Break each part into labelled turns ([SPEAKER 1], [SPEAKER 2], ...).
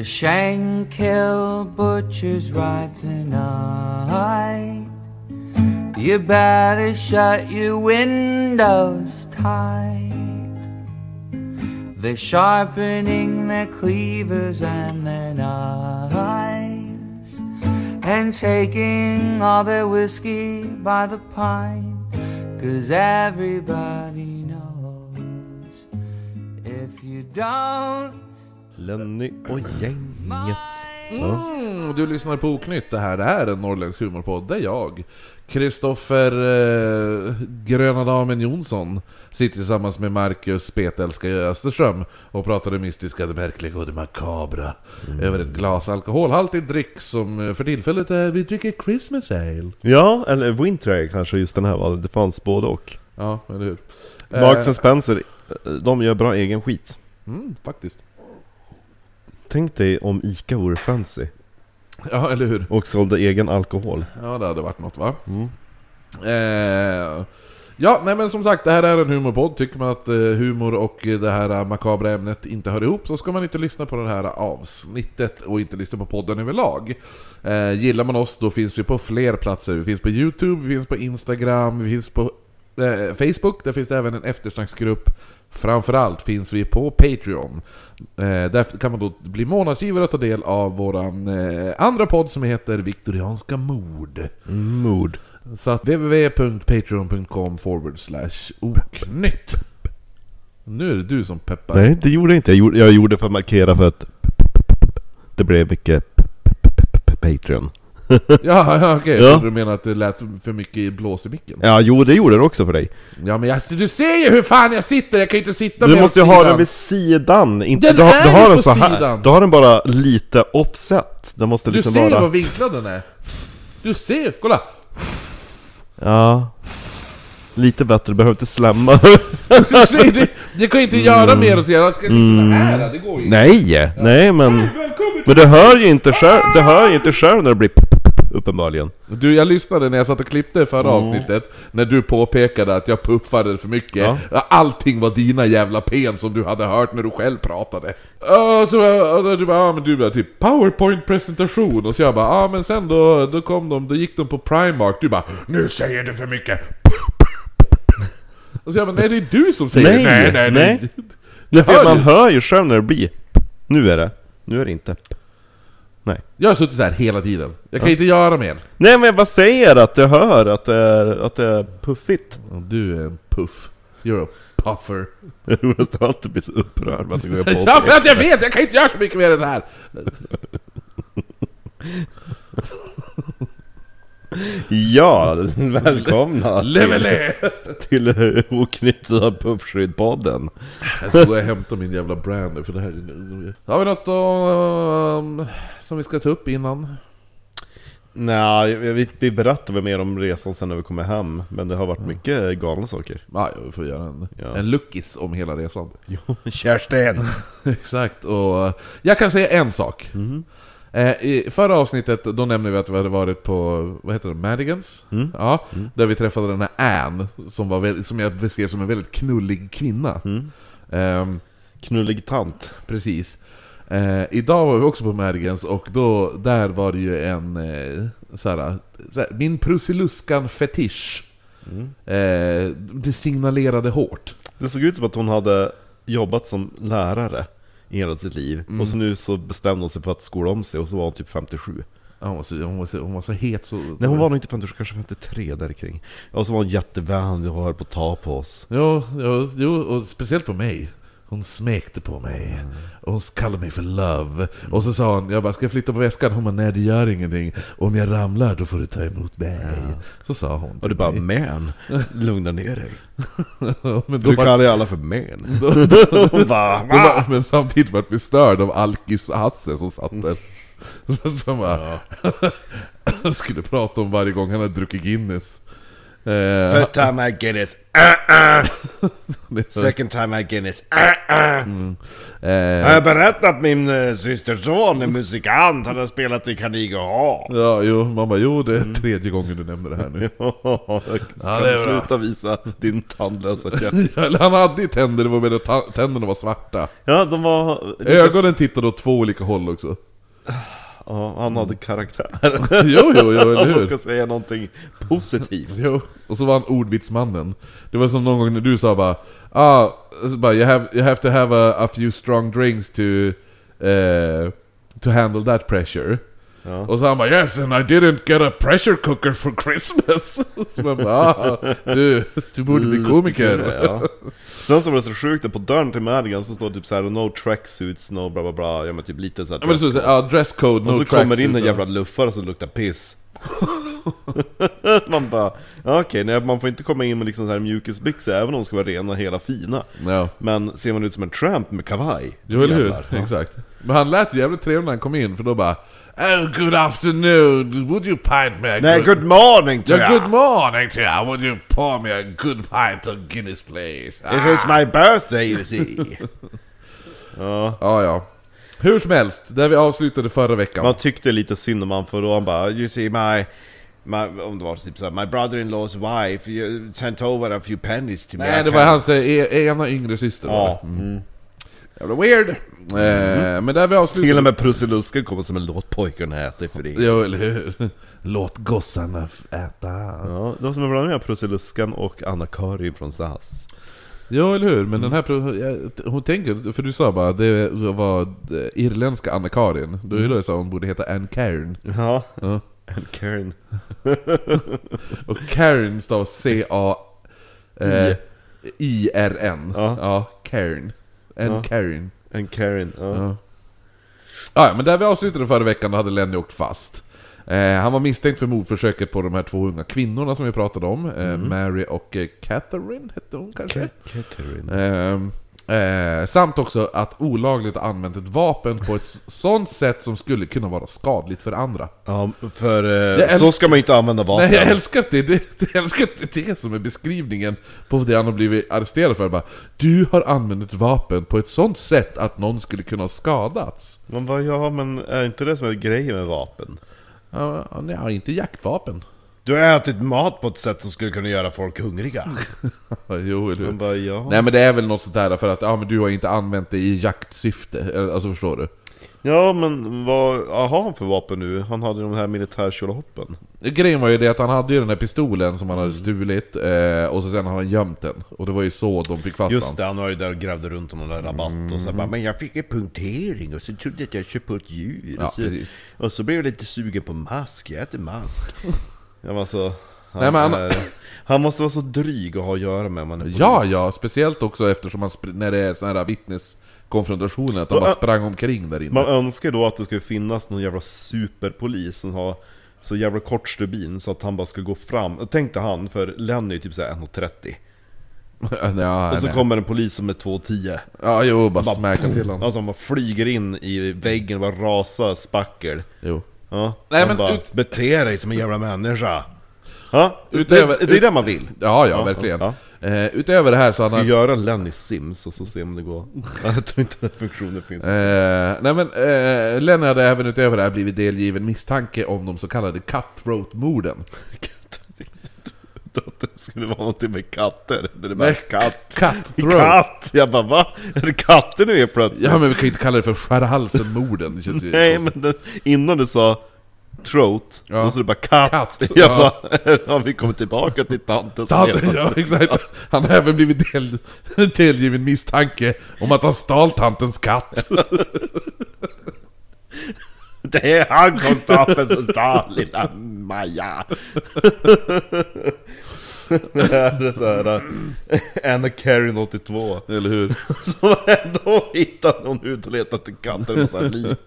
[SPEAKER 1] The Shankill Butcher's right tonight. You better shut your windows tight. They're sharpening their cleavers and their knives and taking all their whiskey by the pint. Cause everybody knows if you don't
[SPEAKER 2] Lenny och gänget. Ja.
[SPEAKER 3] Mm, du lyssnar på Oknytt, det här är en norrländsk humorpodd, det är jag. Kristoffer eh, Gröna Damen Jonsson sitter tillsammans med Marcus Spetälska Österström och pratar det mystiska, det märkliga och det makabra över ett glas alkoholhaltig dryck som eh, för tillfället är, vi dricker Christmas Ale.
[SPEAKER 2] ja, eller Winter Ale kanske just den här var. Det fanns både och.
[SPEAKER 3] Ja, eller hur?
[SPEAKER 2] Marks
[SPEAKER 3] Eh,
[SPEAKER 2] Spencer, de gör bra egen skit.
[SPEAKER 3] mm, faktiskt.
[SPEAKER 2] Tänk dig om ICA vore fancy
[SPEAKER 3] Ja, eller hur?
[SPEAKER 2] och sålde egen alkohol.
[SPEAKER 3] Ja, det hade varit något va?
[SPEAKER 2] Mm.
[SPEAKER 3] Eh, ja, nej men som sagt, det här är en humorpodd. Tycker man att eh, humor och det här eh, makabra ämnet inte hör ihop så ska man inte lyssna på det här avsnittet och inte lyssna på podden överlag. Eh, gillar man oss, då finns vi på fler platser. Vi finns på Youtube, vi finns på Instagram, vi finns på eh, Facebook, där finns det även en eftersnacksgrupp. Framförallt finns vi på Patreon. Eh, där kan man då bli månadsgivare och ta del av våran eh, andra podd som heter Viktorianska mord.
[SPEAKER 2] Mood.
[SPEAKER 3] Så att www.patreon.com forward slash oknytt. Nu är det du som peppar.
[SPEAKER 2] Nej, det gjorde jag inte. Jag gjorde, jag gjorde för att markera för att det blev mycket Patreon.
[SPEAKER 3] Ja, ja okej.
[SPEAKER 2] Ja.
[SPEAKER 3] Du menade att det lät för mycket blås i micken.
[SPEAKER 2] Ja, jo det gjorde den också för dig.
[SPEAKER 3] Ja men jag, du ser ju hur fan jag sitter! Jag kan ju inte sitta
[SPEAKER 2] Du måste ju ha den vid sidan, inte,
[SPEAKER 3] Den
[SPEAKER 2] du, har,
[SPEAKER 3] är
[SPEAKER 2] du
[SPEAKER 3] ju
[SPEAKER 2] har den
[SPEAKER 3] på
[SPEAKER 2] så här.
[SPEAKER 3] sidan.
[SPEAKER 2] Du har den bara lite offset. Den måste
[SPEAKER 3] Du
[SPEAKER 2] liksom
[SPEAKER 3] ser
[SPEAKER 2] vara...
[SPEAKER 3] vad vinklad den är. Du ser, kolla!
[SPEAKER 2] Ja. Lite bättre, du behöver inte slämma.
[SPEAKER 3] Du ser, det, det kan ju inte göra mer och så jag ska sitta så här, det går ju inte.
[SPEAKER 2] nej, nej men... Men du hör ju inte själv, du hör ju inte själv när det blir uppenbarligen.
[SPEAKER 3] Du, jag lyssnade när jag satt och klippte förra avsnittet, när du påpekade att jag puffade för mycket.
[SPEAKER 2] Ja.
[SPEAKER 3] Allting var dina jävla pen som du hade hört när du själv pratade. Uh, så du bara, ah, men du bara typ powerpoint-presentation, och så jag bara, ja men sen då, då kom de, då gick de på Primark, du bara, nu säger du för mycket. Och så jag bara, nej det är du som säger
[SPEAKER 2] Nej,
[SPEAKER 3] det. nej, nej, nej.
[SPEAKER 2] nej.
[SPEAKER 3] Hör
[SPEAKER 2] man hör ju själv när det blir. Nu är det. Nu är det inte. Nej.
[SPEAKER 3] Jag har suttit så här hela tiden. Jag kan inte göra mer.
[SPEAKER 2] Nej men jag bara säger att jag hör att det är, att det är puffigt.
[SPEAKER 3] Du är en puff. You're a puffer.
[SPEAKER 2] Det roligaste är alltid blir så upprörd att det går på.
[SPEAKER 3] Ja, för att jag vet! Jag kan inte göra så mycket mer än det här!
[SPEAKER 2] Ja, välkomna
[SPEAKER 3] Levelé!
[SPEAKER 2] till eh, Oknytta Puffskydd-podden.
[SPEAKER 3] Jag ska gå och hämta min jävla brander för det här är... Har vi något um, som vi ska ta upp innan?
[SPEAKER 2] Nej, vi, vi berättar väl mer om resan sen när vi kommer hem. Men det har varit mycket galna saker.
[SPEAKER 3] Ja, vi får göra en,
[SPEAKER 2] Ja.
[SPEAKER 3] en luckis om hela resan.
[SPEAKER 2] Kerstin!
[SPEAKER 3] Exakt, och uh, jag kan säga en sak. Eh, I förra avsnittet, då nämnde vi att vi hade varit på, vad heter det, Madigans? Ja, där vi träffade den här Anne, som, var väldigt, som jag beskrev som en väldigt knullig kvinna. Ehm,
[SPEAKER 2] Knullig tant.
[SPEAKER 3] Precis. Eh, idag var vi också på Mergens och då, där var det ju en eh, såhär, såhär, min Prussiluskan-fetisch. Eh, det signalerade hårt.
[SPEAKER 2] Det såg ut som att hon hade jobbat som lärare i hela sitt liv. Och så nu så bestämde hon sig för att skola om sig och så var hon typ 57.
[SPEAKER 3] Ja, Hon var så, hon var så, hon var så het så...
[SPEAKER 2] Nej hon var nog inte 57, kanske 53 där kring. Och så var hon jättevänlig och höll på att ta på oss.
[SPEAKER 3] Jo, jo, jo, och speciellt på mig. Hon smekte på mig. Och hon kallade mig för love. Och så sa hon, jag bara, ska jag flytta på väskan? Hon bara, nej det gör ingenting. Om jag ramlar då får du ta emot mig. Så sa hon
[SPEAKER 2] Och du bara
[SPEAKER 3] mig.
[SPEAKER 2] 'Man, lugna ner dig'
[SPEAKER 3] Men då
[SPEAKER 2] kallar ju alla för 'Man'
[SPEAKER 3] Då, då, då, var, men samtidigt vart vi störd av Alkis-Hasse som satt där. Som bara, skulle prata om varje gång han hade druckit Guinness. Eh,
[SPEAKER 2] First time I Guinness, uh, uh. Second time I Guinness, uh, uh.
[SPEAKER 3] eh,
[SPEAKER 2] Jag har berättat att min uh, systerson är musikant, han har spelat i Hall.
[SPEAKER 3] ja, jo, man bara, jo det är tredje gången du nämner det här nu.
[SPEAKER 2] Ska
[SPEAKER 3] är
[SPEAKER 2] du
[SPEAKER 3] bra.
[SPEAKER 2] sluta visa din tandlösa käft?
[SPEAKER 3] Han hade ju tänder, det var bara tänderna var svarta.
[SPEAKER 2] Ja, de var...
[SPEAKER 3] Ögonen tittade åt två olika håll också.
[SPEAKER 2] Ja, han hade karaktär.
[SPEAKER 3] Jo, jo, jo, eller
[SPEAKER 2] Om man
[SPEAKER 3] hur?
[SPEAKER 2] ska säga någonting positivt.
[SPEAKER 3] Jo, och så var han ordvitsmannen. Det var som någon gång när du sa bara ah, så bara, you, have, you have to have a, a few strong drinks to, eh, to handle that pressure.
[SPEAKER 2] Ja.
[SPEAKER 3] Och så han bara 'Yes, and I didn't get a pressure cooker for Christmas' Så man bara ah, du, du borde bli komiker.
[SPEAKER 2] Ja. Sen så var det så sjukt, på dörren till Madigan så står det typ såhär 'No tracksuits, no bla bla bla' Ja men typ lite såhär
[SPEAKER 3] Ja, det står så, ja, dress code, no
[SPEAKER 2] Och så kommer in en jävla luffare som luktar piss Man bara, ja, okej, nej, man får inte komma in med liksom så här mjukisbyxor även om de ska vara rena, hela, fina
[SPEAKER 3] Ja,
[SPEAKER 2] Men ser man ut som en tramp med kavaj
[SPEAKER 3] jo eller hur?
[SPEAKER 2] Ja.
[SPEAKER 3] Exakt. Men han lät jävligt trevlig när han kom in, för då bara Oh, good afternoon, would you pint me a
[SPEAKER 2] Nej, good morning to
[SPEAKER 3] Yeah,
[SPEAKER 2] ya!
[SPEAKER 3] good morning to you. Would you pour me a good pint of Guinness please? Ah.
[SPEAKER 2] It is my birthday you see Ja,
[SPEAKER 3] Ja, ja. Hur som helst, där vi avslutade förra veckan.
[SPEAKER 2] man tyckte lite synd om han för då han bara You see my My, om det var typ såhär, my brother-in-law's wife you sent over a few pennies to me
[SPEAKER 3] Nej, det var
[SPEAKER 2] can't-"
[SPEAKER 3] hans e- ena yngre syster.
[SPEAKER 2] Ja.
[SPEAKER 3] Jävla weird. Eh, men där vi avslutade...
[SPEAKER 2] Till och med Prussilusken kommer som en låt pojkarna äter för det
[SPEAKER 3] Jo, eller hur? Låt gossarna äta.
[SPEAKER 2] Ja, de som är blandning av Prussiluskan och Anna-Karin från SAS
[SPEAKER 3] Jo, eller hur? Men den här... Hon tänker, för du sa bara det var eh, irländska Anna-Karin. Då är det så hon borde heta Ann Cairn.
[SPEAKER 2] Ja,
[SPEAKER 3] Ja.
[SPEAKER 2] en Karen
[SPEAKER 3] Och Karen stavas C-A... eh, I-R-N.
[SPEAKER 2] Ja.
[SPEAKER 3] ja Cairn. Ann
[SPEAKER 2] Ja.
[SPEAKER 3] Cairn.
[SPEAKER 2] En Karen, ja.
[SPEAKER 3] Ja. Ah, ja, men där vi avslutade förra veckan, då hade Lenny åkt fast. Eh, han var misstänkt för mordförsöket på de här två unga kvinnorna som vi pratade om. Eh, Mary och eh, Catherine hette hon kanske?
[SPEAKER 2] Catherine
[SPEAKER 3] Ehm, eh, samt också att olagligt använt ett vapen på ett sånt sätt som skulle kunna vara skadligt för andra.
[SPEAKER 2] Ja, för eh,
[SPEAKER 3] Jag
[SPEAKER 2] så ska man ju inte använda vapen
[SPEAKER 3] Nej, jag älskar att det, det, det, jag älskar att det är det som är beskrivningen på det han har blivit arresterad för. Bara, du har använt ett vapen på ett sånt sätt att någon skulle kunna ha skadats.
[SPEAKER 2] Man bara, ja men är inte det som är grejen med vapen?
[SPEAKER 3] Ja, nej, inte jaktvapen.
[SPEAKER 2] Du har ätit mat på ett sätt som skulle kunna göra folk hungriga
[SPEAKER 3] Jo, eller hur?
[SPEAKER 2] Man bara, ja
[SPEAKER 3] Nej men det är väl något sånt där för att ja, men du har inte använt det i jaktsyfte, eller, alltså förstår du?
[SPEAKER 2] Ja men vad har han för vapen nu? Han hade de här militärkjolahoppen
[SPEAKER 3] Grejen var ju det att han hade ju den här pistolen som han hade stulit, eh, och så sen har han gömt den. Och det var ju så de fick fast
[SPEAKER 2] Just det, han var ju där och grävde runt om där rabatt och så bara Men jag fick en punktering och så trodde jag att jag köpte på ett djur
[SPEAKER 3] Ja,
[SPEAKER 2] och, så,
[SPEAKER 3] precis.
[SPEAKER 2] och så blev jag lite sugen på mask, jag äter mask Jag var så... Han,
[SPEAKER 3] Nej, men han-
[SPEAKER 2] är, han måste vara så dryg att ha att göra med om man är polis
[SPEAKER 3] Ja, ja, speciellt också eftersom spr- när det är såna här vittneskonfrontationer, att han bara sprang omkring där inne.
[SPEAKER 2] Man önskar då att det skulle finnas någon jävla superpolis som har så jävla kort stubin så att han bara ska gå fram. Tänkte han, för Lenny är typ såhär 1,30
[SPEAKER 3] ja,
[SPEAKER 2] Och så
[SPEAKER 3] nej.
[SPEAKER 2] kommer en polis som är 2,10
[SPEAKER 3] Ja, jo, bara,
[SPEAKER 2] Bara-
[SPEAKER 3] smäcka till honom.
[SPEAKER 2] Alltså han bara flyger in i väggen och bara rasar spackel
[SPEAKER 3] Jo.
[SPEAKER 2] Ja,
[SPEAKER 3] Nej, men
[SPEAKER 2] bara
[SPEAKER 3] ut-
[SPEAKER 2] Bete dig som en jävla människa Ja,
[SPEAKER 3] Utöver-
[SPEAKER 2] det, det är det man vill
[SPEAKER 3] Ja, ja,
[SPEAKER 2] Ja,
[SPEAKER 3] verkligen.
[SPEAKER 2] ja.
[SPEAKER 3] Eh, utöver det här så
[SPEAKER 2] Jag ska
[SPEAKER 3] han...
[SPEAKER 2] göra Lenny Sims och så se om det går Jag tror inte den funktionen finns
[SPEAKER 3] Eh, nej men, eh, Lenny hade även utöver det här blivit delgiven misstanke om de så kallade cutthroat-morden.
[SPEAKER 2] att det skulle vara någonting med katter. Det är bara
[SPEAKER 3] Nej,
[SPEAKER 2] katt.
[SPEAKER 3] Cutthroat!
[SPEAKER 2] Katt! Jag bara va? Är det katter nu helt plötsligt?
[SPEAKER 3] Ja men vi kan ju inte kalla det för skära halsen-morden, det känns ju
[SPEAKER 2] Nej men den, innan du sa throat,
[SPEAKER 3] Ja.
[SPEAKER 2] så är det bara katt.
[SPEAKER 3] Katt,
[SPEAKER 2] Jag
[SPEAKER 3] ja.
[SPEAKER 2] bara, har vi kommit tillbaka till tanten som heter-
[SPEAKER 3] ja exakt! Han har även blivit del, delgiven misstanke om att han stal tantens katt.
[SPEAKER 2] Det är han konstapeln som stal lilla Maja. Det här är såhär, Anna Karin 82.
[SPEAKER 3] Eller hur?
[SPEAKER 2] Som ändå hittar någon ut och letar till katter med såhär lik.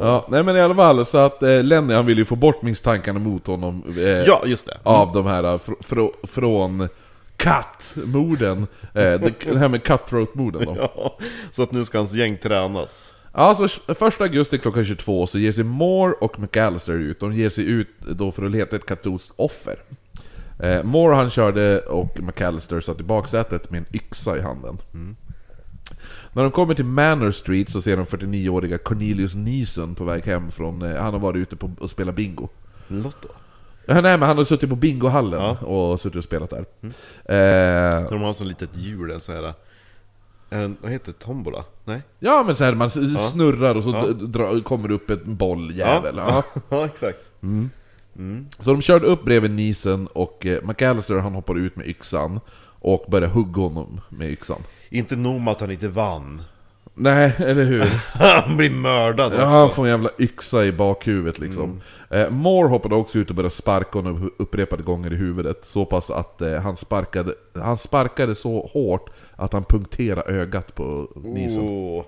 [SPEAKER 3] Ja, nej men i alla fall, så att eh, Lenny han vill ju få bort misstankarna mot honom eh,
[SPEAKER 2] Ja, just det.
[SPEAKER 3] av de här eh, fr fr från kattmorden. Eh, det, det här med cutthroat-morden då.
[SPEAKER 2] Ja, så att nu ska hans gäng tränas.
[SPEAKER 3] Alltså, 1 augusti klockan 22 så ger sig Moore och McAllister ut. De ger sig ut då för att leta ett katolskt offer. Eh, Moore han körde och McAllister satt i baksätet med en yxa i handen. När de kommer till Manor Street så ser de 49-åriga Cornelius Neeson på väg hem från... Eh, han har varit ute på och spelat bingo.
[SPEAKER 2] Lotto.
[SPEAKER 3] Ja, nej men han har suttit på bingohallen och suttit och spelat där. Eh,
[SPEAKER 2] De har så litet hjul, en sån här... En, vad heter det? Tombola? Nej?
[SPEAKER 3] ja men så här, man snurrar och så d- dra, kommer det upp en bolljävel. Ja.
[SPEAKER 2] ja exakt.
[SPEAKER 3] Så de körde upp bredvid Neeson och eh, McAllister han hoppar ut med yxan och börjar hugga honom med yxan.
[SPEAKER 2] Inte nog med att han inte vann.
[SPEAKER 3] Nej, eller hur?
[SPEAKER 2] Han blir mördad också.
[SPEAKER 3] Ja, han får en jävla yxa i bakhuvudet liksom. Eh, Moore hoppade också ut och började sparka honom upprepade gånger i huvudet. Så pass att eh, han, sparkade, han sparkade så hårt att han punkterade ögat på Neeson.
[SPEAKER 2] Åh.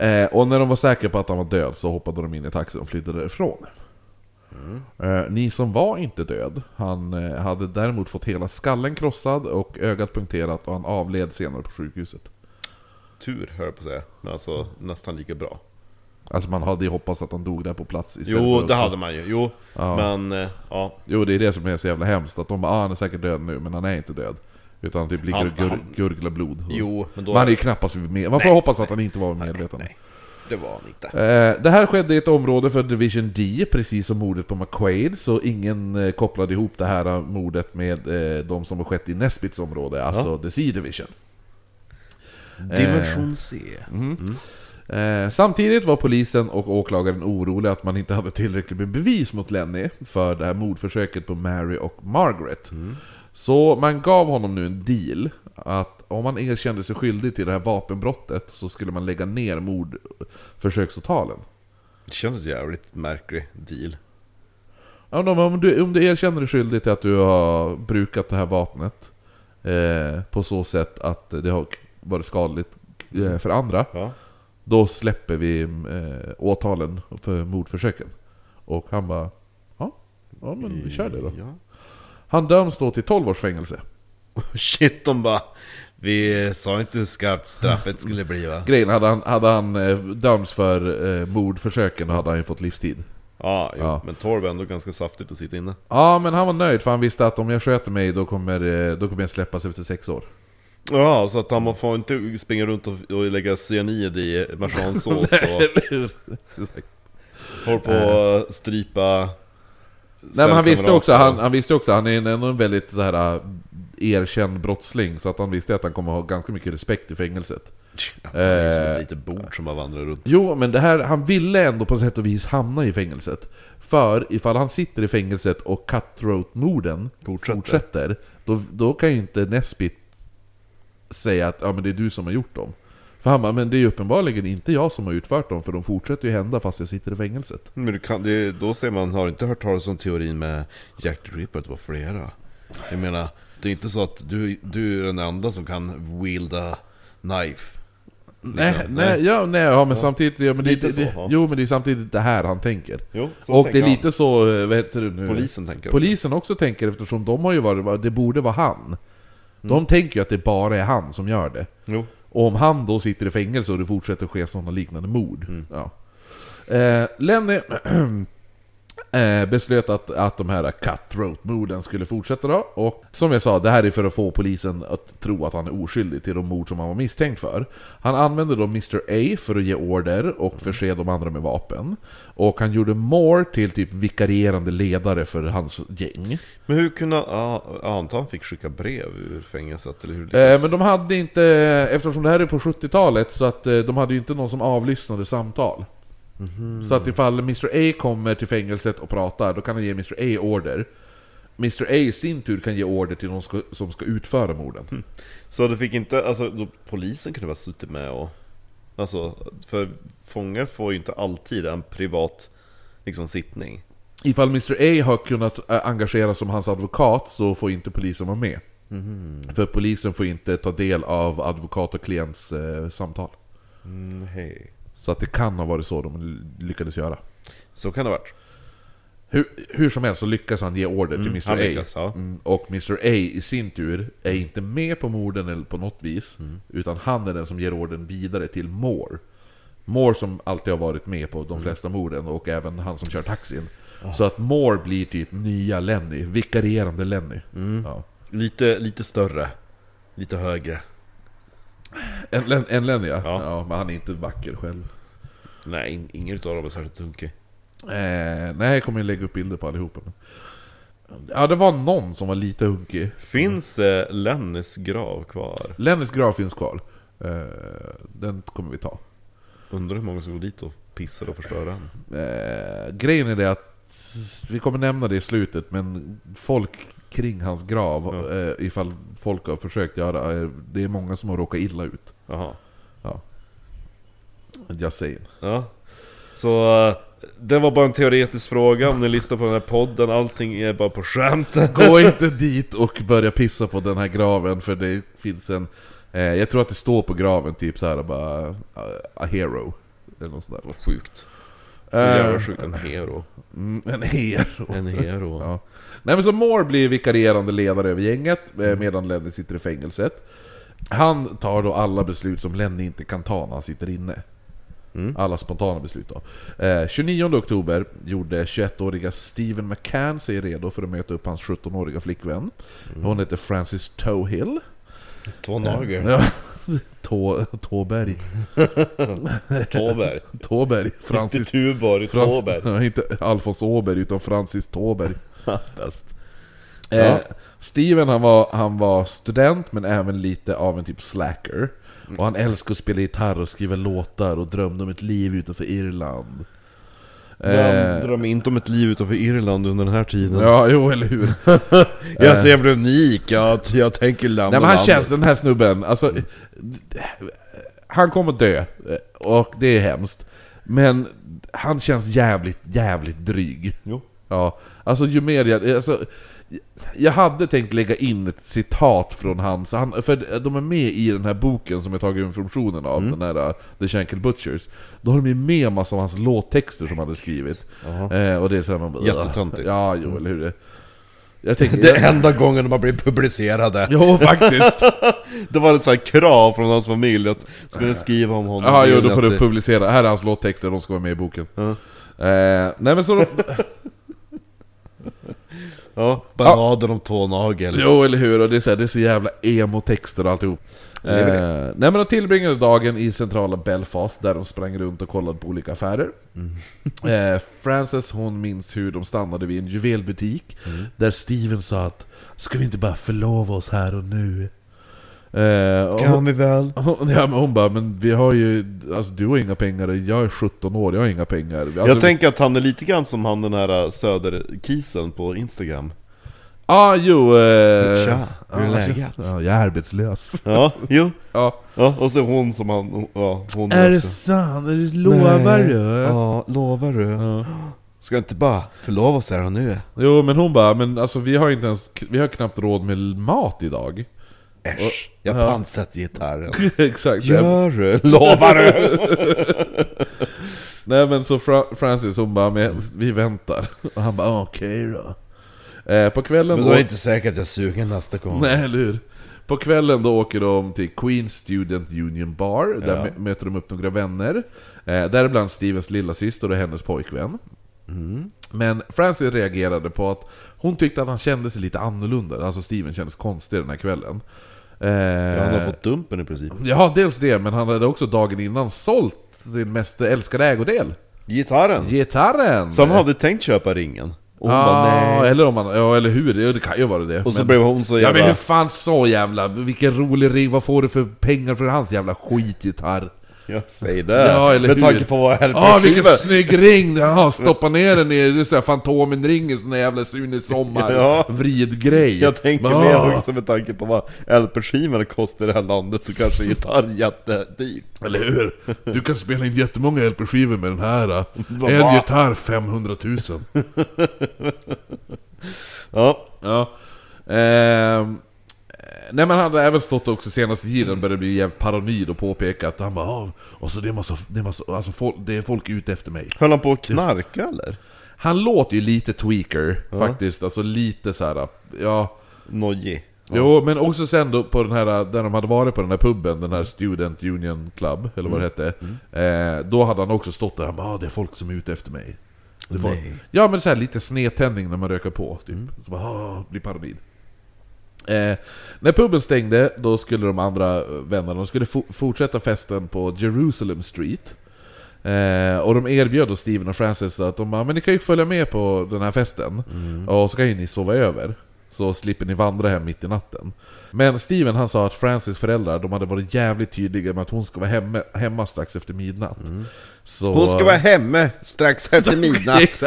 [SPEAKER 3] Eh, och när de var säkra på att han var död så hoppade de in i taxin och flydde därifrån. Eh, Neeson var inte död. Han eh, hade däremot fått hela skallen krossad och ögat punkterat och han avled senare på sjukhuset.
[SPEAKER 2] Tur, hör jag på att säga. Men alltså nästan lika bra.
[SPEAKER 3] Alltså man hade ju hoppats att han dog där på plats istället
[SPEAKER 2] Jo,
[SPEAKER 3] för
[SPEAKER 2] det hade man ju. Jo,
[SPEAKER 3] Ja.
[SPEAKER 2] men eh, ja.
[SPEAKER 3] Jo, det är det som är så jävla hemskt. Att de bara ah, han är säkert död nu, men han är inte död. Utan han typ ligger
[SPEAKER 2] Han-
[SPEAKER 3] och gur,
[SPEAKER 2] han-
[SPEAKER 3] gurglar blod.
[SPEAKER 2] Jo, men då...
[SPEAKER 3] Man är ju knappast vid med. Man får hoppas att han inte var medveten.
[SPEAKER 2] Nej, det var han inte.
[SPEAKER 3] Eh, det här skedde i ett område för Division D, precis som mordet på McQuaid, så ingen eh, kopplade ihop det här eh, mordet med eh, de som har skett i Nesbits område, alltså The C Division.
[SPEAKER 2] Dimension C.
[SPEAKER 3] Eh, samtidigt var polisen och åklagaren oroliga att man inte hade tillräckligt med bevis mot Lenny för det här mordförsöket på Mary och Margaret. Så man gav honom nu en deal, att om han erkände sig skyldig till det här vapenbrottet så skulle man lägga ner mordförsöksåtalen.
[SPEAKER 2] Det kändes jävligt märklig deal.
[SPEAKER 3] Ja, men om, du, om du erkänner dig skyldig till att du har brukat det här vapnet eh, på så sätt att det har varit skadligt eh, för andra,
[SPEAKER 2] Ja.
[SPEAKER 3] då släpper vi eh, åtalen för mordförsöken. Och han bara, ja, ja men vi kör det då.
[SPEAKER 2] Ja.
[SPEAKER 3] Han döms då till 12 års fängelse.
[SPEAKER 2] Shit, de bara... Vi sa inte hur skarpt straffet skulle bli va?
[SPEAKER 3] Grejen, hade han, hade han eh, dömts för eh, mordförsöken hade han ju fått livstid.
[SPEAKER 2] Ja, jo,
[SPEAKER 3] Ja.
[SPEAKER 2] men 12 är ändå ganska saftigt att sitta inne.
[SPEAKER 3] Ja, men han var nöjd för han visste att om jag sköter mig då kommer, eh, då kommer jag släppas efter sex år.
[SPEAKER 2] Ja, så att han får inte springa runt och, och lägga cyanid i marsansås och håller på att strypa
[SPEAKER 3] Nej men han visste också, han, han visste också, han är en, en väldigt så här äh, erkänd brottsling, så att han visste att han kommer ha ganska mycket respekt i fängelset.
[SPEAKER 2] Ja, det är som
[SPEAKER 3] Eh,
[SPEAKER 2] ett litet bord som bara vandrar runt.
[SPEAKER 3] Jo, men det här, han ville ändå på sätt och vis hamna i fängelset. För ifall han sitter i fängelset och cutthroat-morden
[SPEAKER 2] Fortsätter.
[SPEAKER 3] fortsätter, då, då kan ju inte Nesbit säga att ja, men det är du som har gjort dem. För han bara, men det är ju uppenbarligen inte jag som har utfört dem, för de fortsätter ju hända fast jag sitter i fängelset.
[SPEAKER 2] Men du kan, det, då säger man, har inte hört talas om teorin med Jack the Ripper att det var flera? Jag menar, det är inte så att du, du är den enda som kan wielda knife.
[SPEAKER 3] Nej,
[SPEAKER 2] Liksom,
[SPEAKER 3] nej, ja, nej, ja men samtidigt, ja, men det, det,
[SPEAKER 2] så,
[SPEAKER 3] det,
[SPEAKER 2] ja.
[SPEAKER 3] Jo men det är samtidigt det här han tänker.
[SPEAKER 2] Jo, så
[SPEAKER 3] och det är
[SPEAKER 2] han.
[SPEAKER 3] lite så, eh, vad heter det nu?
[SPEAKER 2] Polisen tänker.
[SPEAKER 3] Polisen också tänker eftersom de har ju varit, det borde vara han.
[SPEAKER 2] Mm.
[SPEAKER 3] De tänker ju att det bara är han som gör det.
[SPEAKER 2] Jo.
[SPEAKER 3] Och om han då sitter i fängelse och det fortsätter ske sådana liknande mord.
[SPEAKER 2] Mm.
[SPEAKER 3] Ja. Eh, Lenny eh, beslöt att, att de här cutthroat-morden skulle fortsätta då. Och som jag sa, det här är för att få polisen att tro att han är oskyldig till de mord som han var misstänkt för. Han använde då Mr A för att ge order och förse de andra med vapen. Och han gjorde Moore till typ vikarierande ledare för hans gäng.
[SPEAKER 2] Men hur kunde han, ja, jag antar han fick skicka brev ur fängelset eller hur
[SPEAKER 3] Eh, men de hade inte, eftersom det här är på 70-talet, så att eh, de hade ju inte någon som avlyssnade samtal. Så att ifall Mr A kommer till fängelset och pratar, då kan han ge Mr A order. Mr A i sin tur kan ge order till någon ska, som ska utföra morden.
[SPEAKER 2] Så det fick inte, alltså då, polisen kunde väl suttit med och... Alltså, för fångar får ju inte alltid en privat liksom sittning.
[SPEAKER 3] Ifall Mr A har kunnat äh, engageras som hans advokat så får inte polisen vara med. För polisen får inte ta del av advokat och klients eh, samtal.
[SPEAKER 2] Mm, hej.
[SPEAKER 3] Så att det kan ha varit så de lyckades göra.
[SPEAKER 2] Så kan det ha varit.
[SPEAKER 3] Hur, hur som helst så lyckas han ge order till Mr
[SPEAKER 2] han
[SPEAKER 3] A.
[SPEAKER 2] lyckas, ja.
[SPEAKER 3] Mm, och Mr A i sin tur är inte med på morden eller på något vis. Utan han är den som ger orden vidare till Moore. Moore som alltid har varit med på de flesta morden och även han som kör taxin. Så att Moore blir typ nya Lenny, vikarierande Lenny. Ja.
[SPEAKER 2] Lite, lite större. Lite högre.
[SPEAKER 3] En, en Lenny ja.
[SPEAKER 2] Ja.
[SPEAKER 3] ja. Men han är inte vacker själv.
[SPEAKER 2] Nej, in- ingen utav dem är särskilt tunkig.
[SPEAKER 3] Eh, nej, jag kommer lägga upp bilder på allihopa. Men... Ja, det var någon som var lite hunkig.
[SPEAKER 2] Finns eh, Lennys grav kvar?
[SPEAKER 3] Lennys grav finns kvar. Eh, den kommer vi ta.
[SPEAKER 2] Undrar hur många som går dit och pissar och förstör den.
[SPEAKER 3] Eh, grejen är det att, vi kommer nämna det i slutet, men folk kring hans grav, eh, ifall folk har försökt göra, eh, det är många som har råkat illa ut.
[SPEAKER 2] Jaha.
[SPEAKER 3] Just saying.
[SPEAKER 2] Ja. Så eh, det var bara en teoretisk fråga om ni lyssnar på den här podden. Allting är bara på skämt.
[SPEAKER 3] Gå inte dit och börja pissa på den här graven, för det finns en... Eh, jag tror att det står på graven typ så här bara... eh, A hero. Eller något sånt där.
[SPEAKER 2] Vad sjukt. Så jävla sjukt. En hero.
[SPEAKER 3] Mm, en hero.
[SPEAKER 2] En hero.
[SPEAKER 3] Ja. Nej men så Moore blir vikarierande ledare över gänget eh, medan Lenny sitter i fängelset. Han tar då alla beslut som Lenny inte kan ta när han sitter inne.
[SPEAKER 2] Mm.
[SPEAKER 3] Alla spontana beslut då. Eh, 29 oktober gjorde 21-åriga Steven McCann sig redo för att möta upp hans 17-åriga flickvän. Hon heter Frances Tohill.
[SPEAKER 2] Två nagel.
[SPEAKER 3] Ja. Tå, Tåberg.
[SPEAKER 2] Tåberg.
[SPEAKER 3] Tåberg.
[SPEAKER 2] Inte
[SPEAKER 3] Francis...
[SPEAKER 2] Tuborg,
[SPEAKER 3] Frans-
[SPEAKER 2] Tåberg.
[SPEAKER 3] Inte Alfons Åberg utan Francis Tåberg.
[SPEAKER 2] Bäst.
[SPEAKER 3] Eh, Steven han var, han var student men även lite av en typ slacker. Och han älskade att spela gitarr och skriva låtar och drömde om ett liv utanför Irland.
[SPEAKER 2] Dröm, dröm inte om ett liv utanför Irland under den här tiden.
[SPEAKER 3] Ja, jo eller hur.
[SPEAKER 2] Jag är så jävla unik, jag, jag tänker lämna
[SPEAKER 3] Nej men han
[SPEAKER 2] landet.
[SPEAKER 3] känns, den här snubben, alltså... Han kommer dö, och det är hemskt. Men han känns jävligt, jävligt dryg.
[SPEAKER 2] Jo.
[SPEAKER 3] Ja, alltså ju mer jag... Alltså, jag hade tänkt lägga in ett citat från han, så han, för de är med i den här boken som jag tagit informationen av, den här uh, The Shankill Butchers. Då har de ju med massa av hans låttexter som han hade skrivit. Eh, och det är såhär man bara...
[SPEAKER 2] Jättetöntigt.
[SPEAKER 3] Ja, jo eller hur. Jag tänker...
[SPEAKER 2] Det är enda gången de har blivit publicerade.
[SPEAKER 3] Jo, faktiskt.
[SPEAKER 2] Det var ett här krav från hans familj att ska ni skriva om honom?
[SPEAKER 3] Ja, jo, då får du
[SPEAKER 2] det-
[SPEAKER 3] publicera. Här är hans låttexter, de ska vara med i boken.
[SPEAKER 2] Ja.
[SPEAKER 3] Eh, nej men så...
[SPEAKER 2] Ja, balladen om tånagel.
[SPEAKER 3] jo, eller hur? Och det är så, här, det är så jävla emo-texter och alltihop. Eh, nej men de tillbringade dagen i centrala Belfast, där de sprang runt och kollade på olika affärer. Eh, Frances hon minns hur de stannade vid en juvelbutik, där Steven sa att Ska vi inte bara förlova oss här och nu? Eh, och hon,
[SPEAKER 2] vi väl?
[SPEAKER 3] hon, ja, men hon bara, men vi har ju, alltså du har inga pengar, jag är 17 år, jag har inga pengar. Alltså,
[SPEAKER 2] Jag tänker att han är lite grann som han den här äh, söderkisen på Instagram.
[SPEAKER 3] ah, jo... Eh,
[SPEAKER 2] Tja, hur är
[SPEAKER 3] ja,
[SPEAKER 2] läget?
[SPEAKER 3] Ja, jag är arbetslös.
[SPEAKER 2] Ja, jo.
[SPEAKER 3] Ja.
[SPEAKER 2] Ja, och så hon som han, ja, hon
[SPEAKER 3] Är det
[SPEAKER 2] också.
[SPEAKER 3] sant? Är det lovar du?
[SPEAKER 2] Ja, lovar du?
[SPEAKER 3] Ja.
[SPEAKER 2] Ska inte bara förlova oss här och nu?
[SPEAKER 3] Jo men hon bara, men alltså vi har inte ens, vi har knappt råd med mat idag.
[SPEAKER 2] Äsch, jag
[SPEAKER 3] Ja.
[SPEAKER 2] pantsätter gitarren.
[SPEAKER 3] Exakt.
[SPEAKER 2] Gör du? Lovar du?
[SPEAKER 3] Nej men så Fra- Francis hon bara, vi väntar. Och han bara, okej då. Eh, på kvällen
[SPEAKER 2] Men då är det inte säkert att jag suger nästa gång.
[SPEAKER 3] Nej, eller hur? På kvällen då åker de till Queen Student Union Bar, där
[SPEAKER 2] Ja.
[SPEAKER 3] möter de upp några vänner. Eh, däribland Stevens lilla syster och hennes pojkvän.
[SPEAKER 2] Mm.
[SPEAKER 3] Men Frances reagerade på att hon tyckte att han kände sig lite annorlunda, alltså Steven kändes konstig den här kvällen. Eh,
[SPEAKER 2] Ja, han har fått dumpen i princip.
[SPEAKER 3] Ja, dels det, men han hade också dagen innan sålt sin mest älskade ägodel.
[SPEAKER 2] Gitarren!
[SPEAKER 3] Gitarren!
[SPEAKER 2] Så han hade tänkt köpa ringen. Och hon
[SPEAKER 3] ja,
[SPEAKER 2] bara nej.
[SPEAKER 3] eller om han, ja eller hur, ja, det kan ju vara det.
[SPEAKER 2] Och så
[SPEAKER 3] men-
[SPEAKER 2] blev hon så
[SPEAKER 3] Ja
[SPEAKER 2] jävla...
[SPEAKER 3] men hur fan så jävla, vilken rolig ring, vad får du för pengar för hans jävla skitgitarr?
[SPEAKER 2] Jag säger det.
[SPEAKER 3] Ja, eller
[SPEAKER 2] Med
[SPEAKER 3] hur?
[SPEAKER 2] tanke på vad
[SPEAKER 3] Ja
[SPEAKER 2] LP-skiva...
[SPEAKER 3] vilken snygg ring! Ja, stoppa ner den i det är så här Fantomen-ring, en sån där jävla Sune Sommar
[SPEAKER 2] Ja.
[SPEAKER 3] vridgrej.
[SPEAKER 2] Jag tänker
[SPEAKER 3] Men,
[SPEAKER 2] mer
[SPEAKER 3] ah,
[SPEAKER 2] också med tanke på vad LP-skivorna kostar i det här landet så kanske gitarr är jättedyrt.
[SPEAKER 3] Eller hur? Du kan spela in jättemånga LP-skivor med den här.
[SPEAKER 2] Vad
[SPEAKER 3] En gitarr 500 000.
[SPEAKER 2] Ja.
[SPEAKER 3] Ja. Ehm, nej men han hade även stått också senaste tiden började bli jävligt paranoid och påpeka att han bara "Ah, och så det är massa, det är massa, alltså folk, det är folk ute efter mig.
[SPEAKER 2] Höll han på att knarka eller?
[SPEAKER 3] Han låter ju lite tweaker faktiskt, alltså lite så här. ja...
[SPEAKER 2] Nojig.
[SPEAKER 3] Jo, men också sen då på den här, där de hade varit på den här puben, den här Student Union Club, eller vad det hette. Eh, då hade han också stått där och bara ah, det är folk som är ute efter mig. Folk. Ja men så här lite snedtändning när man röker på, typ. Så bara, ah, blir paranoid. Eh, när puben stängde, då skulle de andra vännerna, de skulle fo- fortsätta festen på Jerusalem Street. Eh, och de erbjöd då Steven och Francis att de bara, men ni kan ju följa med på den här festen. Och så kan ju ni sova över. Så slipper ni vandra hem mitt i natten. Men Steven han sa att Francis föräldrar, de hade varit jävligt tydliga med att hon ska vara hemma, hemma strax efter midnatt. Så,
[SPEAKER 2] Hon ska vara hemma strax efter midnatt.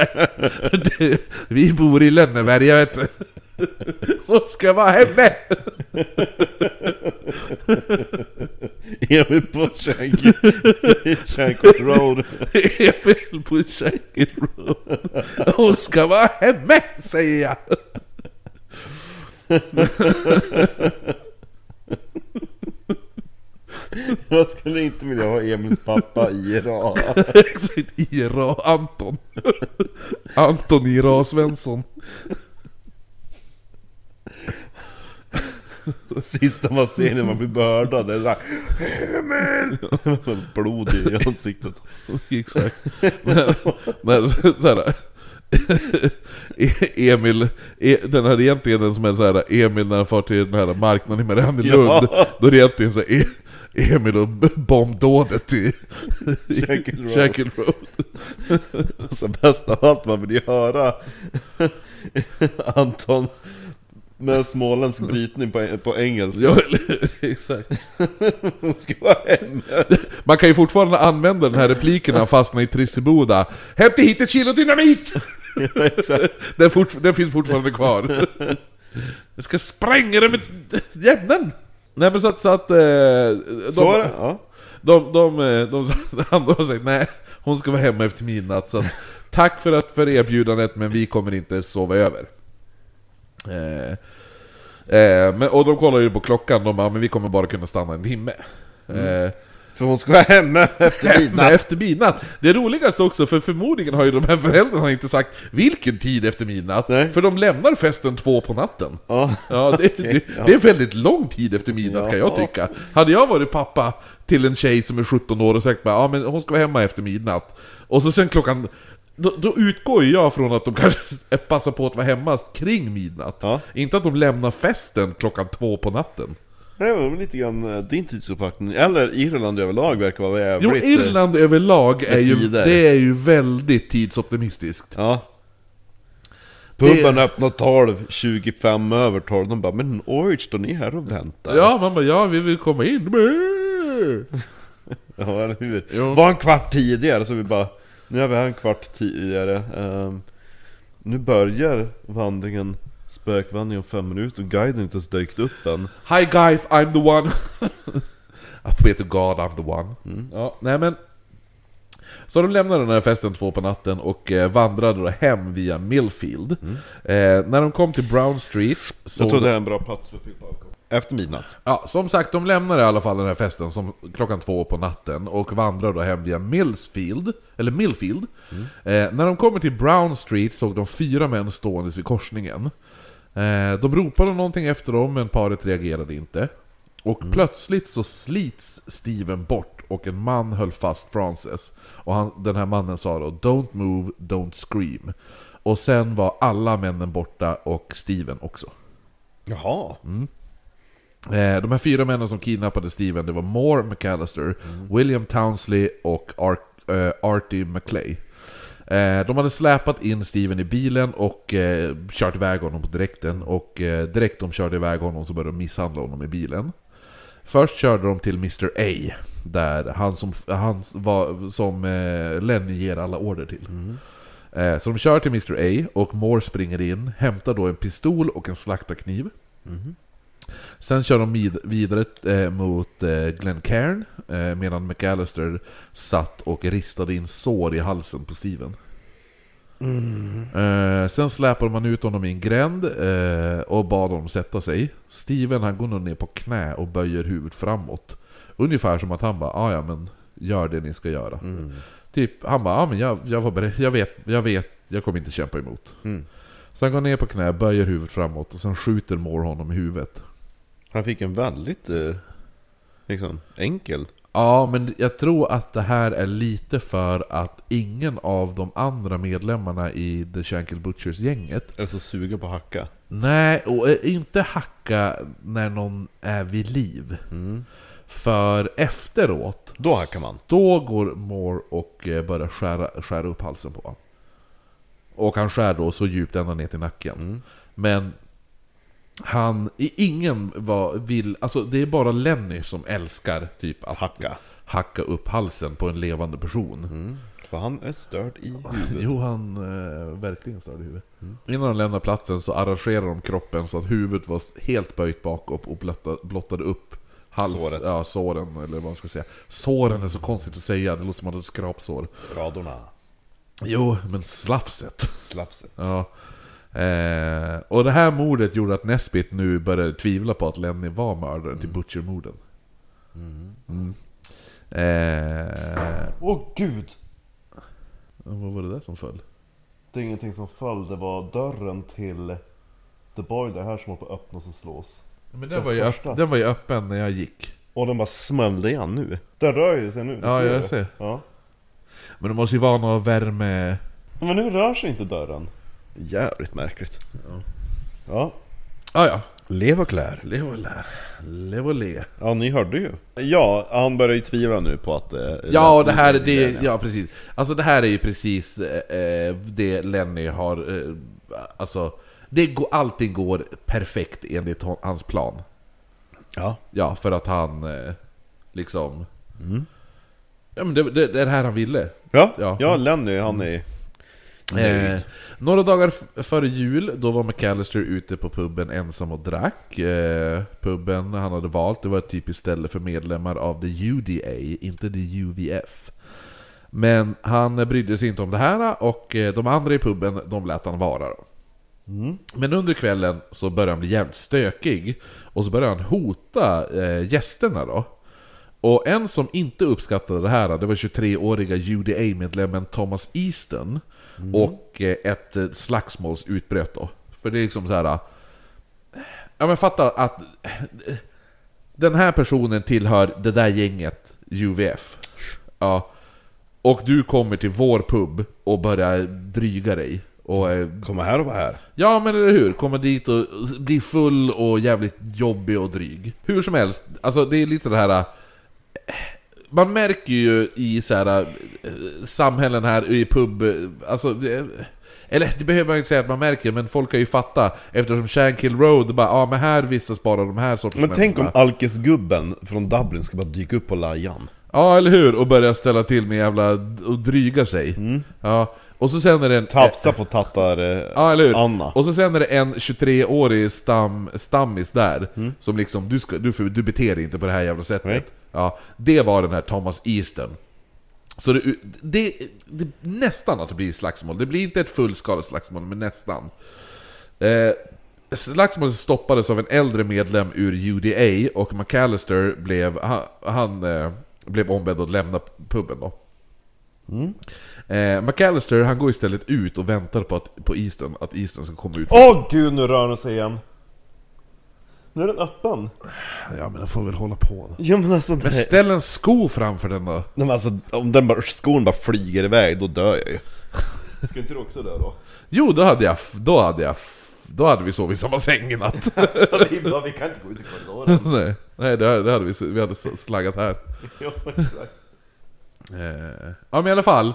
[SPEAKER 3] Vi bor i Lönneberga vet du. Hon ska vara hemma!
[SPEAKER 2] Emil på Shank- Shankill Road.
[SPEAKER 3] Emil på Shankill Road. Hon ska vara hemma, säger jag!
[SPEAKER 2] Jag skulle inte vilja ha Emils pappa i Iran.
[SPEAKER 3] Exakt, Ira Anton. Anton Ira Svensson.
[SPEAKER 2] Sista man ser när man blir mördad det är såhär Emil! Blod i ansiktet.
[SPEAKER 3] Exakt. När, när, såhär, Emil, e, den här egentligen den som är såhär Emil när han far till den här marknaden i Mariannelund.
[SPEAKER 2] Ja.
[SPEAKER 3] Då är det egentligen såhär e, Emil och bombdådet i
[SPEAKER 2] Shankill Road.
[SPEAKER 3] Road.
[SPEAKER 2] Så bäst av allt, man vill ju höra Anton med småländsk brytning på, på engelska.
[SPEAKER 3] Ja, eller? Exakt.
[SPEAKER 2] Hon ska vara hemma.
[SPEAKER 3] Man kan ju fortfarande använda den här repliken när han fastnar i Trisseboda. Hämta hit ett kilo dynamit!
[SPEAKER 2] Ja, exakt.
[SPEAKER 3] Den, fort, den finns fortfarande kvar. Jag ska spränga den med jämnen! Nej men så att... Så att eh, de,
[SPEAKER 2] Så det, ja.
[SPEAKER 3] De, de, de, de, han har sagt nej, hon ska vara hemma efter midnatt. Så att, tack för, att, för erbjudandet men vi kommer inte sova över. Eh, eh, men, och de kollar ju på klockan, de bara men vi kommer bara kunna stanna en timme. Eh,
[SPEAKER 2] För hon ska vara hemma efter midnatt.
[SPEAKER 3] efter midnatt. Det roligaste också, för förmodligen har ju de här föräldrarna inte sagt vilken tid efter midnatt.
[SPEAKER 2] Nej.
[SPEAKER 3] För de lämnar festen två på natten.
[SPEAKER 2] Ja.
[SPEAKER 3] Ja, det, det,
[SPEAKER 2] ja.
[SPEAKER 3] det är väldigt lång tid efter midnatt kan jag
[SPEAKER 2] Ja.
[SPEAKER 3] tycka. Hade jag varit pappa till en tjej som är 17 år och sagt bara, ja men hon ska vara hemma efter midnatt. Och så sen klockan... Då, då utgår ju jag från att de kanske passar på att vara hemma kring midnatt.
[SPEAKER 2] Ja.
[SPEAKER 3] Inte att de lämnar festen klockan två på natten.
[SPEAKER 2] Det var väl lite grann eh, din tidsuppfattning, eller Irland överlag verkar vara jävligt...
[SPEAKER 3] Jo,
[SPEAKER 2] eh,
[SPEAKER 3] Irland överlag är ju,
[SPEAKER 2] tider.
[SPEAKER 3] det är ju väldigt tidsoptimistiskt.
[SPEAKER 2] Ja. Puben öppnar 12, 25 över 12, de bara 'Men oj, står ni här och väntar?'
[SPEAKER 3] Ja, man bara ja, vi vill komma in.
[SPEAKER 2] Ja, eller hur?
[SPEAKER 3] Jo.
[SPEAKER 2] Var en kvart tidigare, så vi bara Nu är vi här en kvart tidigare ehm, Nu börjar vandringen Spökvandring om fem minuter och guiden inte ens dykt upp än
[SPEAKER 3] Hi guys, I'm the one. I swear to God I'm the one. Ja, nej men. Så de lämnade den här festen två på natten och eh, vandrade då hem via Millfield. Eh, när de kom till Brown Street så...
[SPEAKER 2] Jag tror det är en bra plats för alkohol Efter midnatt
[SPEAKER 3] Ja, som sagt, de lämnade i alla fall den här festen som klockan två på natten och vandrar då hem via Millsfield, eller Millfield. Eh, när de kommer till Brown Street såg de fyra män stående vid korsningen. Eh, de ropade någonting efter dem, men paret reagerade inte. Och plötsligt så slits Steven bort och en man höll fast Frances. Och han, den här mannen sa då 'Don't move, don't scream' Och sen var alla männen borta och Steven också.
[SPEAKER 2] Jaha
[SPEAKER 3] Eh, de här fyra männen som kidnappade Steven, det var Moore McAllister, William Townsley och Ar- eh, Artie McClay. Eh, de hade släpat in Steven i bilen och eh, kört iväg honom på direkten. Och direkt de körde iväg honom så började de misshandla honom i bilen. Först körde de till Mr A, där han som, han var, som Lenny ger alla order till. Eh, så de kör till Mr A och Moore springer in, hämtar då en pistol och en slaktarkniv. Sen kör de vid- vidare eh, mot eh, Glen Cairn, eh, medan McAllister satt och ristade in sår i halsen på Steven. Eh, sen släpade man ut honom i en gränd eh, och bad honom sätta sig. Steven han går nog ner på knä och böjer huvudet framåt. Ungefär som att han bara "Ah, ja men gör det ni ska göra. Typ, han bara ja men jag, jag var beredd, jag vet, jag vet, jag kommer inte kämpa emot.
[SPEAKER 2] Mm.
[SPEAKER 3] Så han går ner på knä, böjer huvudet framåt och sen skjuter Moore honom i huvudet.
[SPEAKER 4] Han fick en väldigt, eh, liksom, enkel.
[SPEAKER 3] Ja, men jag tror att det här är lite för att ingen av de andra medlemmarna i The Shankill Butchers-gänget
[SPEAKER 4] Är så sugen på att hacka.
[SPEAKER 3] Nej, och eh, inte hacka när någon är vid liv. För efteråt,
[SPEAKER 4] Då hackar man.
[SPEAKER 3] då går Moore och eh, börjar skära, skära upp halsen på honom. Och han skär då så djupt ända ner till nacken. Men han, i- ingen var, vill, alltså det är bara Lenny som älskar typ att
[SPEAKER 4] Hacka.
[SPEAKER 3] hacka upp halsen på en levande person.
[SPEAKER 4] För han är störd i huvudet.
[SPEAKER 3] Jo, han eh, verkligen störde huvudet. Innan de lämnar platsen så arrangerar de kroppen så att huvudet var helt böjt bakåt och blottade, blottade upp hals,
[SPEAKER 4] Såret.
[SPEAKER 3] Ja, såren, eller vad man ska säga. Såren är så konstigt att säga, det låter som att man hade skrapsår.
[SPEAKER 4] Skadorna.
[SPEAKER 3] Jo, men slafset.
[SPEAKER 4] Slafset.
[SPEAKER 3] Ja. Eh, och det här mordet gjorde att Nesbit nu började tvivla på att Lenny var mördaren till Butcher-morden. Mm. Eh,
[SPEAKER 2] Åh gud!
[SPEAKER 3] vad var det där som föll?
[SPEAKER 2] Det är ingenting som föll, det var dörren till The Boiler här som håller på att öppnas och slås.
[SPEAKER 3] Men den,
[SPEAKER 2] Den
[SPEAKER 3] var ju öpp- den var ju öppen när jag gick.
[SPEAKER 2] Och den bara smällde igen nu. Den rör ju sig nu,
[SPEAKER 3] Ja,
[SPEAKER 2] ser
[SPEAKER 3] jag
[SPEAKER 2] det.
[SPEAKER 3] ser.
[SPEAKER 2] Ja.
[SPEAKER 3] Men det måste ju vara någon värme...
[SPEAKER 2] Men nu rör sig inte dörren.
[SPEAKER 4] Jävligt märkligt.
[SPEAKER 2] Ja.
[SPEAKER 3] Ah, ja,
[SPEAKER 4] Lev och lär.
[SPEAKER 3] lev och lär. Lev och le.
[SPEAKER 4] Ja, ni hörde ju. Ja, han börjar ju tvivla nu på att... Eh,
[SPEAKER 3] Ja, det här, det, ja precis. Alltså det här är ju precis eh, det Lenny har... Eh, alltså, det går, allting går perfekt enligt hans plan.
[SPEAKER 4] Ja.
[SPEAKER 3] Ja, för att han eh, liksom... Ja men det, det, det är det här han ville.
[SPEAKER 4] Ja,
[SPEAKER 3] Ja.
[SPEAKER 4] ja. Lenny han är...
[SPEAKER 3] Eh, några dagar före jul, då var McAllister ute på puben ensam och drack. Eh, puben han hade valt, det var ett typiskt ställe för medlemmar av the UDA, inte the UVF. Men han brydde sig inte om det här och eh, de andra i puben, de lät han vara. Då. Men under kvällen så började han bli jävligt stökig och så började han hota eh, gästerna då. Och en som inte uppskattade det här, det var 23-åriga UDA-medlemmen Thomas Easton. Och eh, ett eh, slagsmål utbröt då. För det är liksom så här. eh, Ja men fatta att den här personen tillhör det där gänget UVF. Ja. Och du kommer till vår pub och börjar dryga dig. Och
[SPEAKER 4] Kommer här och var här.
[SPEAKER 3] Ja men eller hur, komma dit och bli full och jävligt jobbig och dryg. Hur som helst, alltså det är lite det här... Man märker ju i så här, eh, samhällen här, i pub, alltså... Eller det behöver man inte säga att man märker, men folk kan ju fatta eftersom Shankill Road, bara, ja men här vistas bara de här sorters
[SPEAKER 4] Men tänk om alkisgubben från Dublin ska bara dyka upp på lajan.
[SPEAKER 3] Ja eller hur, och börja ställa till med jävla... och dryga sig. Ja, och så sen är det en...
[SPEAKER 4] Tafsa på tattar... Eh,
[SPEAKER 3] Ja, eller hur?
[SPEAKER 4] Anna.
[SPEAKER 3] Och så sen är det en 23-årig stam, stammis där, som liksom, du, ska, du, du beter dig inte på det här jävla sättet.
[SPEAKER 4] Nej.
[SPEAKER 3] Ja, det var den här Thomas Easton. Så det, det, det nästan att det blir slagsmål. Det blir inte ett fullskaligt slagsmål, men nästan. Eh, slagsmålet stoppades av en äldre medlem ur UDA och McAllister blev, han, han eh, blev ombedd att lämna puben då. Eh, McAllister han går istället ut och väntar på, att, på Easton, att Easton ska komma ut.
[SPEAKER 2] Åh gud, nu rör den sig igen. Nu är den öppen.
[SPEAKER 3] Ja men den får väl hålla på då.
[SPEAKER 2] Ja men alltså,
[SPEAKER 3] Men ställ en sko framför den då.
[SPEAKER 4] Nej, men alltså, om den bara, skon bara flyger iväg, då dör jag ju.
[SPEAKER 2] Ska inte du också dö då?
[SPEAKER 3] Jo, då hade jag, då hade jag, då hade vi sovit i samma säng i natt.
[SPEAKER 2] Så vi, bara, vi kan inte gå ut i korridoren.
[SPEAKER 3] nej, nej det, hade- det hade vi, vi hade slaggat här.
[SPEAKER 2] ja, exakt.
[SPEAKER 3] Eh, ja men i alla fall.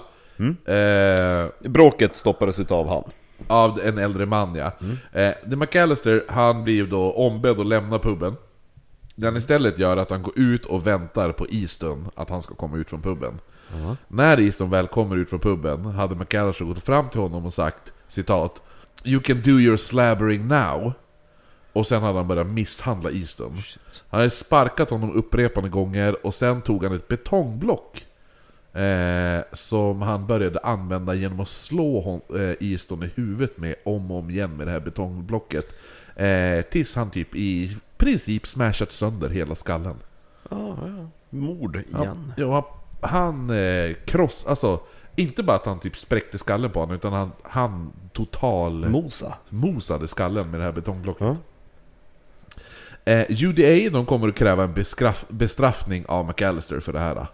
[SPEAKER 3] Eh,
[SPEAKER 4] Bråket stoppades utav han.
[SPEAKER 3] av en äldre man ja. Eh, The McAllister, han blir då ombedd att lämna puben. Det han istället gör är att han går ut och väntar på Easton, att han ska komma ut från puben. När Easton väl kommer ut från puben hade McAllister gått fram till honom och sagt citat You can do your slabbering now. Och sen hade han börjat misshandla Easton. Han hade sparkat honom upprepade gånger och sen tog han ett betongblock Eh, som han började använda genom att slå hon, eh, Easton i huvudet med om och om igen med det här betongblocket. Eh, tills han typ i princip smashat sönder hela skallen.
[SPEAKER 4] Mord igen.
[SPEAKER 3] Ja, han, han eh, kross, alltså inte bara att han typ spräckte skallen på honom utan han, han total
[SPEAKER 4] Mosa.
[SPEAKER 3] mosade skallen med det här betongblocket. Eh, UDA de kommer att kräva en bestraff, bestraffning av McAllister för det här.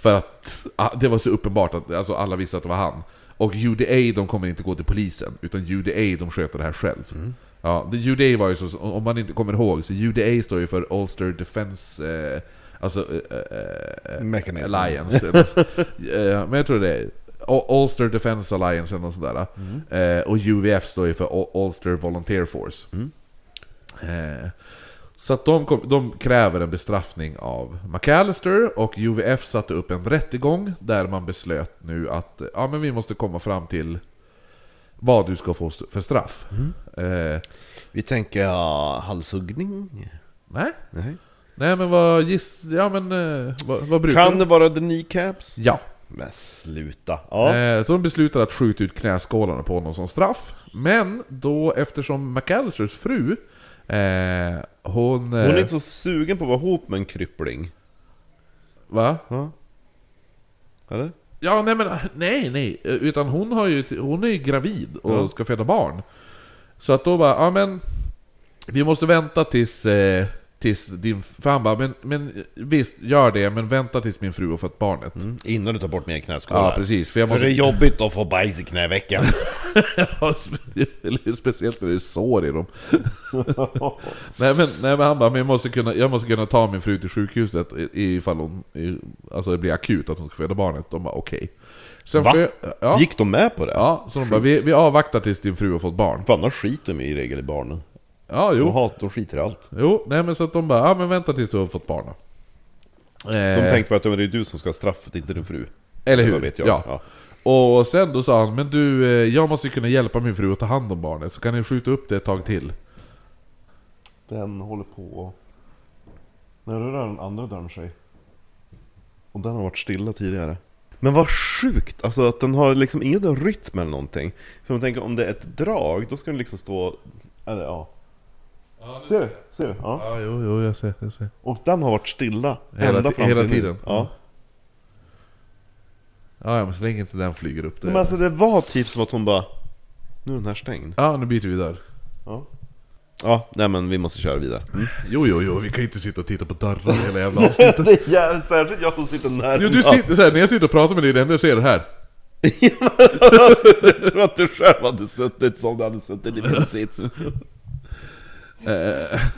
[SPEAKER 3] För att ah, det var så uppenbart att alltså, alla visste att det var han. Och UDA de kommer inte gå till polisen, utan UDA de sköter det här själv. Ja, det, UDA var ju så, om man inte kommer ihåg, så UDA står ju för Ulster Defense... Eh, alltså... Eh, eh,
[SPEAKER 2] Mechanism.
[SPEAKER 3] Alliance. eh, men jag tror det är Ulster Defense Alliance eller något sånt där. Eh, och UVF står ju för Ulster Volunteer Force. Eh, så att de, kom, de kräver en bestraffning av McAllister och UVF satte upp en rättegång där man beslöt nu att ja, men vi måste komma fram till vad du ska få för straff. Eh,
[SPEAKER 2] Vi tänker ja, halshuggning?
[SPEAKER 3] nej?
[SPEAKER 2] Nej.
[SPEAKER 3] Nej men vad giss... Ja men eh, vad, vad brukar
[SPEAKER 2] Kan
[SPEAKER 3] de?
[SPEAKER 2] det vara the kneecaps?
[SPEAKER 3] Ja.
[SPEAKER 2] Men sluta. Ja.
[SPEAKER 3] Eh, så de beslutade att skjuta ut knäskålarna på honom som straff. Men då eftersom McAllisters fru eh, hon... Eh,
[SPEAKER 2] Hon är inte så sugen på att vara ihop med en kryppling.
[SPEAKER 3] Va?
[SPEAKER 2] Ja. Eller?
[SPEAKER 3] Ja, nej men nej, nej. Utan hon, har ju, hon är ju gravid och
[SPEAKER 2] Ja.
[SPEAKER 3] ska föda barn. Så att då bara, ja men... Vi måste vänta tills, eh, tills din... För han bara, men, men visst, gör det, men vänta tills min fru har fått barnet.
[SPEAKER 2] Mm. Innan du tar bort mina knäskålar.
[SPEAKER 3] Ja, precis. För jag
[SPEAKER 2] För
[SPEAKER 3] måste...
[SPEAKER 2] det är jobbigt att få bajs i knävecken.
[SPEAKER 3] Speciellt när det är sår i dem. nej, men, nej men han bara, men jag måste, kunna, jag måste kunna ta min fru till sjukhuset ifall hon, alltså det blir akut att hon ska föda barnet. De bara okej. Sen
[SPEAKER 2] Va?
[SPEAKER 3] jag- ja,
[SPEAKER 2] Gick de med på det?
[SPEAKER 3] ja, så de bara, vi, vi avvaktar tills din fru har fått barn.
[SPEAKER 2] För annars skiter de i regel i barnen.
[SPEAKER 3] Ja,
[SPEAKER 2] De,
[SPEAKER 3] jo.
[SPEAKER 2] hat, de skiter i allt.
[SPEAKER 3] Jo, nej men så att de bara, ja men vänta tills du har fått barn då.
[SPEAKER 2] De
[SPEAKER 3] Eh,
[SPEAKER 2] tänkte på att det är du som ska ha straffet, inte din fru.
[SPEAKER 3] Eller hur?
[SPEAKER 2] Vet jag.
[SPEAKER 3] Ja.
[SPEAKER 2] Ja.
[SPEAKER 3] Och sen då sa han, men du, eh, jag måste kunna hjälpa min fru att ta hand om barnet, så kan ni skjuta upp det ett tag till?
[SPEAKER 5] Den håller på... När rör den andra dörren sig?
[SPEAKER 2] Och den har varit stilla tidigare. Men vad sjukt! Alltså att den har liksom ingen rytm eller någonting. För man tänker om det är ett drag, då ska den liksom stå...
[SPEAKER 5] Eller ja. Ser du? Ser du? Ja.
[SPEAKER 3] Ja, jo, jo, jag ser, jag ser.
[SPEAKER 2] Och den har varit stilla
[SPEAKER 3] Hela
[SPEAKER 2] ända fram
[SPEAKER 3] hela
[SPEAKER 2] till nu.
[SPEAKER 3] tiden.
[SPEAKER 2] Ja.
[SPEAKER 3] Ja, ja, men så länge inte den flyger upp det.
[SPEAKER 2] Men alltså det var typ som att hon bara... Nu är den här stängd.
[SPEAKER 3] Ja, nu byter vi där.
[SPEAKER 5] ja.
[SPEAKER 2] Ja, nej men vi måste köra vidare. Mm.
[SPEAKER 3] Jo, jo, jo, vi kan inte sitta och titta på dörrar hela jävla avsnittet.
[SPEAKER 2] det är jävligt, särskilt jag som sitter närmast.
[SPEAKER 3] Jo, du sitter så här, när jag sitter och pratar med dig, det enda jag ser är det här.
[SPEAKER 2] alltså, jag tror att du själv hade suttit som du hade suttit i min sits.
[SPEAKER 3] Eh,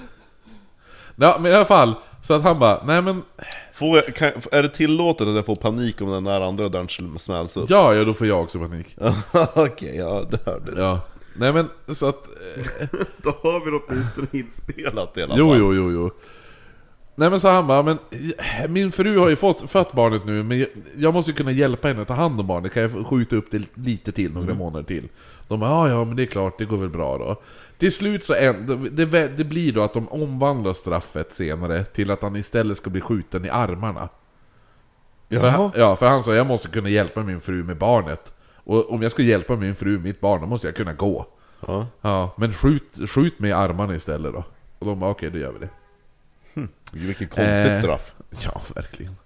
[SPEAKER 3] Ja, men i alla fall. Så att han bara, nej men,
[SPEAKER 2] Får jag, kan, är det tillåtet att jag får panik om den där andra dörren smälls upp?
[SPEAKER 3] ja, ja, då får jag också panik.
[SPEAKER 2] Okej, ja det hörde du.
[SPEAKER 3] Ja. Nej men, så att... eh,
[SPEAKER 2] Då har vi åtminstone inspelat i alla
[SPEAKER 3] Jo,
[SPEAKER 2] fall.
[SPEAKER 3] jo, jo, jo. Nej men så han bara, men min fru har ju fått, fött barnet nu, men jag, jag måste ju kunna hjälpa henne att ta hand om barnet, kan jag skjuta upp det lite till, några månader till? De bara, ja ja men det är klart, det går väl bra då. Till slut så en, det, det, blir då att de omvandlar straffet senare till att han istället ska bli skjuten i armarna. För han, ja, för han sa jag måste kunna hjälpa min fru med barnet. Och om jag ska hjälpa min fru med mitt barn, då måste jag kunna gå.
[SPEAKER 2] Ja.
[SPEAKER 3] Ja, men skjut, skjut mig i armarna istället då. Och de bara okej, då gör vi det.
[SPEAKER 2] Vilket konstigt
[SPEAKER 3] Eh.
[SPEAKER 2] straff.
[SPEAKER 3] Ja, verkligen.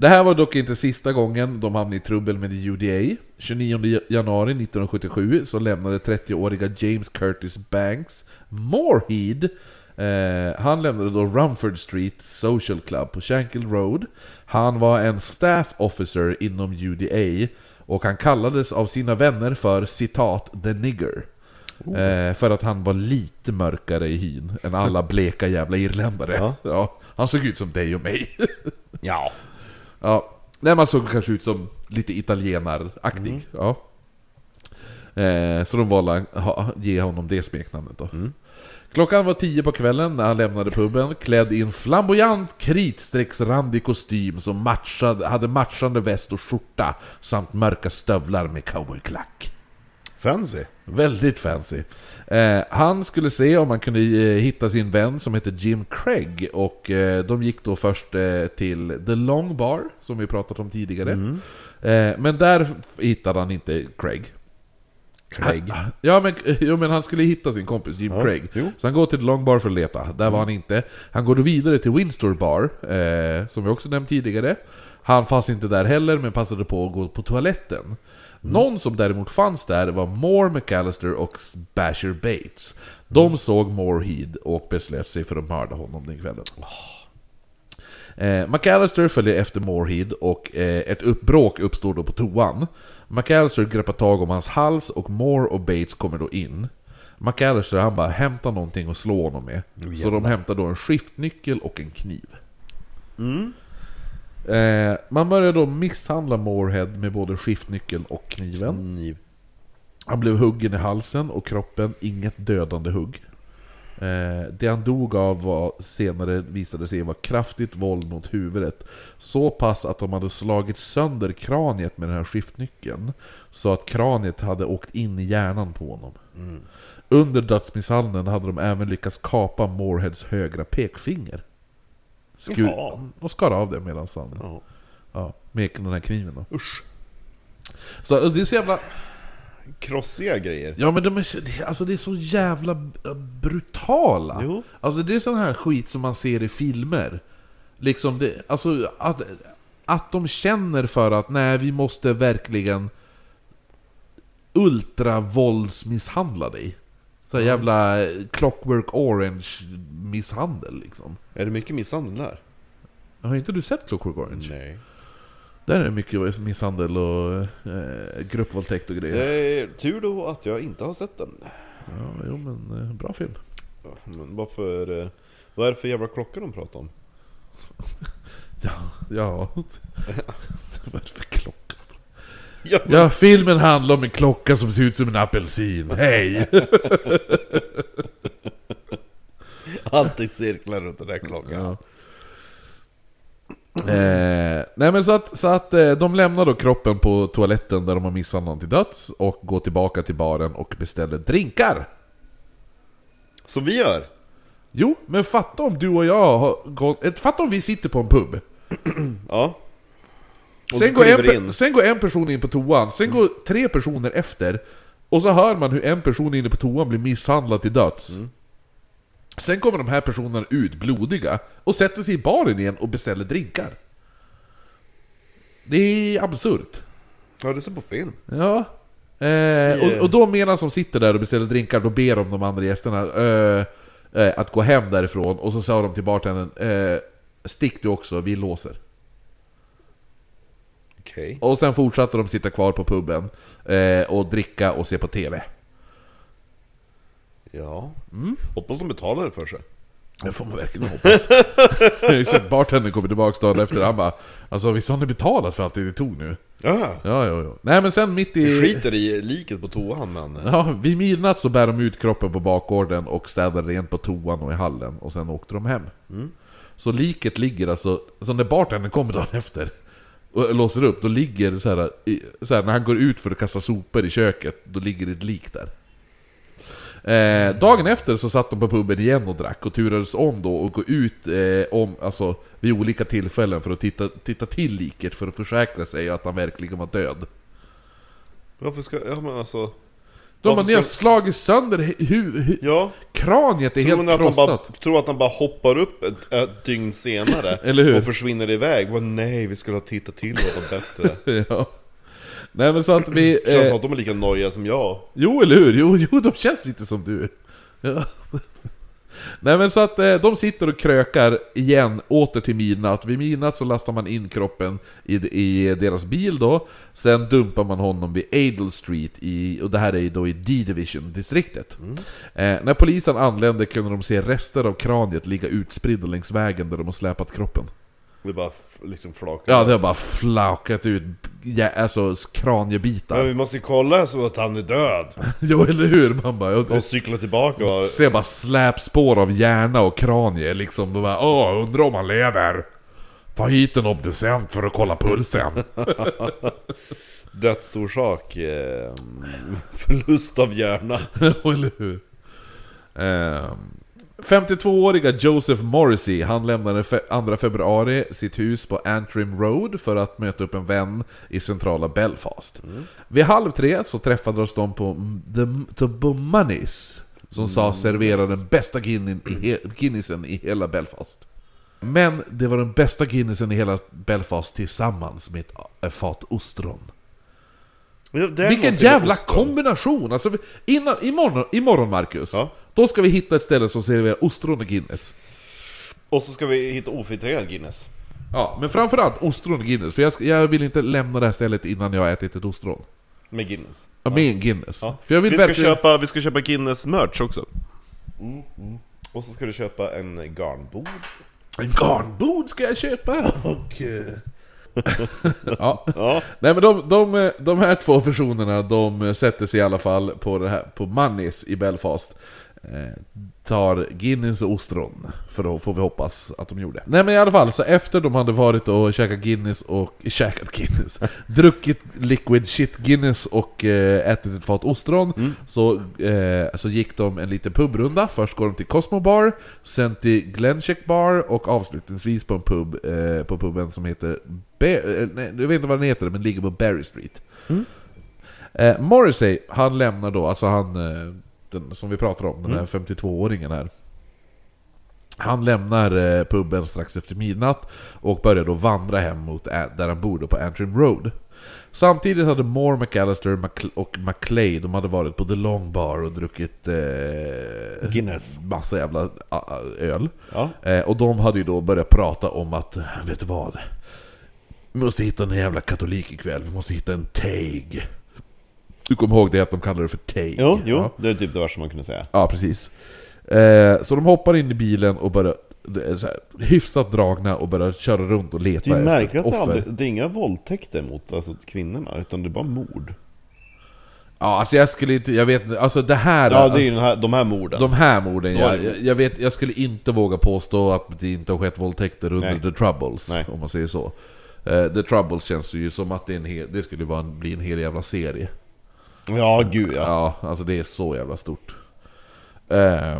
[SPEAKER 3] Det här var dock inte sista gången de hamnade i trubbel med UDA. 29 januari 1977 så lämnade 30-åriga James Curtis Banks Moorhead eh, Han lämnade då Rumford Street Social Club på Shankill Road. Han var en staff officer inom UDA och han kallades av sina vänner för citat ”the nigger”. Eh, för att han var lite mörkare i hyn än alla bleka jävla irländare.
[SPEAKER 2] Ja.
[SPEAKER 3] Ja, han såg ut som dig och mig.
[SPEAKER 2] Ja.
[SPEAKER 3] Ja. Nej, man såg kanske ut som lite italienaraktig. Ja. Eh, så de valde att ha- ge honom det smeknamnet då. Klockan var tio på kvällen när han lämnade puben, klädd i en flamboyant kritstrecksrandig kostym som matchade, hade matchande väst och skjorta samt mörka stövlar med cowboyklack.
[SPEAKER 2] Fancy.
[SPEAKER 3] Väldigt fancy. Eh, han skulle se om han kunde eh, hitta sin vän som heter Jim Craig och eh, de gick då först eh, till The Long Bar, som vi pratat om tidigare. Eh, men där hittade han inte Craig.
[SPEAKER 2] Craig.
[SPEAKER 3] Ja men, jo, men han skulle hitta sin kompis Jim
[SPEAKER 2] Ja,
[SPEAKER 3] Craig.
[SPEAKER 2] jo.
[SPEAKER 3] Så han går till The Long Bar för att leta, där var han inte. Han går då vidare till Windsor Bar, som vi också nämnt tidigare. Han fanns inte där heller, men passade på att gå på toaletten.
[SPEAKER 2] Mm.
[SPEAKER 3] Någon som däremot fanns där var Moore McAllister och Basher Bates. De såg Moorhead och beslöt sig för att mörda honom den kvällen. Eh, McAllister följer efter Moorhead och eh, ett uppbråk uppstår då på toan. McAllister greppar tag om hans hals och Moore och Bates kommer då in. McAllister han bara hämtar någonting och slå honom med. Så de hämtar då en skiftnyckel och en kniv. Eh, man börjar då misshandla Moorhead med både skiftnyckeln och kniven.
[SPEAKER 4] Kniv.
[SPEAKER 3] Han blev huggen i halsen och kroppen, inget dödande hugg. Eh, det han dog av var senare visade sig vara kraftigt våld mot huvudet. Så pass att de hade slagit sönder kraniet med den här skiftnyckeln. Så att kraniet hade åkt in i hjärnan på honom. Under dödsmisshandeln hade de även lyckats kapa Moorheads högra pekfinger. Skur-
[SPEAKER 4] Jaha.
[SPEAKER 3] och skar av det medan han...
[SPEAKER 4] Ja.
[SPEAKER 3] Ja, med den här kniven då.
[SPEAKER 4] Usch.
[SPEAKER 3] Så det är så jävla...
[SPEAKER 4] Krossiga grejer.
[SPEAKER 3] Ja men de är, alltså det är så jävla b- brutala.
[SPEAKER 4] Jo.
[SPEAKER 3] Alltså det är sån här skit som man ser i filmer. Liksom det, alltså att, att de känner för att nej vi måste verkligen ultravåldsmisshandla dig. Så jävla Clockwork Orange misshandel liksom.
[SPEAKER 4] Är det mycket misshandel där?
[SPEAKER 3] Har inte du sett Clockwork Orange?
[SPEAKER 4] Nej.
[SPEAKER 3] Där är det mycket misshandel och eh, gruppvåldtäkt och grejer.
[SPEAKER 4] är tur då att jag inte har sett den.
[SPEAKER 3] Ja, jo men eh, bra film.
[SPEAKER 4] Men varför... eh, Vad är det för jävla klocka de pratar om?
[SPEAKER 3] Ja, ja. Vad är det för klocka?
[SPEAKER 4] Ja,
[SPEAKER 3] Ja, filmen handlar om en klocka som ser ut som en apelsin. Hej!
[SPEAKER 4] alltid cirklar runt den där klockan.
[SPEAKER 3] Ja. Eh, nej men så att, så att eh, de lämnar då kroppen på toaletten där de har misshandlat honom till döds och går tillbaka till baren och beställer drinkar.
[SPEAKER 4] Som vi gör!
[SPEAKER 3] Jo, men fatta om du och jag har gått... eh, Fatta om vi sitter på en pub.
[SPEAKER 4] Ja.
[SPEAKER 3] Sen går, en,
[SPEAKER 4] in.
[SPEAKER 3] sen går en person in på toan, sen går tre personer efter. Och så hör man hur en person inne på toan blir misshandlad till döds.
[SPEAKER 4] Mm.
[SPEAKER 3] Sen kommer de här personerna ut blodiga och sätter sig i baren igen och beställer drinkar. Det är absurt.
[SPEAKER 4] Ja, det ser på film.
[SPEAKER 3] Ja. Eh, och, och då medan som sitter där och beställer drinkar, då ber de de andra gästerna eh, eh, att gå hem därifrån. Och så sa de till bartendern, eh, stick du också, vi låser.
[SPEAKER 4] Okej.
[SPEAKER 3] Och sen fortsatte de sitta kvar på puben eh, och dricka och se på TV.
[SPEAKER 4] Ja.
[SPEAKER 3] Mm.
[SPEAKER 4] Hoppas de betalar för sig.
[SPEAKER 3] Det får man verkligen hoppas. Bartendern kommer tillbaka dagen efter han bara Alltså visst har ni betalat för allt det ni tog nu?
[SPEAKER 4] Ja.
[SPEAKER 3] Ja, ja, ja. Nej men sen mitt i...
[SPEAKER 4] Skiter i liket på toan men...
[SPEAKER 3] Ja, vid midnatt så bär de ut kroppen på bakgården och städar rent på toan och i hallen och sen åkte de hem. Så liket ligger alltså, så när bartendern kommer dagen efter och låser upp, då ligger så här, så här när han går ut för att kasta sopor i köket, då ligger det ett lik där. Eh, dagen efter så satt de på puben igen och drack och turades om då och gå ut eh, om, alltså, vid olika tillfällen för att titta, titta till liket för att försäkra sig att han verkligen var död.
[SPEAKER 4] Varför ska... Ja men alltså...
[SPEAKER 3] De har slagit sönder hu- hu- hu-
[SPEAKER 4] Ja.
[SPEAKER 3] Kraniet är
[SPEAKER 4] Tror
[SPEAKER 3] helt krossat.
[SPEAKER 4] tror att han bara hoppar upp ett, ett dygn senare och försvinner iväg? Bara, nej, vi skulle ha tittat till något bättre.
[SPEAKER 3] ja. Nej men så att vi...
[SPEAKER 4] Känns som
[SPEAKER 3] Eh,
[SPEAKER 4] att de är lika nojiga som jag.
[SPEAKER 3] jo eller hur? Jo, jo, de känns lite som du. Ja. Nej men så att eh, de sitter och krökar igen, åter till midnatt. Vid midnatt så lastar man in kroppen i, i deras bil då. Sen dumpar man honom vid Adel Street, i, och det här är då i D-Division-distriktet. Eh, när polisen anlände kunde de se rester av kraniet ligga utspridda längs vägen där de har släpat kroppen.
[SPEAKER 4] Det bara liksom flakar
[SPEAKER 3] Ja, det har bara flakat ut ja, alltså kraniebitar.
[SPEAKER 4] Men vi måste ju kolla så att han är död.
[SPEAKER 3] Jo, eller hur? Man bara...
[SPEAKER 4] Och cykla tillbaka och...
[SPEAKER 3] ser bara släpspår av hjärna och kranie liksom. Då bara, åh, undrar om han lever. Ta hit en obducent för att kolla pulsen.
[SPEAKER 4] Dödsorsak... Eh, förlust av hjärna.
[SPEAKER 3] eller hur? Ehm, 52-åriga Joseph Morrissey, han lämnade fe- 2 februari sitt hus på Antrim Road för att möta upp en vän i centrala Belfast. Vid halv tre så träffades de på The, the Bumanis, som sa servera den bästa Guinnessen i, hela Belfast. Men det var den bästa Guinnessen i hela Belfast tillsammans med ett fat ostron.
[SPEAKER 4] Ja,
[SPEAKER 3] Vilken jävla
[SPEAKER 4] ostron.
[SPEAKER 3] kombination! Alltså, innan, imorgon, imorgon Marcus,
[SPEAKER 4] Ja.
[SPEAKER 3] Då ska vi hitta ett ställe som serverar ostron och Guinness.
[SPEAKER 2] Och så ska vi hitta ofiltrerad Guinness.
[SPEAKER 3] Ja, men framförallt ostron och Guinness, för jag, ska, jag vill inte lämna det här stället innan jag har ätit ett ostron.
[SPEAKER 2] Med Guinness.
[SPEAKER 3] Ja, med en Guinness.
[SPEAKER 2] Ja.
[SPEAKER 3] För jag vill
[SPEAKER 2] vi, ska
[SPEAKER 3] verkligen...
[SPEAKER 2] köpa, vi ska köpa Guinness merch också. Och så ska du köpa en garnbord.
[SPEAKER 3] En garnbord ska jag köpa! Och... eh, ja.
[SPEAKER 2] Ja.
[SPEAKER 3] Nej men de, de, de här två personerna, de sätter sig i alla fall på, det här, på Mannis i Belfast. Eh, tar Guinness och ostron, för då får vi hoppas att de gjorde. Nej men i alla fall, så efter de hade varit och käkat Guinness och... Käkat Guinness? druckit liquid shit Guinness och eh, ätit ett fat ostron, så, eh, så gick de en liten pubrunda. Först går de till Cosmo Bar, sen till Glencheck Bar och avslutningsvis på en pub, eh, på puben som heter... Be- eh, nej, jag vet inte vad den heter, men ligger på Berry Street. Eh, Morrissey, han lämnar då, alltså han, den, som vi pratar om, den här 52-åringen här. Han lämnar eh, puben strax efter midnatt och börjar då vandra hem mot där han bor då på Antrim Road. Samtidigt hade Moore, McAllister och McClay, de hade varit på The Long Bar och druckit eh,
[SPEAKER 2] Guinness.
[SPEAKER 3] massa jävla öl.
[SPEAKER 2] Ja.
[SPEAKER 3] Eh, och de hade ju då börjat prata om att, vet du vad? Vi måste hitta en jävla katolik ikväll, vi måste hitta en teg. Du kommer ihåg det att de kallar det för teg?
[SPEAKER 2] Jo, jo.
[SPEAKER 3] Ja,
[SPEAKER 2] Det är typ det värsta man kunde säga.
[SPEAKER 3] ja precis. Eh, så de hoppar in i bilen och börjar så här, hyfsat dragna och börjar köra runt och leta
[SPEAKER 2] Det är
[SPEAKER 3] efter
[SPEAKER 2] märkligt att det, aldrig, det är inga våldtäkter mot alltså, kvinnorna, utan det är bara mord.
[SPEAKER 3] Ja, alltså jag skulle inte, jag vet inte, alltså det här...
[SPEAKER 2] Ja, det är den här, de här morden.
[SPEAKER 3] De här morden, jag, jag, vet, jag skulle inte våga påstå att det inte har skett våldtäkter under
[SPEAKER 2] Nej.
[SPEAKER 3] The Troubles,
[SPEAKER 2] Nej.
[SPEAKER 3] om man säger så. Eh, The Troubles känns ju som att det, är en hel, det skulle vara en, bli en hel jävla serie.
[SPEAKER 2] Ja, gud ja.
[SPEAKER 3] Ja, alltså det är så jävla stort. Eh,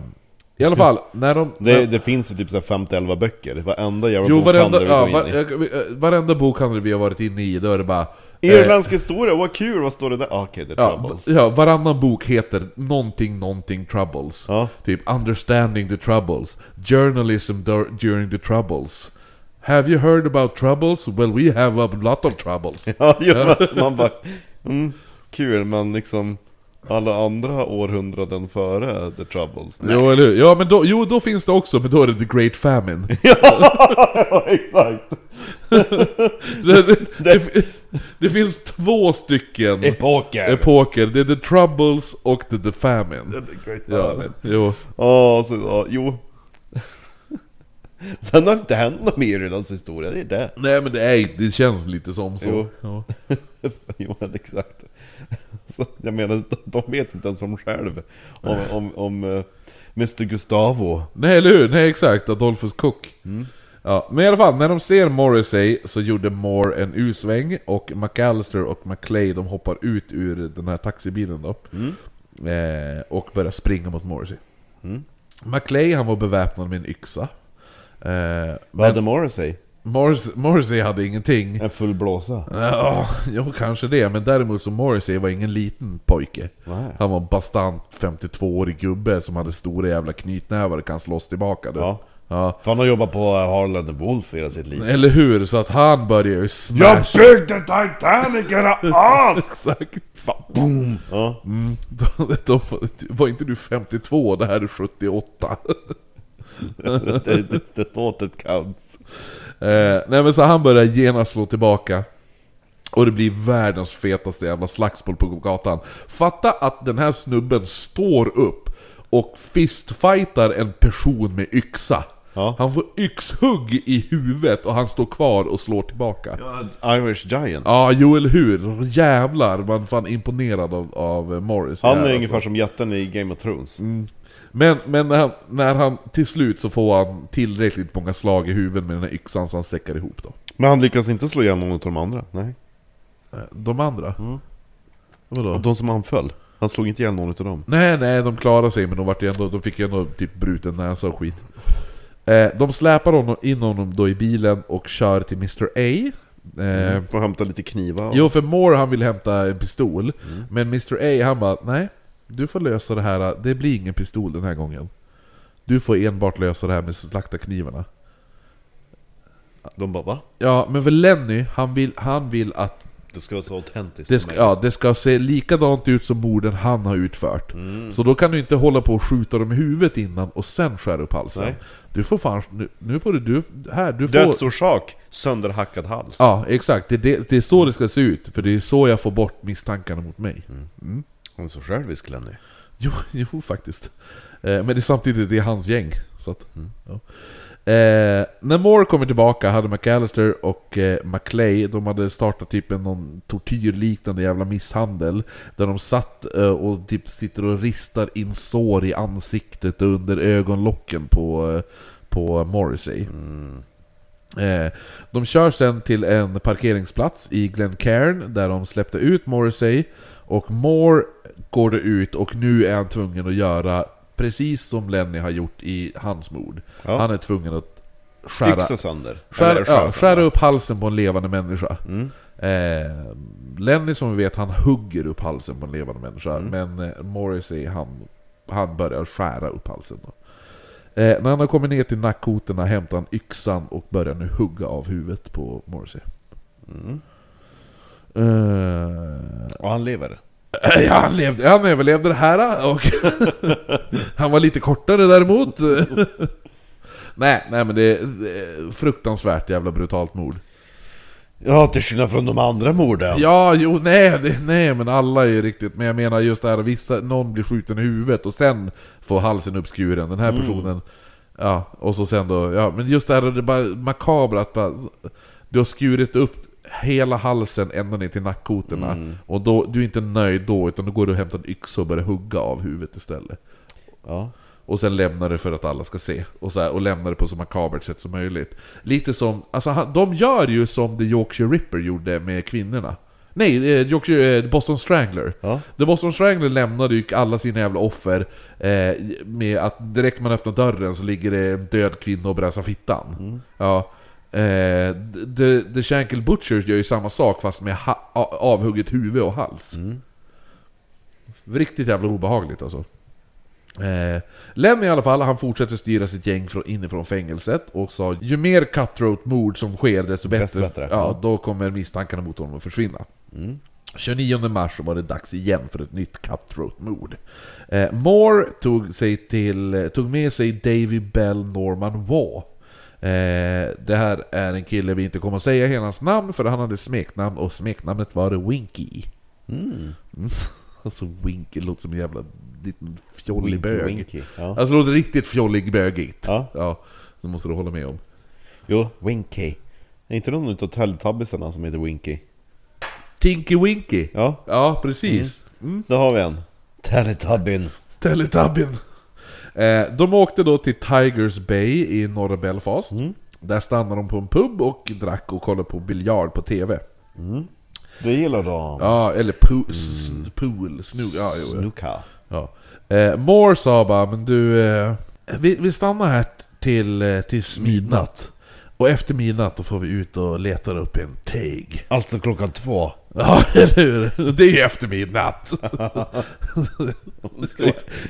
[SPEAKER 3] I alla fall, när de...
[SPEAKER 2] Det, det finns ju typ så här 50-11 böcker, varenda jävla
[SPEAKER 3] jo,
[SPEAKER 2] bokhandel
[SPEAKER 3] varenda,
[SPEAKER 2] du
[SPEAKER 3] ja,
[SPEAKER 2] går in
[SPEAKER 3] var,
[SPEAKER 2] i.
[SPEAKER 3] eh, varenda bokhandel vi har varit inne i, då är det bara... eh,
[SPEAKER 2] Irländsk historia, vad kul, vad står det där? Ah, Okej, det är
[SPEAKER 3] Ja,
[SPEAKER 2] Troubles.
[SPEAKER 3] ja, varannan bok heter någonting, någonting Troubles.
[SPEAKER 2] Ja.
[SPEAKER 3] Typ 'Understanding the Troubles' 'Journalism dur- during the Troubles' Have you heard about troubles? Well we have a lot of troubles.
[SPEAKER 2] Ja, jo, alltså man bara... Mm, kul, men liksom... Alla andra århundraden före The Troubles? Nej.
[SPEAKER 3] Jo, eller hur? Ja, men då, jo, då finns det också, men då är det the Great Famine.
[SPEAKER 2] ja, exakt!
[SPEAKER 3] det, det, det, det finns två stycken
[SPEAKER 2] Epoker!
[SPEAKER 3] epoker. Det är the Troubles och the, the Famine.
[SPEAKER 2] The Great
[SPEAKER 3] Ja,
[SPEAKER 2] Famine.
[SPEAKER 3] jo.
[SPEAKER 2] Ja, så, ja, jo. Sen har det inte hänt något med Irlands historia, det är det.
[SPEAKER 3] Nej men det, är, det känns lite som så.
[SPEAKER 2] Jo.
[SPEAKER 3] Ja.
[SPEAKER 2] jo, men exakt. Så, jag menar, de vet inte ens om själv. Om, om, om eh, Mr Gustavo.
[SPEAKER 3] Nej eller hur? Nej exakt, Adolphus Cook. Ja, men i alla fall, när de ser Morrissey så gjorde Moore en U-sväng och McAllister och McClay de hoppar ut ur den här taxibilen då. Eh, och börjar springa mot Morrissey. McClay han var beväpnad med en yxa. Eh,
[SPEAKER 2] Vad
[SPEAKER 3] men
[SPEAKER 2] hade Morrissey?
[SPEAKER 3] Morris, Morrissey hade ingenting.
[SPEAKER 2] En full blåsa?
[SPEAKER 3] Ja, jo kanske det, men däremot så Morrissey var ingen liten pojke.
[SPEAKER 2] Nej.
[SPEAKER 3] Han var en bastant 52-årig gubbe som hade stora jävla knytnävar och kan slåss tillbaka du.
[SPEAKER 2] Ja.
[SPEAKER 3] ja.
[SPEAKER 2] För han har jobbat på Harland Wolf hela sitt liv.
[SPEAKER 3] Eller hur? Så att han börjar ju smash...
[SPEAKER 2] byggde Titanic era as!
[SPEAKER 3] Exakt!
[SPEAKER 2] Boom! Ja.
[SPEAKER 3] Mm. De, de, var inte du 52? Det här är 78.
[SPEAKER 2] det, det, det åtet counts.
[SPEAKER 3] Eh, nej men så han börjar genast slå tillbaka. Och det blir världens fetaste jävla slagsmål på gatan. Fatta att den här snubben står upp och fistfightar en person med yxa.
[SPEAKER 2] Ja.
[SPEAKER 3] Han får yxhugg i huvudet och han står kvar och slår tillbaka.
[SPEAKER 2] Irish Giant.
[SPEAKER 3] Ja, jo eller hur? Jävlar, man fan imponerad av, av Morris.
[SPEAKER 2] Han är ungefär som jätten i Game of Thrones.
[SPEAKER 3] Men, men när, han, när han till slut så får han tillräckligt många slag i huvudet med den här yxan så han säckar ihop då.
[SPEAKER 2] Men han lyckas inte slå ihjäl någon av de andra. Nej.
[SPEAKER 3] Eh, De andra? Vadå?
[SPEAKER 2] De som anföll. Han slog inte ihjäl någon av dem.
[SPEAKER 3] Nej, nej, de klarade sig men de, vart ändå, de fick ju ändå typ bruten näsa och skit. Eh, de släpar honom, in honom då i bilen och kör till Mr A. Eh,
[SPEAKER 2] Får hämta lite knivar.
[SPEAKER 3] Jo, för Moore han vill hämta en pistol, men Mr A han bara nej, du får lösa det här, det blir ingen pistol den här gången. Du får enbart lösa det här med slaktarknivarna.
[SPEAKER 2] De bara va?
[SPEAKER 3] Ja, men för Lenny, han vill, han vill att
[SPEAKER 4] Det ska vara så autentiskt
[SPEAKER 3] Det
[SPEAKER 4] som
[SPEAKER 3] ska, ja, det ska se likadant ut som morden han har utfört. Så då kan du inte hålla på och skjuta dem i huvudet innan och sen skära upp halsen.
[SPEAKER 4] Nej.
[SPEAKER 3] Du får fan, nu, nu får du, du här, du får...
[SPEAKER 4] Dödsorsak, sönderhackad hals.
[SPEAKER 3] Ja, exakt. Det, är det, det är så det ska se ut, för det är så jag får bort misstankarna mot mig.
[SPEAKER 4] Han är så självisk Lenny.
[SPEAKER 3] Jo, jo faktiskt. Eh, men det är samtidigt det är hans gäng. Så att, ja. eh, när Moore kommer tillbaka hade McAllister och eh, McClay, de hade startat typ en någon tortyrliknande jävla misshandel. Där de satt eh, och typ sitter och ristar in sår i ansiktet och under ögonlocken på, eh, på Morrissey. Eh, de kör sen till en parkeringsplats i Glencairn där de släppte ut Morrissey och Moore går det ut och nu är han tvungen att göra precis som Lenny har gjort i hans mord.
[SPEAKER 4] Ja.
[SPEAKER 3] Han är tvungen att skära,
[SPEAKER 4] Yxa sönder.
[SPEAKER 3] skära, ja, skära upp halsen på en levande människa.
[SPEAKER 4] Mm.
[SPEAKER 3] Eh, Lenny som vi vet, han hugger upp halsen på en levande människa.
[SPEAKER 4] Mm.
[SPEAKER 3] Men eh, Morrissey, han, han börjar skära upp halsen. Då. Eh, när han har kommit ner till nackkotorna hämtar han yxan och börjar nu hugga av huvudet på Morrissey.
[SPEAKER 4] Mm.
[SPEAKER 3] Eh,
[SPEAKER 4] Och han lever.
[SPEAKER 3] Ja, han, levde, han överlevde det här och han var lite kortare däremot. nej, nej men det är fruktansvärt jävla brutalt mord.
[SPEAKER 4] Ja, till skillnad från de andra morden.
[SPEAKER 3] Ja, jo, nej, det, nej men alla är ju riktigt, men jag menar just det här, vissa, någon blir skjuten i huvudet och sen får halsen uppskuren, den här personen, ja, och så sen då, ja, men just det här, det är bara makabert att bara, du har skurit upp hela halsen ända ner till nackkotorna, och då, du är inte nöjd då, utan då går du och hämtar en yxa och börjar hugga av huvudet istället.
[SPEAKER 4] Ja.
[SPEAKER 3] Och sen lämnar det för att alla ska se. Och, så här, och lämnar det på så makabert sätt som möjligt. Lite som, alltså han- de gör ju som The Yorkshire Ripper gjorde med kvinnorna. Nej, eh, Yorkshire, eh, Boston Strangler.
[SPEAKER 4] Ja.
[SPEAKER 3] The Boston Strangler lämnade ju alla sina jävla offer eh, med att direkt man öppnar dörren så ligger det en död kvinna och bränns av fittan. Ja. Eh, the, the Shankill Butchers gör ju samma sak fast med avhugget huvud och hals. Riktigt jävla obehagligt alltså. Eh, Len i alla fall, han fortsätter styra sitt gäng från, inifrån fängelset och sa ju mer cutthroat-mord som sker desto bättre.
[SPEAKER 4] Desto bättre,
[SPEAKER 3] Ja,
[SPEAKER 4] ja.
[SPEAKER 3] då kommer misstankarna mot honom att försvinna. 29 mars var det dags igen för ett nytt cutthroat-mord. Eh, Moore tog, sig till, tog med sig Davy Bell Norman Waugh. Eh, det här är en kille vi inte kommer att säga hela hans namn för han hade smeknamn och smeknamnet var Winky. Mm. Alltså Winky låter som en jävla liten fjollig
[SPEAKER 4] Winky,
[SPEAKER 3] bög.
[SPEAKER 4] winky, ja.
[SPEAKER 3] Alltså det låter riktigt fjollig bögigt.
[SPEAKER 4] Ja.
[SPEAKER 3] ja. Det måste du hålla med om.
[SPEAKER 4] Jo, Winky. Är inte någon utav Teletubbiesarna som heter Winky?
[SPEAKER 3] Tinky Winky.
[SPEAKER 4] Ja,
[SPEAKER 3] Ja, precis.
[SPEAKER 4] då har vi en. Teletubbin.
[SPEAKER 3] Teletubben. Eh, de åkte då till Tigers Bay i norra Belfast. Där stannade de på en pub och drack och kollade på biljard på TV.
[SPEAKER 4] Det gillar de.
[SPEAKER 3] Ja, eller pool, s- pool snug, ja.
[SPEAKER 4] Snooka.
[SPEAKER 3] ja. Eh, Moore sa bara, men du, eh, vi, vi stannar här till, eh, tills midnatt. Och efter midnatt då får vi ut och letar upp en teg.
[SPEAKER 4] Alltså klockan två.
[SPEAKER 3] Ja, eller hur? Det är ju efter midnatt.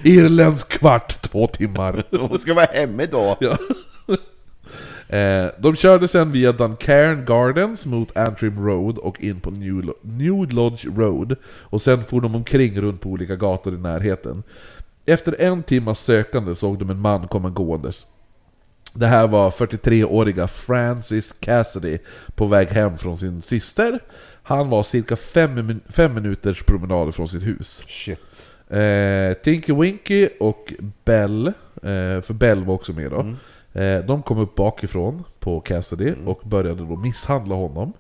[SPEAKER 3] Irländsk kvart, två timmar.
[SPEAKER 4] Hon ska vara hemma då.
[SPEAKER 3] Ja. Eh, de körde sen via Duncairn Gardens mot Antrim Road och in på New Lodge Road. Och sen for de omkring runt på olika gator i närheten. Efter en timmas sökande såg de en man komma gåendes. Det här var 43-åriga Francis Cassidy på väg hem från sin syster. Han var cirka fem, min- fem minuters promenad från sitt hus.
[SPEAKER 4] Shit.
[SPEAKER 3] Eh, Tinky Winky och Bell, eh, för Bell var också med då. Eh, de kom upp bakifrån på Cassidy och började då misshandla honom.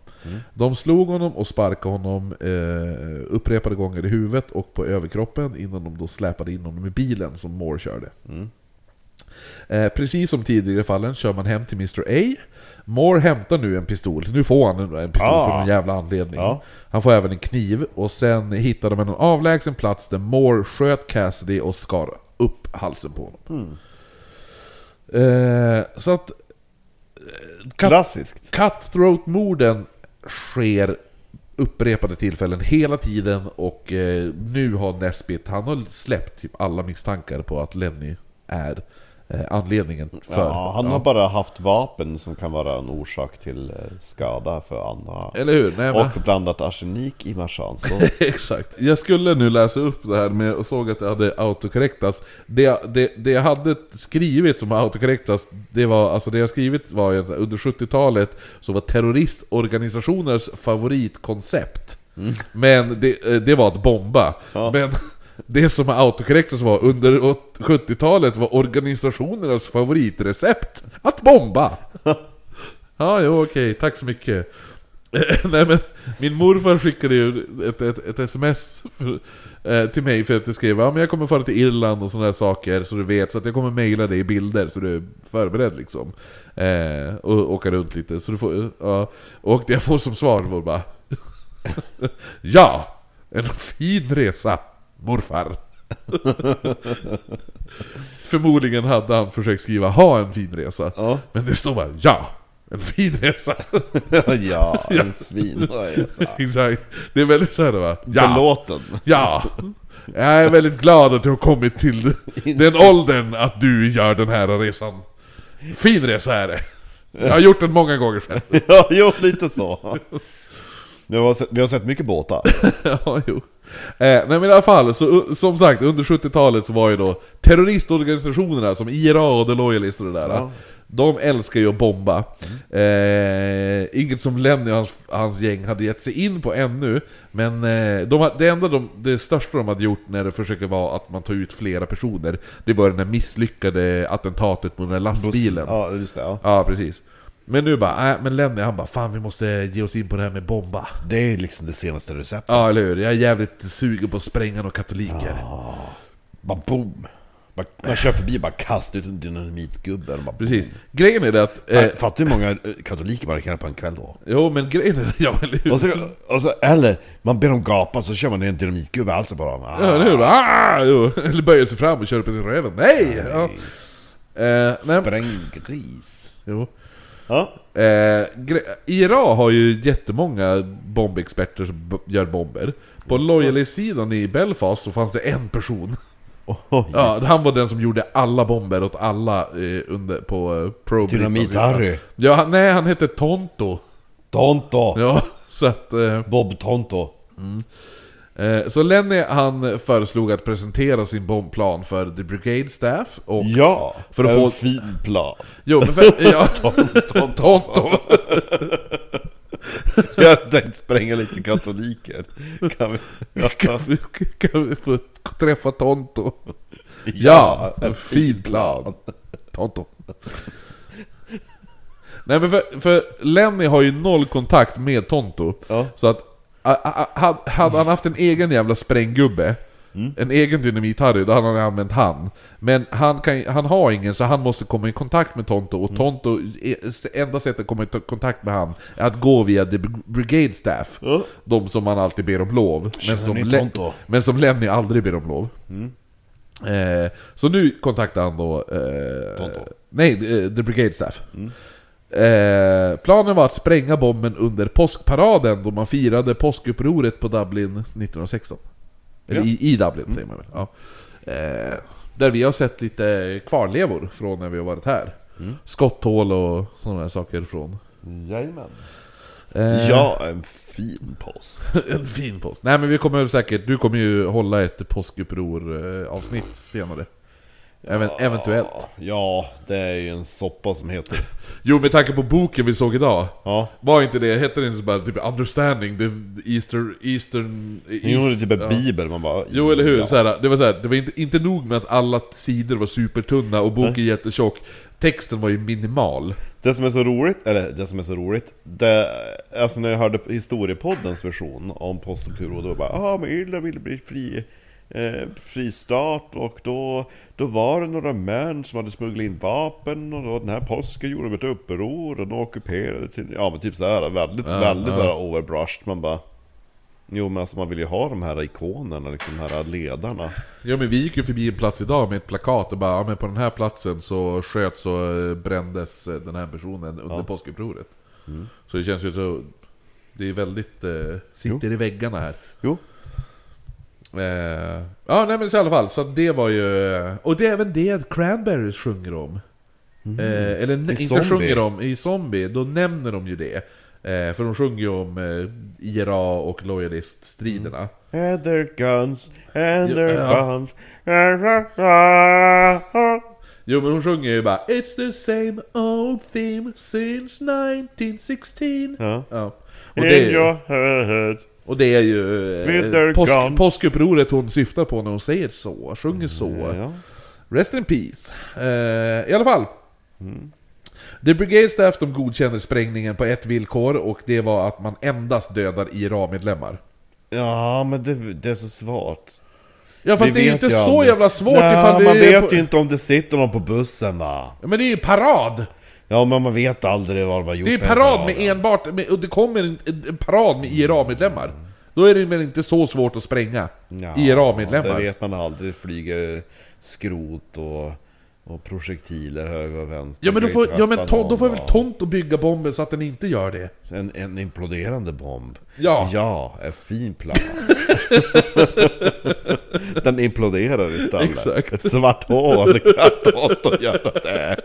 [SPEAKER 3] De slog honom och sparkade honom eh, upprepade gånger i huvudet och på överkroppen innan de då släpade in honom i bilen som Moore körde. Eh, precis som tidigare fallen kör man hem till Mr A. Moore hämtar nu en pistol. Nu får han en, en pistol
[SPEAKER 4] Ah.
[SPEAKER 3] för någon jävla anledning.
[SPEAKER 4] Ja.
[SPEAKER 3] Han får även en kniv och sen hittar de en avlägsen plats där Moore sköt Cassidy och skar upp halsen på honom. Eh, så att... eh, cut-
[SPEAKER 4] Klassiskt.
[SPEAKER 3] Cutthroat-morden sker upprepade tillfällen hela tiden och eh, nu har Nesbitt, han har släppt typ alla misstankar på att Lenny är anledningen för.
[SPEAKER 2] Ja, han har bara haft vapen som kan vara en orsak till eh, skada för andra.
[SPEAKER 3] Eller hur? Nej, men...
[SPEAKER 2] Och blandat arsenik i marsansås.
[SPEAKER 3] Exakt. Jag skulle nu läsa upp det här med och såg att det hade autokorrektats. Det, det, det jag hade skrivit som autokorrektats, det var, alltså det jag skrivit var ju att under 70-talet så var terroristorganisationers favoritkoncept. Men det, eh, det var att bomba. Men det som autokorrektas var under 70-talet var organisationernas favoritrecept att bomba. Ja, jo okej, tack så mycket. Nej men, min morfar skickade ju ett, ett, ett sms för, eh, till mig för att jag skrev ja, men jag kommer fara till Irland och sådana där saker så du vet, så att jag kommer mejla dig bilder så du är förberedd liksom. Eh, och åka runt lite, så du får, ja. Och det jag får som svar var bara Ja! En fin resa, morfar! Förmodligen hade han försökt skriva ha en fin resa,
[SPEAKER 2] Ja.
[SPEAKER 3] men det står bara ja! En fin resa!
[SPEAKER 2] ja, en fin resa.
[SPEAKER 3] Exakt. Det är väldigt såhär va? Ja!
[SPEAKER 2] Belåten.
[SPEAKER 3] Ja! Jag är väldigt glad att du har kommit till den åldern att du gör den här resan. Fin resa är det. Jag har gjort den många gånger sedan.
[SPEAKER 2] ja, jo, lite så. Vi har sett, vi har sett mycket båtar.
[SPEAKER 3] ja, jo. Eh, nej men i alla fall, så, som sagt under 70-talet så var ju då terroristorganisationerna som IRA och The Loyalist och det där.
[SPEAKER 2] Ja.
[SPEAKER 3] De älskar ju att bomba. Eh, inget som Lenny och hans, hans gäng hade gett sig in på ännu. Men eh, de, det enda de, det största de hade gjort när det försöker vara att man tar ut flera personer, det var det där misslyckade attentatet på den där lastbilen.
[SPEAKER 2] Ja, just det. Ja.
[SPEAKER 3] Ja, precis. Men nu bara, äh, men Lenny han bara, fan vi måste ge oss in på det här med bomba.
[SPEAKER 2] Det är liksom det senaste receptet.
[SPEAKER 3] Ja, eller hur? Jag är jävligt sugen på att spränga några katoliker.
[SPEAKER 2] Bara boom! Man, man kör förbi och bara kastar ut en dynamitgubbe och bara
[SPEAKER 3] Precis. Grejen är det att... Eh,
[SPEAKER 2] Fattar du hur många eh, katoliker man kan på en kväll då?
[SPEAKER 3] jo, men grejen är det, ja, eller hur?
[SPEAKER 2] Och så, och så, eller, man ber dem gapa så kör man en dynamitgubbe alltså på dem.
[SPEAKER 3] Ja, eller hur? Ah, jo. Eller böjer sig fram och kör upp i röven. Nej! Ja. Eh,
[SPEAKER 2] Spräng gris.
[SPEAKER 3] jo.
[SPEAKER 2] Ja.
[SPEAKER 3] Eh, IRA har ju jättemånga bombexperter som gör bomber. På Loyalist-sidan i Belfast så fanns det en person.
[SPEAKER 2] Oj.
[SPEAKER 3] Ja, han var den som gjorde alla bomber åt alla eh, under, på uh, Pro
[SPEAKER 2] Dynamit-Harry.
[SPEAKER 3] Ja, han, nej han hette Tonto.
[SPEAKER 2] Tonto.
[SPEAKER 3] Ja, så att... Eh,
[SPEAKER 2] Bob Tonto.
[SPEAKER 3] eh, så Lenny han föreslog att presentera sin bombplan för The Brigade Staff och...
[SPEAKER 2] Ja!
[SPEAKER 3] För att
[SPEAKER 2] en
[SPEAKER 3] få-
[SPEAKER 2] fin plan.
[SPEAKER 3] Jo, men för, ja, Tonto.
[SPEAKER 2] Jag har tänkt spränga lite katoliker. Kan vi?
[SPEAKER 3] Kan vi, kan vi få träffa Tonto? Ja, en fin plan. Tonto. Nej men för, för Lenny har ju noll kontakt med Tonto.
[SPEAKER 2] Ja.
[SPEAKER 3] Så att, hade han haft en egen jävla spränggubbe, en egen dynamit-Harry, då hade han använt han. Men han, kan, han har ingen, så han måste komma i kontakt med Tonto, och Tonto, är- enda sättet att komma i kontakt med han är att gå via the Brigade Staff.
[SPEAKER 2] Ja.
[SPEAKER 3] De som man alltid ber om lov. Men som, Le-
[SPEAKER 2] Tonto?
[SPEAKER 3] men som Lenny aldrig ber om lov. Eh, så nu kontaktar han då... Eh,
[SPEAKER 2] Tonto.
[SPEAKER 3] nej, eh, The Brigade Staff. Eh, planen var att spränga bomben under påskparaden då man firade påskupproret på Dublin 1916. Eller
[SPEAKER 2] Ja.
[SPEAKER 3] i, i Dublin säger man väl. Ja. Eh, där vi har sett lite kvarlevor från när vi har varit här. Skotthål och sådana här saker från...
[SPEAKER 2] Jajamän.
[SPEAKER 3] Eh,
[SPEAKER 2] Ja, en fin post.
[SPEAKER 3] En fin post. Nej men vi kommer säkert, du kommer ju hålla ett påskuppror eh, avsnitt senare. Även, eventuellt.
[SPEAKER 2] Ja, det är ju en soppa som heter...
[SPEAKER 3] Jo med tanke på boken vi såg idag.
[SPEAKER 2] Ja.
[SPEAKER 3] Var inte det, hette det inte så bara typ 'Understanding the Easter... Eastern...
[SPEAKER 2] Jo, det är typ en
[SPEAKER 3] ja.
[SPEAKER 2] bibel, man bara...
[SPEAKER 3] Jo eller hur?
[SPEAKER 2] Ja.
[SPEAKER 3] Så här, det var så här, det var inte, inte nog med att alla sidor var supertunna och boken jättetjock. Texten var ju minimal.
[SPEAKER 2] Det som är så roligt, eller det som är så roligt, det, alltså när jag hörde historiepoddens version om Postokuro, då bara ah men Irland ville bli fri, eh, fristart och då, då var det några män som hade smugglat in vapen och då den här påsken gjorde de ett uppror och de ockuperade till, ja men typ såhär väldigt,
[SPEAKER 3] Ja,
[SPEAKER 2] väldigt
[SPEAKER 3] ja.
[SPEAKER 2] såhär overbrushed, man bara Jo men alltså man vill ju ha de här ikonerna, liksom de här ledarna
[SPEAKER 3] Ja men vi gick ju förbi en plats idag med ett plakat och bara ja, men på den här platsen så sköts och eh, brändes eh, den här personen under
[SPEAKER 2] Ja.
[SPEAKER 3] påskupproret. Så det känns ju så... Det är väldigt... Eh, sitter i väggarna här.
[SPEAKER 2] Jo
[SPEAKER 3] Eh, ja, nej men så i alla fall, så det var ju... Och det är även det Cranberries sjunger om. Eh, eller ne- inte
[SPEAKER 2] Zombie.
[SPEAKER 3] sjunger om, i Zombie, då nämner de ju det. Eh, för de sjunger ju om eh, IRA och lojalist-striderna.
[SPEAKER 2] And their guns, and their
[SPEAKER 3] Ja.
[SPEAKER 2] guns.
[SPEAKER 3] Jo men hon sjunger ju bara It's the same old theme since 1916
[SPEAKER 2] Ja.
[SPEAKER 3] Ja. Och, det
[SPEAKER 2] In
[SPEAKER 3] är,
[SPEAKER 2] your head.
[SPEAKER 3] Och det är ju eh, påsk, påskupproret hon syftar på när hon säger så, sjunger så.
[SPEAKER 2] Ja.
[SPEAKER 3] Rest in peace. Eh, I alla fall. The Brigade Staff de godkänner sprängningen på ett villkor och det var att man endast dödar IRA-medlemmar.
[SPEAKER 2] ja, men det, det är så svårt.
[SPEAKER 3] Ja fast
[SPEAKER 2] Vi
[SPEAKER 3] det är inte så
[SPEAKER 2] aldrig.
[SPEAKER 3] jävla svårt
[SPEAKER 2] Nej,
[SPEAKER 3] ifall det
[SPEAKER 2] man
[SPEAKER 3] är
[SPEAKER 2] vet
[SPEAKER 3] på...
[SPEAKER 2] ju inte om det sitter någon på bussen va?
[SPEAKER 3] Ja, Men det är ju parad!
[SPEAKER 2] Ja, men man vet aldrig vad de har gjort
[SPEAKER 3] Det är
[SPEAKER 2] med
[SPEAKER 3] parad med enbart, med, och det kommer en, en en parad med IRA-medlemmar. Då är det väl inte så svårt att spränga
[SPEAKER 2] Ja,
[SPEAKER 3] IRA-medlemmar?
[SPEAKER 2] Det vet man aldrig. Flyger skrot och, och projektiler höger och vänster.
[SPEAKER 3] Ja men, då får, ja, men ton, då får väl? Tonto bygga bomben så att den inte gör det?
[SPEAKER 2] En, en imploderande bomb.
[SPEAKER 3] Ja.
[SPEAKER 2] Ja, en fin plan. Den imploderar istället.
[SPEAKER 3] Exakt.
[SPEAKER 2] Ett svart hål kan Tonto göra det.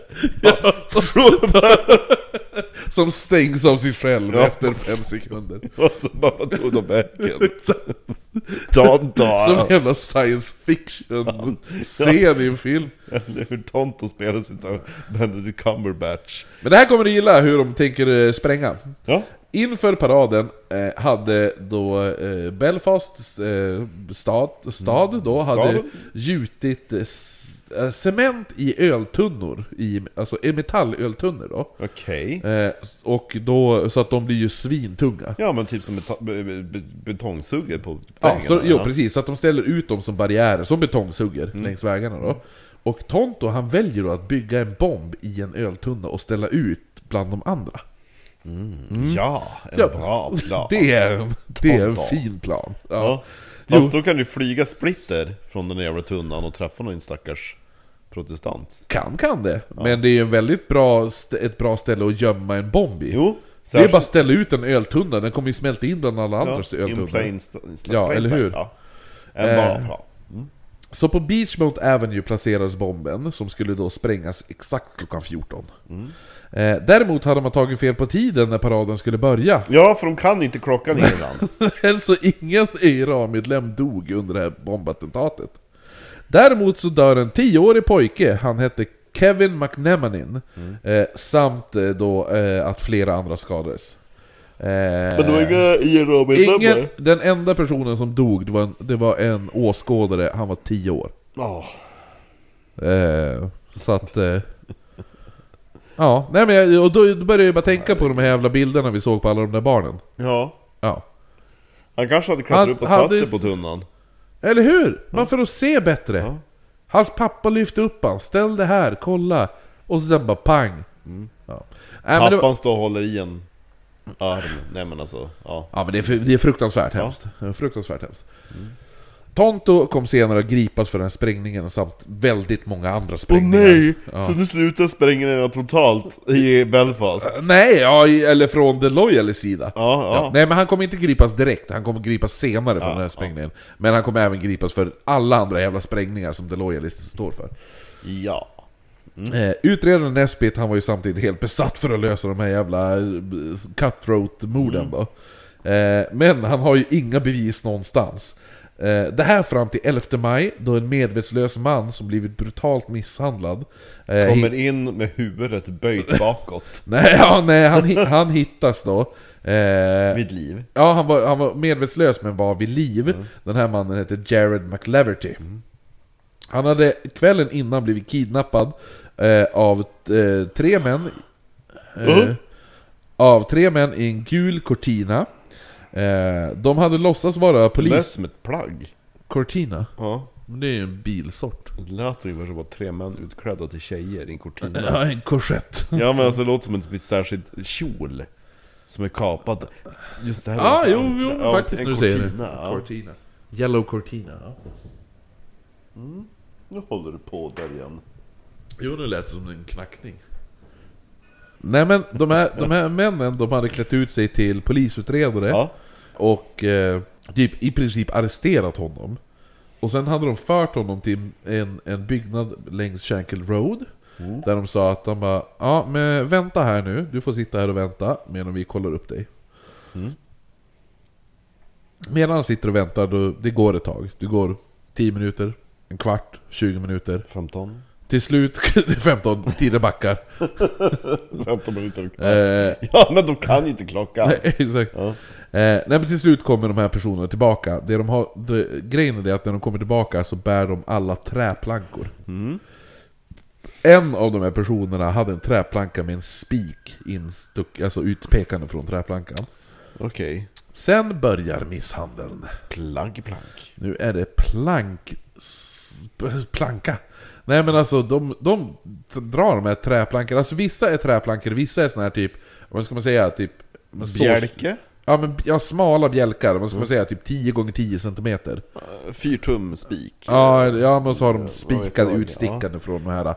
[SPEAKER 3] Som stängs av sig själv
[SPEAKER 2] Ja.
[SPEAKER 3] efter fem sekunder.
[SPEAKER 2] Och så bara tog de vägen. Tonto!
[SPEAKER 3] Som en jävla science fiction scen i en film.
[SPEAKER 2] Eller hur Tonto spelas utav Benedict Cumberbatch.
[SPEAKER 3] Men det här kommer du gilla, hur de tänker eh, spränga.
[SPEAKER 2] Ja.
[SPEAKER 3] Inför paraden eh, hade då eh, Belfast eh, stad, stad då hade
[SPEAKER 2] Staden?
[SPEAKER 3] gjutit eh, eh, cement i öltunnor, i, alltså i metallöltunnor då.
[SPEAKER 2] Okej.
[SPEAKER 3] Eh, och då, så att de blir ju svintunga.
[SPEAKER 2] Ja men typ som beta- be- be- be- betongsugget på
[SPEAKER 3] Ja,
[SPEAKER 2] väggen.
[SPEAKER 3] så, jo precis, så att de ställer ut dem som barriärer, som betongsugger
[SPEAKER 2] Mm.
[SPEAKER 3] längs vägarna då. Och Tonto han väljer då att bygga en bomb i en öltunna och ställa ut bland de andra.
[SPEAKER 2] Ja, en
[SPEAKER 3] Ja,
[SPEAKER 2] bra plan.
[SPEAKER 3] Det är, det är en fin plan. Ja.
[SPEAKER 2] Ja. Fast då kan du flyga splitter från den jävla tunnan och träffa någon stackars protestant.
[SPEAKER 3] Kan kan det, men det är en väldigt bra, ett bra ställe att gömma en bomb i.
[SPEAKER 2] Jo,
[SPEAKER 3] det är bara att ställa ut en öltunna, den kommer ju smälta in bland alla
[SPEAKER 2] ja, in
[SPEAKER 3] öltunnor. Ja, eller hur?
[SPEAKER 2] Ja. En bra
[SPEAKER 3] Eh,
[SPEAKER 2] plan.
[SPEAKER 3] Så på Beachmont Avenue placerades bomben, som skulle då sprängas exakt klockan 14. Eh, däremot hade man tagit fel på tiden när paraden skulle börja.
[SPEAKER 2] Ja, för de kan inte klockan innan.
[SPEAKER 3] så ingen IRA-medlem dog under det här bombattentatet. Däremot så dör en 10-årig pojke, han hette Kevin McNemanin, eh, samt eh, då eh, att flera andra skadades. Eh,
[SPEAKER 2] Men det var inga IRA-medlemmar?
[SPEAKER 3] den enda personen som dog, det var en, det var en åskådare, han var 10 år.
[SPEAKER 2] Ja.
[SPEAKER 3] Eh, så att... Ja, nej men jag, och då, då började jag bara tänka på de här jävla bilderna vi såg på alla de där barnen.
[SPEAKER 2] ja.
[SPEAKER 3] Ja.
[SPEAKER 2] Han kanske hade klättrat
[SPEAKER 3] Han
[SPEAKER 2] upp och
[SPEAKER 3] hade-
[SPEAKER 2] satt sig på tunnan.
[SPEAKER 3] Eller hur? Man för att se bättre.
[SPEAKER 2] Ja.
[SPEAKER 3] Hans pappa lyfte upp han, ställ det här, kolla. Och så sen bara pang. Ja. Nej, men det, var,
[SPEAKER 2] Pappan står och håller i en arm. Nej men alltså, ja.
[SPEAKER 3] ja men det är, det är fruktansvärt hemskt. Det är fruktansvärt hemskt. Tonto kom senare att gripas för den här sprängningen samt väldigt många andra sprängningar. Ja.
[SPEAKER 2] Så nu slutar sprängningarna totalt i Belfast?
[SPEAKER 3] Nej, ja, eller från The Loyal sida.
[SPEAKER 2] Ja, ja.
[SPEAKER 3] Nej men han kommer inte gripas direkt, han kommer gripas senare från den här sprängningen. Men han kommer även gripas för alla andra jävla sprängningar som The Loyalists står för.
[SPEAKER 2] Ja.
[SPEAKER 3] Eh, utredaren Nesbitt, han var ju samtidigt helt besatt för att lösa de här jävla eh, cutthroat-morden då. Eh, men han har ju inga bevis någonstans. Eh, det här fram till 11 maj, då en medvetslös man som blivit brutalt misshandlad eh,
[SPEAKER 2] Kommer in med huvudet böjt bakåt.
[SPEAKER 3] Nej, ja, nej han, han hittas då. Eh,
[SPEAKER 2] Vid liv.
[SPEAKER 3] Ja, han var, han var medvetslös men var vid liv. Den här mannen hette Jared McLeverty. Han hade kvällen innan blivit kidnappad eh, av eh, tre män.
[SPEAKER 2] Mhm.
[SPEAKER 3] Av tre män i en gul Cortina. Eh, de hade låtsats vara
[SPEAKER 2] Det lät
[SPEAKER 3] polis...
[SPEAKER 2] som ett plagg.
[SPEAKER 3] Cortina?
[SPEAKER 2] Ja.
[SPEAKER 3] Men Det är ju en bilsort.
[SPEAKER 2] Det lät ungefär som att tre män utklädda till tjejer i en cortina.
[SPEAKER 3] Ja, en korsett.
[SPEAKER 2] Ja men alltså det låter som en särskild kjol. Som är kapad. Just det här var
[SPEAKER 3] jo, jo,
[SPEAKER 2] ja,
[SPEAKER 3] faktiskt
[SPEAKER 2] en
[SPEAKER 3] nu säger det.
[SPEAKER 2] Ja.
[SPEAKER 3] Cortina. Yellow Cortina, ja.
[SPEAKER 2] Nu håller du på där igen.
[SPEAKER 3] Jo, nu lät det som en knackning. Nej men de här, de här männen, de hade klätt ut sig till polisutredare
[SPEAKER 2] Ja.
[SPEAKER 3] Och eh, typ, i princip arresterat honom. Och sen hade de fört honom till en, en byggnad längs Shankill Road. Där de sa att de bara, ja men vänta här nu, du får sitta här och vänta medan vi kollar upp dig. Medan han sitter och väntar, då, det går ett tag. Det går 10 minuter, en kvart, 20 minuter.
[SPEAKER 2] 15?
[SPEAKER 3] Till slut, det är 15, tiden backar.
[SPEAKER 2] 15 minuter.
[SPEAKER 3] Eh,
[SPEAKER 2] Ja men de kan ju inte klockan!
[SPEAKER 3] Nej, exakt.
[SPEAKER 2] Ja.
[SPEAKER 3] Eh, nej men till slut kommer de här personerna tillbaka. Det de har, det, grejen är det att när de kommer tillbaka så bär de alla träplankor. En av de här personerna hade en träplanka med en spik instuck, alltså utpekande från träplankan.
[SPEAKER 2] Okej.
[SPEAKER 3] Sen börjar misshandeln.
[SPEAKER 2] Plank plank.
[SPEAKER 3] Nu är det plank... Planka. Nej men alltså de, de drar de här träplankorna. Alltså vissa är träplankor, vissa är såna här typ... Vad ska man säga? Typ... men så-
[SPEAKER 2] Bjälke?
[SPEAKER 3] Ja men ja, smala bjälkar, vad ska man säga? Typ 10 gånger 10 cm.
[SPEAKER 2] Fyrtum spik.
[SPEAKER 3] Ja, ja men så har de spikar utstickande från de här.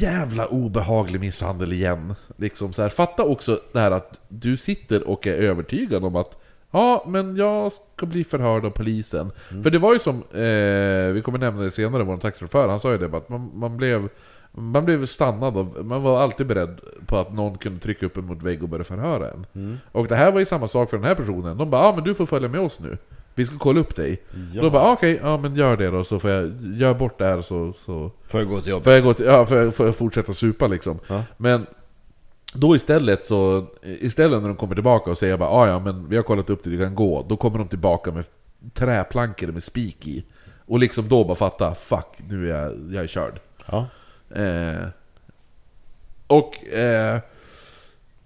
[SPEAKER 3] Jävla obehaglig misshandel igen. Liksom så här. Fatta också det här att du sitter och är övertygad om att Ja, men jag ska bli förhörd av polisen. För det var ju som, eh, vi kommer nämna det senare, vår taxichaufför, han sa ju det att man, man blev man blev stannad av, man var alltid beredd på att någon kunde trycka upp en mot vägg och börja förhöra en. Och det här var ju samma sak för den här personen. De bara, ja ah, men du får följa med oss nu. Vi ska kolla upp dig.
[SPEAKER 2] Ja.
[SPEAKER 3] Då bara, ah, okej, ja men gör det då så får jag, gör bort det här så, så
[SPEAKER 4] Får jag gå till jobbet?
[SPEAKER 3] får jag, gå till, ja, får jag, får jag fortsätta supa liksom.
[SPEAKER 2] Ja.
[SPEAKER 3] Men då istället så, istället när de kommer tillbaka och säger bara ah, ja men vi har kollat upp det, du kan gå. Då kommer de tillbaka med träplankor med spik i. Och liksom då bara fatta, fuck nu är jag, jag är körd.
[SPEAKER 2] Ja.
[SPEAKER 3] Eh, och eh,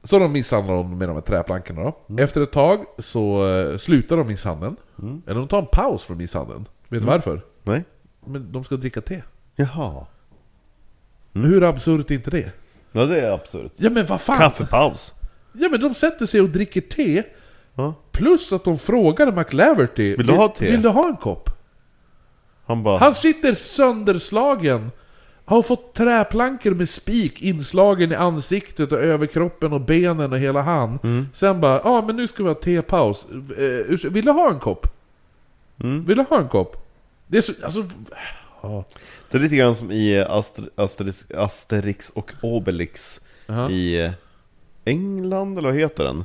[SPEAKER 3] så de misshandlar dem med de här träplankorna då. Efter ett tag så eh, slutar de misshandeln. Eller de tar en paus från misshandeln. Vet du varför?
[SPEAKER 2] Nej?
[SPEAKER 3] Men de ska dricka te.
[SPEAKER 2] Jaha.
[SPEAKER 3] Hur absurt är inte det?
[SPEAKER 2] Ja det är absurt.
[SPEAKER 3] Ja men vad fan!
[SPEAKER 2] Kaffepaus.
[SPEAKER 3] Ja men de sätter sig och dricker te.
[SPEAKER 2] Ja.
[SPEAKER 3] Plus att de frågar McLaverty
[SPEAKER 2] Vill du ha te?"
[SPEAKER 3] Vill du ha en kopp?
[SPEAKER 2] Han bara...
[SPEAKER 3] Han sitter sönderslagen. Har fått träplankor med spik inslagen i ansiktet och överkroppen och benen och hela han.
[SPEAKER 2] Mm.
[SPEAKER 3] Sen bara, ja ah, men nu ska vi ha tepaus. Eh, vill du ha en kopp?
[SPEAKER 2] Mm.
[SPEAKER 3] Vill du ha en kopp? Det är så, alltså... ja.
[SPEAKER 2] Det är lite grann som i Aster, Asterix, Asterix och Obelix
[SPEAKER 3] Jaha.
[SPEAKER 2] i England, eller vad heter den?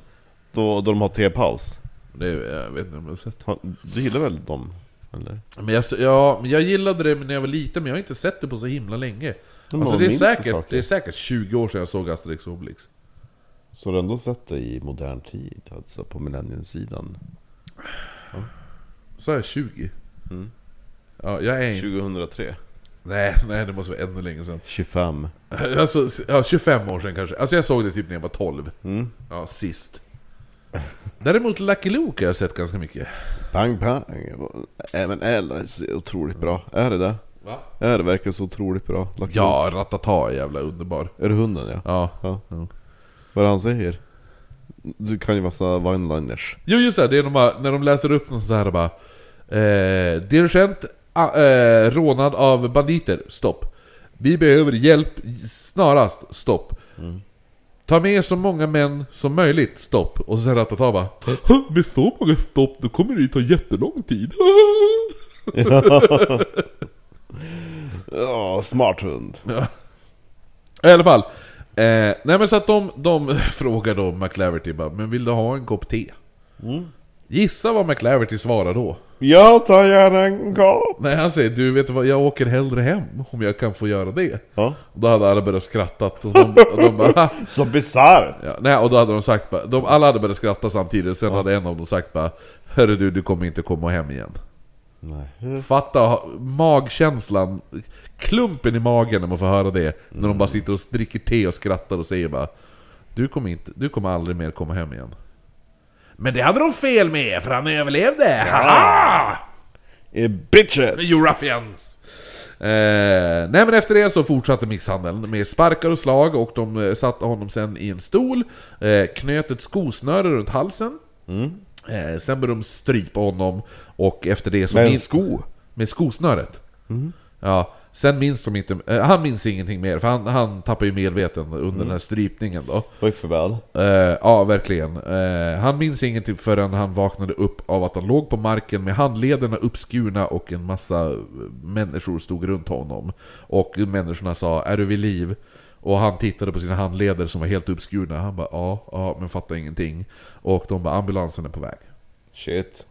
[SPEAKER 2] Då, då de har tepaus.
[SPEAKER 3] Det, jag vet inte om jag har sett.
[SPEAKER 2] Du gillar väl dem? Eller?
[SPEAKER 3] Men jag, ja, men jag gillade det när jag var liten, men jag har inte sett det på så himla länge. Alltså
[SPEAKER 2] har
[SPEAKER 3] det, är säkert, det är säkert 20 år sedan jag såg Asterix och Obelix.
[SPEAKER 2] Så har du ändå sett det i modern tid, alltså på millenniumsidan?
[SPEAKER 3] Så är jag 20?
[SPEAKER 2] Mm.
[SPEAKER 3] Ja, jag är inte...
[SPEAKER 2] 2003?
[SPEAKER 3] Nej, nej, det måste vara ännu längre sedan.
[SPEAKER 2] 25?
[SPEAKER 3] Alltså, ja, 25 år sedan kanske. Alltså jag såg det typ när jag var 12.
[SPEAKER 2] Mm.
[SPEAKER 3] Ja, sist. Däremot Lucky Luke har jag sett ganska mycket.
[SPEAKER 2] Pang pang! Även L är så otroligt bra. Är det det?
[SPEAKER 3] Va?
[SPEAKER 2] Är det verkligen så otroligt bra? Lucky
[SPEAKER 3] Ja,
[SPEAKER 2] Luke?
[SPEAKER 3] Ratata är jävla underbar.
[SPEAKER 2] Är det hunden ja?
[SPEAKER 3] Ja.
[SPEAKER 2] Ja.
[SPEAKER 3] Ja.
[SPEAKER 2] Vad är det han säger? Du kan ju massa one-liners.
[SPEAKER 3] Jo just det, det är de bara, när de läser upp något sånt här bara eh, Dirigent ah, eh, rånad av banditer, stopp Vi behöver hjälp snarast, stopp Ta med så många män som möjligt, stopp Och sen Ratata bara "Hå, Med så många stopp, då kommer det ju ta jättelång tid
[SPEAKER 2] Ja, smart hund.
[SPEAKER 3] Ja. I alla fall. Eh, nej men så att de, de frågar då McLaverty bara, men vill du ha en kopp te? Gissa vad McLaverty svarar då?
[SPEAKER 2] Jag tar gärna en kopp!
[SPEAKER 3] Nej han säger, du vet vad, jag åker hellre hem om jag kan få göra det.
[SPEAKER 2] Ja.
[SPEAKER 3] Och då hade alla börjat skratta. Och de, och de bara.
[SPEAKER 2] Så bisarrt!
[SPEAKER 3] ja, nej, och då hade de sagt bara, de, alla hade börjat skratta samtidigt, sen hade en av dem sagt bara Hörru du, du kommer inte komma hem igen.
[SPEAKER 2] Nej.
[SPEAKER 3] Fatta magkänslan, klumpen i magen när man får höra det. När de bara sitter och dricker te och skrattar och säger bara Du kommer, inte, du kommer aldrig mer komma hem igen. Men det hade de fel med, för han överlevde! Haha!
[SPEAKER 2] Eh, Bitches!
[SPEAKER 3] You ruffians! Eh, nej men efter det så fortsatte misshandeln med sparkar och slag och de eh, satte honom sen i en stol, eh, knöt ett skosnöre runt halsen. Eh, sen började de strypa honom och efter det så...
[SPEAKER 2] Med en sko?
[SPEAKER 3] med skosnöret. Ja, sen minns de inte, eh, han minns ingenting mer, för han, han tappar ju medveten under den här strypningen då.
[SPEAKER 2] Oj för väl.
[SPEAKER 3] Eh, ja, verkligen. Eh, han minns ingenting förrän han vaknade upp av att han låg på marken med handlederna uppskurna och en massa människor stod runt honom. Och människorna sa 'Är du vid liv?' Och han tittade på sina handleder som var helt uppskurna. Han bara 'Ja, ja, men fattar ingenting' Och de bara 'Ambulansen är på väg'
[SPEAKER 2] Shit.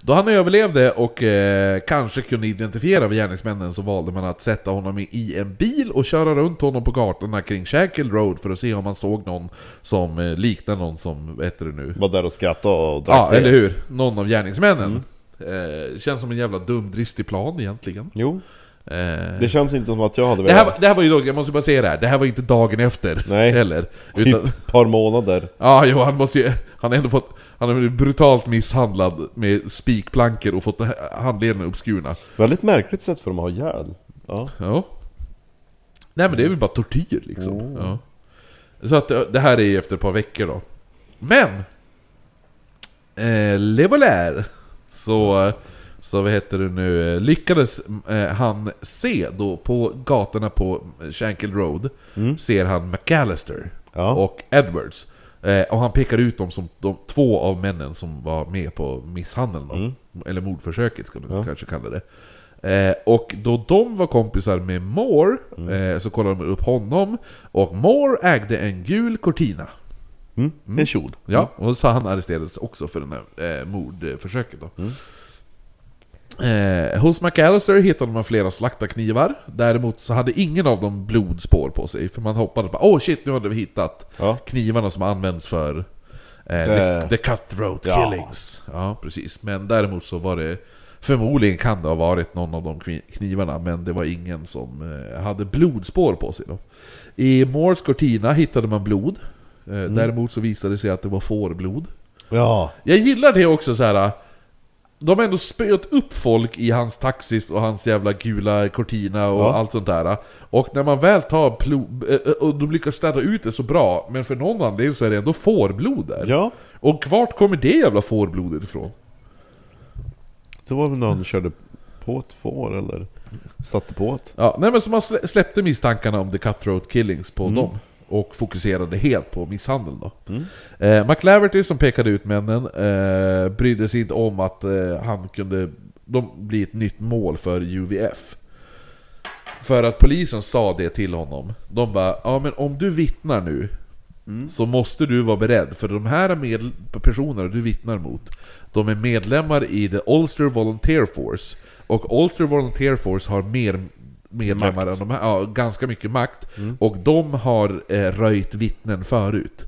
[SPEAKER 3] Då han överlevde och eh, kanske kunde identifiera gärningsmännen så valde man att sätta honom i- en bil och köra runt honom på gatorna kring Shackle Road för att se om man såg någon som eh, liknar någon som, vad heter det nu?
[SPEAKER 2] Var där och skrattade och drack
[SPEAKER 3] Ja,
[SPEAKER 2] te.
[SPEAKER 3] eller hur? Någon av gärningsmännen. Eh, känns som en jävla dumdristig plan egentligen.
[SPEAKER 2] Jo.
[SPEAKER 3] Eh,
[SPEAKER 2] Det känns inte som att jag hade
[SPEAKER 3] det, här,
[SPEAKER 2] velat...
[SPEAKER 3] det här var ju dock, jag måste bara säga det här, det här var inte dagen efter
[SPEAKER 2] Nej.
[SPEAKER 3] heller.
[SPEAKER 2] Typ
[SPEAKER 3] Utan,
[SPEAKER 2] ett par månader.
[SPEAKER 3] ja, jo, han måste ju, han har ändå fått, han har blivit brutalt misshandlad med spikplankor och fått handlederna uppskurna.
[SPEAKER 2] Väldigt märkligt sätt för dem att ha ihjäl. Ja.
[SPEAKER 3] Ja. Nej men det är väl bara tortyr liksom. Ja. Så att det- det här är efter ett par veckor då. Men! Eh, Levolär så, så vad heter det nu, eh, lyckades eh, han se då på gatorna på Shankill Road, ser han McAllister
[SPEAKER 2] Ja.
[SPEAKER 3] och Edwards. Eh, och han pekar ut dem som de två av männen som var med på misshandeln då. Eller mordförsöket ska man kanske kalla det. Eh, och då de var kompisar med Moore, eh, så kollade de upp honom. Och Moore ägde en gul Cortina.
[SPEAKER 2] Mm. En kjol.
[SPEAKER 3] Ja, och så han arresterades också för det här eh, mordförsöket då. Eh, hos McAllister hittade man flera slaktarknivar. Däremot så hade ingen av dem blodspår på sig. För man hoppades på åh shit, nu hade vi hittat
[SPEAKER 2] Ja.
[SPEAKER 3] knivarna som används för eh,
[SPEAKER 2] Det-
[SPEAKER 3] the, the cutthroat
[SPEAKER 2] Ja.
[SPEAKER 3] killings. Ja, precis. Men däremot så var det Förmodligen kan det ha varit någon av de kni- knivarna, men det var ingen som eh, hade blodspår på sig då. I Moores Cortina hittade man blod. Eh, Däremot så visade det sig att det var fårblod.
[SPEAKER 2] Ja.
[SPEAKER 3] Jag gillar det också så här. De har ändå spöat upp folk i hans taxis och hans jävla gula Cortina och
[SPEAKER 2] Ja.
[SPEAKER 3] allt sånt där. Och när man väl tar plo- eh, och de lyckas städa ut det så bra, men för någon anledning så är det ändå fårblod där.
[SPEAKER 2] Ja.
[SPEAKER 3] Och vart kommer det jävla fårblodet ifrån?
[SPEAKER 2] Det var väl när han körde på ett får eller satte på ett.
[SPEAKER 3] Ja, nej men så man slä- släppte misstankarna om the cutthroat killings på dem. Och fokuserade helt på misshandeln då. Eh, McLaverty som pekade ut männen eh, brydde sig inte om att eh, han kunde de bli ett nytt mål för UVF. För att polisen sa det till honom. De bara, ja men om du vittnar nu så måste du vara beredd, för de här med personerna du vittnar mot, de är medlemmar i The Ulster Volunteer Force. Och Ulster Volunteer Force har mer medlemmar än de här, ja, ganska mycket makt. Och de har eh, röjt vittnen förut.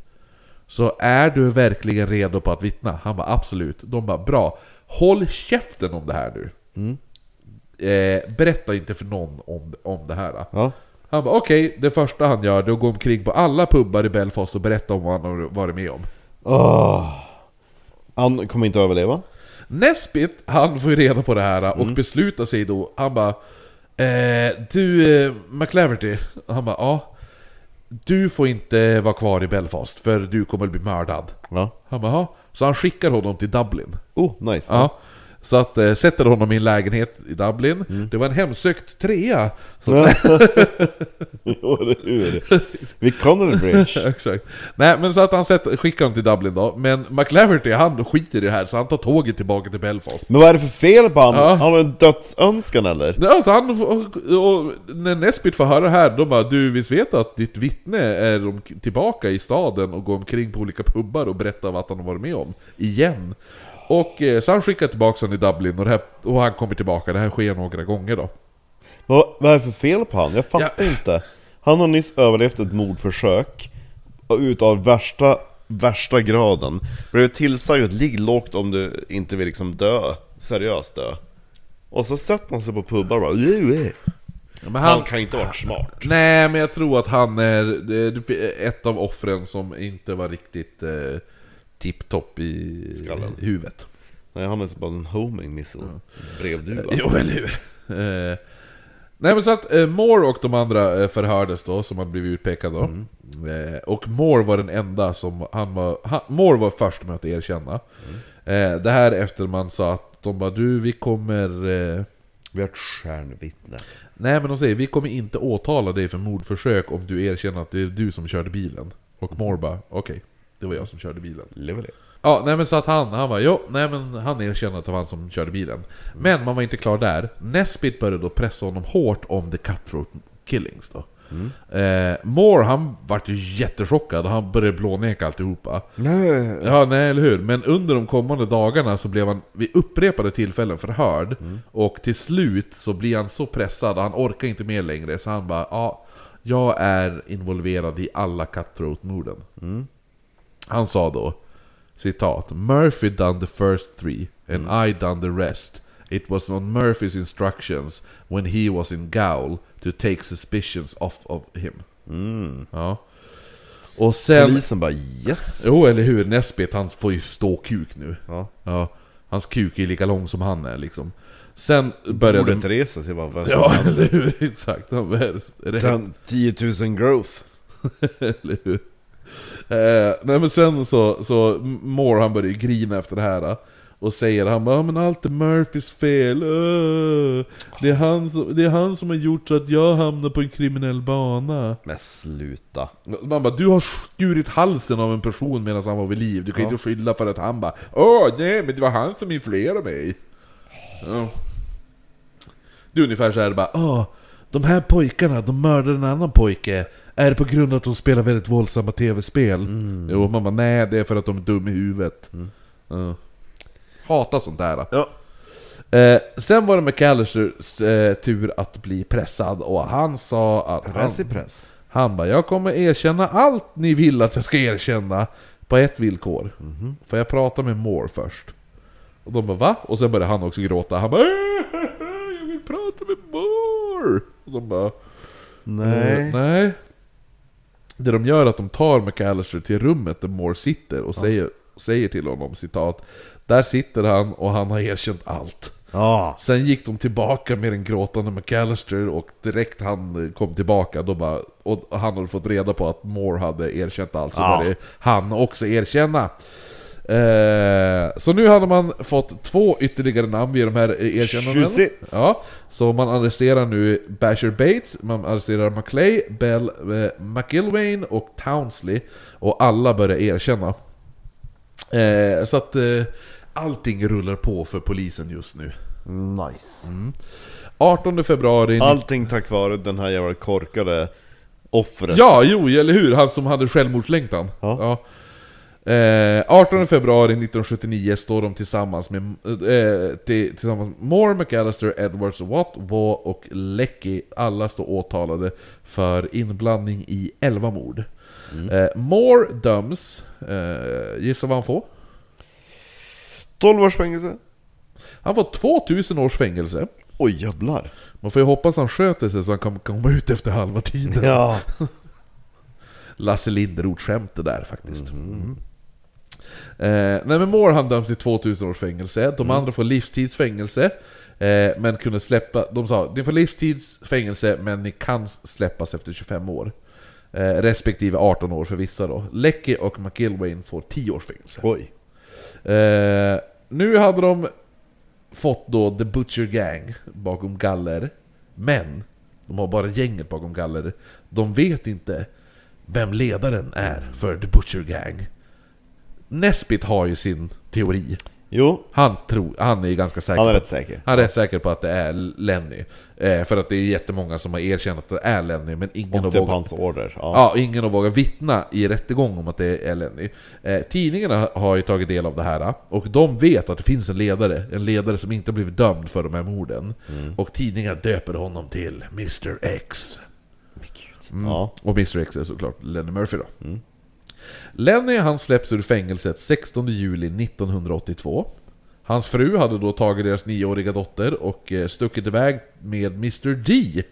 [SPEAKER 3] Så är du verkligen redo på att vittna? Han bara absolut. De bara bra. Håll käften om det här nu. Eh, berätta inte för någon om, om det här.
[SPEAKER 2] Ja.
[SPEAKER 3] Han bara okej, det första han gör är att gå omkring på alla pubbar i Belfast och berätta om vad han har varit med om.
[SPEAKER 2] Åh. Han kommer inte att överleva.
[SPEAKER 3] Nesbit, han får ju reda på det här och beslutar sig då, han bara eh, Du eh, McLaverty, han bara ja Du får inte vara kvar i Belfast för du kommer bli mördad.
[SPEAKER 2] Ja.
[SPEAKER 3] Han bara ja. Så han skickar honom till Dublin.
[SPEAKER 2] Oh, nice.
[SPEAKER 3] Ja. Så att eh, sätter honom i en lägenhet i Dublin. Det var en hemsökt trea. Så,
[SPEAKER 2] Jo, eller hur? Vid Bridge.
[SPEAKER 3] Exakt. Nej men så att han sätter, skickar honom till Dublin då. Men McLaverty han skiter i det här så han tar tåget tillbaka till Belfast.
[SPEAKER 2] Men vad är det för fel på honom?
[SPEAKER 3] Ja.
[SPEAKER 2] Han har en dödsönskan eller?
[SPEAKER 3] Ja, så han, och, och när Nesbit får höra det här, då bara du visst vet att ditt vittne är tillbaka i staden och går omkring på olika pubbar och berättar vad han har varit med om. Igen. Och eh, så han skickar tillbaka honom i Dublin och, här, och han kommer tillbaka, det här sker några gånger då.
[SPEAKER 2] Vad, vad är det för fel på honom? Jag fattar inte. Han har nyss överlevt ett mordförsök utav värsta, värsta graden. Blev tillsagd att ligg lågt om du inte vill liksom dö. Seriöst dö. Och så sätter han sig på pubbar och bara "Ue, ue."
[SPEAKER 3] Men
[SPEAKER 2] Han kan inte ha varit smart.
[SPEAKER 3] Nej, men jag tror att han är ett av offren som inte var riktigt eh, tipptopp i
[SPEAKER 2] Skallen.
[SPEAKER 3] huvudet.
[SPEAKER 2] Nej, han är bara en homing missile. Brevduva.
[SPEAKER 3] Jo, eller hur? Eh, nej men så att eh, Moore och de andra eh, förhördes då, som hade blivit utpekade då. Eh, och Moore var den enda som, han var, han, Moore var först med att erkänna. Eh, det här efter man sa att de bara du, vi kommer... Eh,
[SPEAKER 2] Vi har ett stjärnvittne.
[SPEAKER 3] Nej men de säger vi kommer inte åtala dig för mordförsök om du erkänner att det är du som körde bilen. Och Moore bara, okej, det var jag som körde bilen.
[SPEAKER 2] Lever det?
[SPEAKER 3] Ja, nej men så att han, han var jo, nej men han erkände att det var han som körde bilen. Men man var inte klar där. Nesbitt började då pressa honom hårt om the cutthroat killings då. Eh, Moore han vart ju jättechockad och han började blåneka alltihopa.
[SPEAKER 2] Nej.
[SPEAKER 3] Ja, nej eller hur? Men under de kommande dagarna så blev han vid upprepade tillfällen förhörd. Och till slut så blir han så pressad och han orkar inte mer längre. Så han bara, ja, jag är involverad i alla cutthroat-morden. Han sa då, citat, Murphy done the first three, and I done the rest. It was on Murphys instructions when he was in gaol to take suspicions off of him. Ja. Och sen...
[SPEAKER 2] Polisen bara yes.
[SPEAKER 3] Jo, eller hur? Nesbit, han får ju stå kuk nu.
[SPEAKER 2] Ja.
[SPEAKER 3] Ja, hans kuk är lika lång som han är liksom. Sen började...
[SPEAKER 2] Borde inte resa sig bara.
[SPEAKER 3] Ja, eller hur? Exakt. Han är, är det
[SPEAKER 2] Den 10 000 growth.
[SPEAKER 3] eller hur? Eh, nej men sen så, så Moore han börjar ju grina efter det här. Och säger han bara, "Ja, men allt är Murphys fel. Öh. Det, är han som, det är han som har gjort så att jag hamnar på en kriminell bana.
[SPEAKER 2] Men sluta.
[SPEAKER 3] Man bara, du har skurit halsen av en person medan han var vid liv. Du kan inte skylla för att han bara, åh nej men det var han som influerade mig. Ja. Det är ungefär så här bara, åh, de här pojkarna, de mördade en annan pojke. Är det på grund av att de spelar väldigt våldsamma tv-spel? Jo, man bara, nej det är för att de är dum i huvudet. Ja. Hatar sånt där.
[SPEAKER 2] Ja.
[SPEAKER 3] Eh, sen var det McAllisters eh, tur att bli pressad och han sa att...
[SPEAKER 2] Press i press.
[SPEAKER 3] han bara, jag kommer erkänna allt ni vill att jag ska erkänna på ett villkor. Får jag prata med Moore först? Och de bara, va? Och sen började han också gråta. Han bara, jag vill prata med Moore! Och de bara,
[SPEAKER 2] Nej.
[SPEAKER 3] "Eh, nej. Det de gör är att de tar McAllister till rummet där Moore sitter och säger, säger till honom citat Där sitter han och han har erkänt allt.
[SPEAKER 2] Ja.
[SPEAKER 3] Sen gick de tillbaka med den gråtande McAllister och direkt han kom tillbaka då bara, och han hade fått reda på att Moore hade erkänt allt så
[SPEAKER 2] Ja.
[SPEAKER 3] började han också erkänna. Eh, så nu hade man fått två ytterligare namn vid de här eh, erkännandena.
[SPEAKER 2] Tjusigt.
[SPEAKER 3] Ja, så man arresterar nu Basher Bates, man arresterar McClay, Bell, eh, McIlwain och Townsley och alla börjar erkänna. Eh, så att eh, allting rullar på för polisen just nu.
[SPEAKER 2] Nice.
[SPEAKER 3] 18 februari...
[SPEAKER 2] Allting tack vare den här jävla korkade offret.
[SPEAKER 3] Ja, jo, eller hur? Han som hade självmordslängtan.
[SPEAKER 2] Ja.
[SPEAKER 3] Eh, 18 februari 1979 står de tillsammans med eh, till, tillsammans Moore, McAllister, Edwards, Watt, Waugh och Leckie. Alla står åtalade för inblandning i 11 mord. Eh, Moore döms, eh, gissa vad han får?
[SPEAKER 2] 12 års fängelse.
[SPEAKER 3] Han får 2000 års fängelse.
[SPEAKER 2] Oj jävlar.
[SPEAKER 3] Man får ju hoppas han sköter sig så han kan komma ut efter halva tiden.
[SPEAKER 2] Ja.
[SPEAKER 3] Lasse Linderoth-skämt det där faktiskt. Mm. Eh, nej men Moore han döms till 2000 års fängelse, de andra får livstidsfängelse. Eh, men kunde släppa, de sa ni får livstidsfängelse men ni kan släppas efter 25 år. Eh, respektive 18 år för vissa då. Leckie och McIlwain får 10 års fängelse.
[SPEAKER 2] Oj.
[SPEAKER 3] Eh, nu hade de fått då The Butcher Gang bakom galler. Men de har bara gänget bakom galler. De vet inte vem ledaren är för The Butcher Gang. Nesbit har ju sin teori.
[SPEAKER 2] Jo,
[SPEAKER 3] Han, tror, han är ganska säker.
[SPEAKER 2] han är rätt säker.
[SPEAKER 3] han är rätt säker på att det är Lenny. Eh, för att det är jättemånga som har erkänt att det är Lenny, men ingen har
[SPEAKER 2] på
[SPEAKER 3] vågat...
[SPEAKER 2] hans order. Ja.
[SPEAKER 3] Ja, ingen har vågat vittna i rättegång om att det är Lenny. Eh, tidningarna har ju tagit del av det här, och de vet att det finns en ledare, en ledare som inte blivit dömd för de här morden. Och tidningar döper honom till Mr X. Mm.
[SPEAKER 2] Ja.
[SPEAKER 3] Och Mr X är såklart Lenny Murphy då. Lenny han släpps ur fängelset 16 juli 1982. Hans fru hade då tagit deras nioåriga dotter och eh, stuckit iväg med Mr D.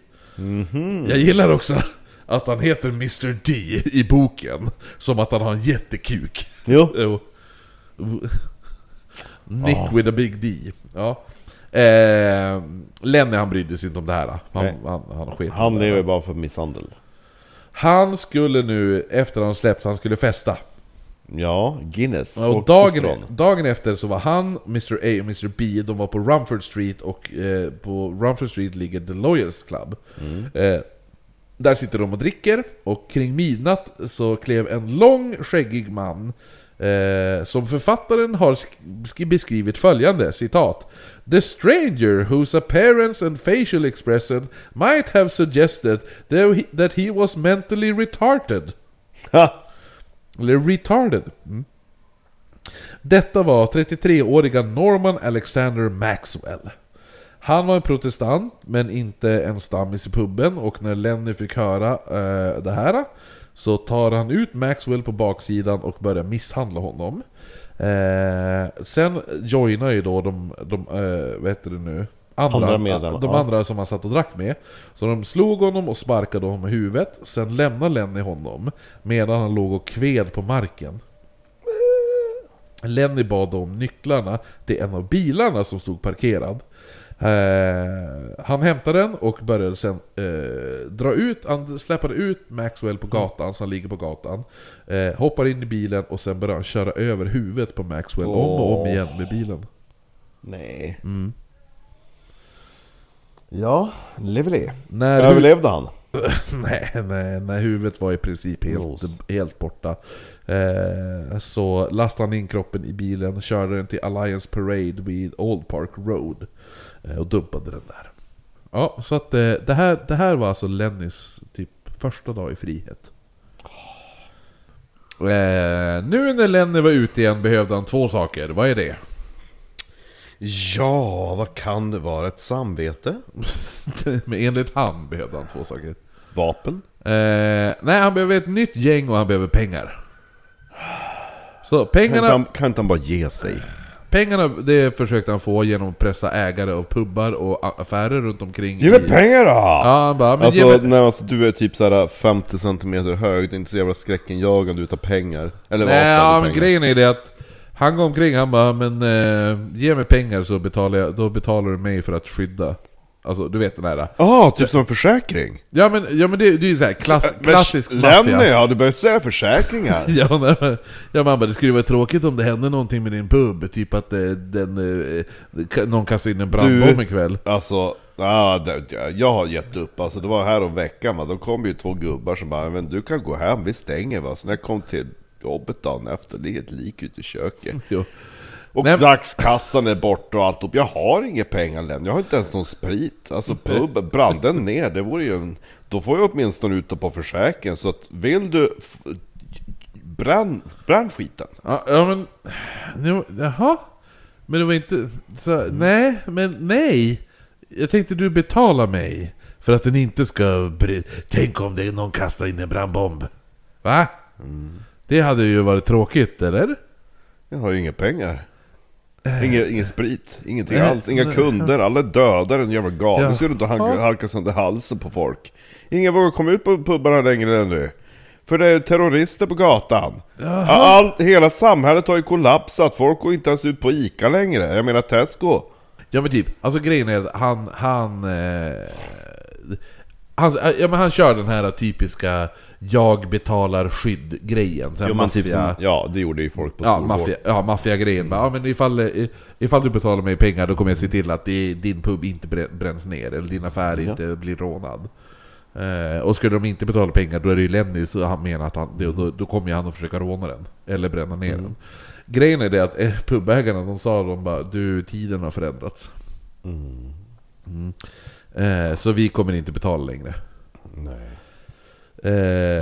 [SPEAKER 3] Jag gillar också att han heter Mr D i boken, som att han har en jättekuk.
[SPEAKER 2] Jo.
[SPEAKER 3] Nick with a big D. Ja. Eh, Lenny han brydde sig inte om det här. Han,
[SPEAKER 2] Nej.
[SPEAKER 3] han, han,
[SPEAKER 2] Han
[SPEAKER 3] här.
[SPEAKER 2] lever bara för misshandel.
[SPEAKER 3] Han skulle nu, efter han släppts, han skulle festa.
[SPEAKER 2] Ja, Guinness
[SPEAKER 3] Och
[SPEAKER 2] och
[SPEAKER 3] dagen,
[SPEAKER 2] ostron.
[SPEAKER 3] dagen efter så var han, Mr A och Mr B, de var på Rumford Street och eh, på Rumford Street ligger The Lawyers Club. Eh, där sitter de och dricker, och kring midnatt så klev en lång skäggig man eh, som författaren har sk- sk- beskrivit följande, citat The stranger whose appearance and facial expression might have suggested that he, that he was mentally retarded. Eller retarded. Mm. Detta var 33-åriga Norman Alexander Maxwell. Han var en protestant, men inte en stammis i puben, och när Lenny fick höra eh, det här så tar han ut Maxwell på baksidan och börjar misshandla honom. Eh, sen joinar ju då de, de eh, vad heter det nu?
[SPEAKER 2] Andra medlemmar,
[SPEAKER 3] de
[SPEAKER 2] ja.
[SPEAKER 3] andra som han satt och drack med. Så de slog honom och sparkade honom i huvudet, sen lämnade Lenny honom medan han låg och kved på marken. Lenny bad om nycklarna till en av bilarna som stod parkerad. Eh, han hämtade den och började sen eh, dra ut, han släpade ut Maxwell på gatan, så han ligger på gatan. Eh, hoppar in i bilen och sen börjar han köra över huvudet på Maxwell om och om igen med bilen.
[SPEAKER 2] Nej.
[SPEAKER 3] Mm.
[SPEAKER 2] Ja, lively.
[SPEAKER 3] När
[SPEAKER 2] Överlevde han?
[SPEAKER 3] nej, nej, när huvudet var i princip helt, helt borta. Eh, så lastade han in kroppen i bilen, körde den till Alliance Parade vid Old Park Road. Eh, och dumpade den där. Ja, så att eh, det, här, det här var alltså Lennys typ första dag i frihet. Eh, nu när Lenny var ute igen behövde han två saker. Vad är det?
[SPEAKER 2] Ja, vad kan det vara? Ett samvete?
[SPEAKER 3] Men enligt han behövde han två saker.
[SPEAKER 2] Vapen?
[SPEAKER 3] Eh, nej, han behöver ett nytt gäng och han behöver pengar. Så
[SPEAKER 2] Kan inte,
[SPEAKER 3] pengarna,
[SPEAKER 2] han, kan inte han bara ge sig?
[SPEAKER 3] Pengarna det försökte han få genom att pressa ägare av pubbar och affärer runt omkring.
[SPEAKER 2] Ge mig
[SPEAKER 3] i-
[SPEAKER 2] pengar då!
[SPEAKER 3] Ja, han bara, men
[SPEAKER 2] Alltså,
[SPEAKER 3] ge mig...
[SPEAKER 2] nej, alltså du är typ såhär 50 cm hög, du är inte så jävla skräckenjagande utav pengar. Eller
[SPEAKER 3] Nej, ja, men
[SPEAKER 2] pengar.
[SPEAKER 3] grejen är det att han går omkring, han bara, men eh, ge mig pengar så betalar jag, då betalar du mig för att skydda. Alltså, du vet den där.
[SPEAKER 2] Ja, typ som försäkring.
[SPEAKER 3] Ja men, ja, men det, det är ju såhär klass,
[SPEAKER 2] Men
[SPEAKER 3] klassisk
[SPEAKER 2] Lenny,
[SPEAKER 3] maffia.
[SPEAKER 2] har du börjat säga försäkringar?
[SPEAKER 3] Ja, men, ja man bara, det skulle vara tråkigt om det hände någonting med din pub, typ att eh, den, eh, någon kastar in en brandbomb ikväll.
[SPEAKER 2] Alltså, ja, det, jag har gett upp. Alltså det var här om veckan va, då kom ju två gubbar som bara men du kan gå hem, vi stänger va. Så när jag kom till jobbet dagen efter, ligger ett lik ute i köket.
[SPEAKER 3] Jo.
[SPEAKER 2] Och
[SPEAKER 3] men-
[SPEAKER 2] dagskassan är borta och allt upp. Jag har inga pengar lämnat, jag har inte ens någon sprit. Alltså pub, brann den ner, det vore ju en... Då får jag åtminstone ut det på försäkringen. Så att vill du... Bränn, bränn skiten.
[SPEAKER 3] Ja, ja men... Nu, jaha? Men det var inte... Så, nej, men nej! Jag tänkte du betalar mig för att den inte ska... Tänk om det någon kastar in en brandbomb? Va? Det hade ju varit tråkigt, eller?
[SPEAKER 2] Jag har ju inga pengar. Ingen, ingen sprit, ingenting
[SPEAKER 3] Nej,
[SPEAKER 2] alls, inga
[SPEAKER 3] nej.
[SPEAKER 2] kunder, alla är döda, den jävla galen.
[SPEAKER 3] Ja.
[SPEAKER 2] Ska du inte halka,
[SPEAKER 3] Ja.
[SPEAKER 2] halka sönder halsen på folk. Ingen vågar komma ut på pubarna längre än nu. För det är terrorister på gatan. Allt, hela samhället har ju kollapsat, folk går inte ens ut på ICA längre. Jag menar Tesco.
[SPEAKER 3] Ja men typ, alltså grejen är att han... Han... Eh, han, ja, men han kör den här typiska jag betalar skydd-grejen.
[SPEAKER 2] Jo, men typ som, ja, det gjorde ju folk på
[SPEAKER 3] Ja,
[SPEAKER 2] skolgården.
[SPEAKER 3] maffia, ja, maffiagrejen. Bara, Ja, men ifall, eh, ifall du betalar mig pengar då kommer jag se till att din pub inte brä- bränns ner, eller din affär inte blir rånad. Eh, och skulle de inte betala pengar då är det ju Lenny, så han menar att han, då, då, kommer han att försöka råna den. Eller bränna ner den. Grejen är det att eh, pubägarna, de sa de bara du, tiden har förändrats. Mm. Eh, så vi kommer inte betala längre.
[SPEAKER 2] Nej.
[SPEAKER 3] Eh,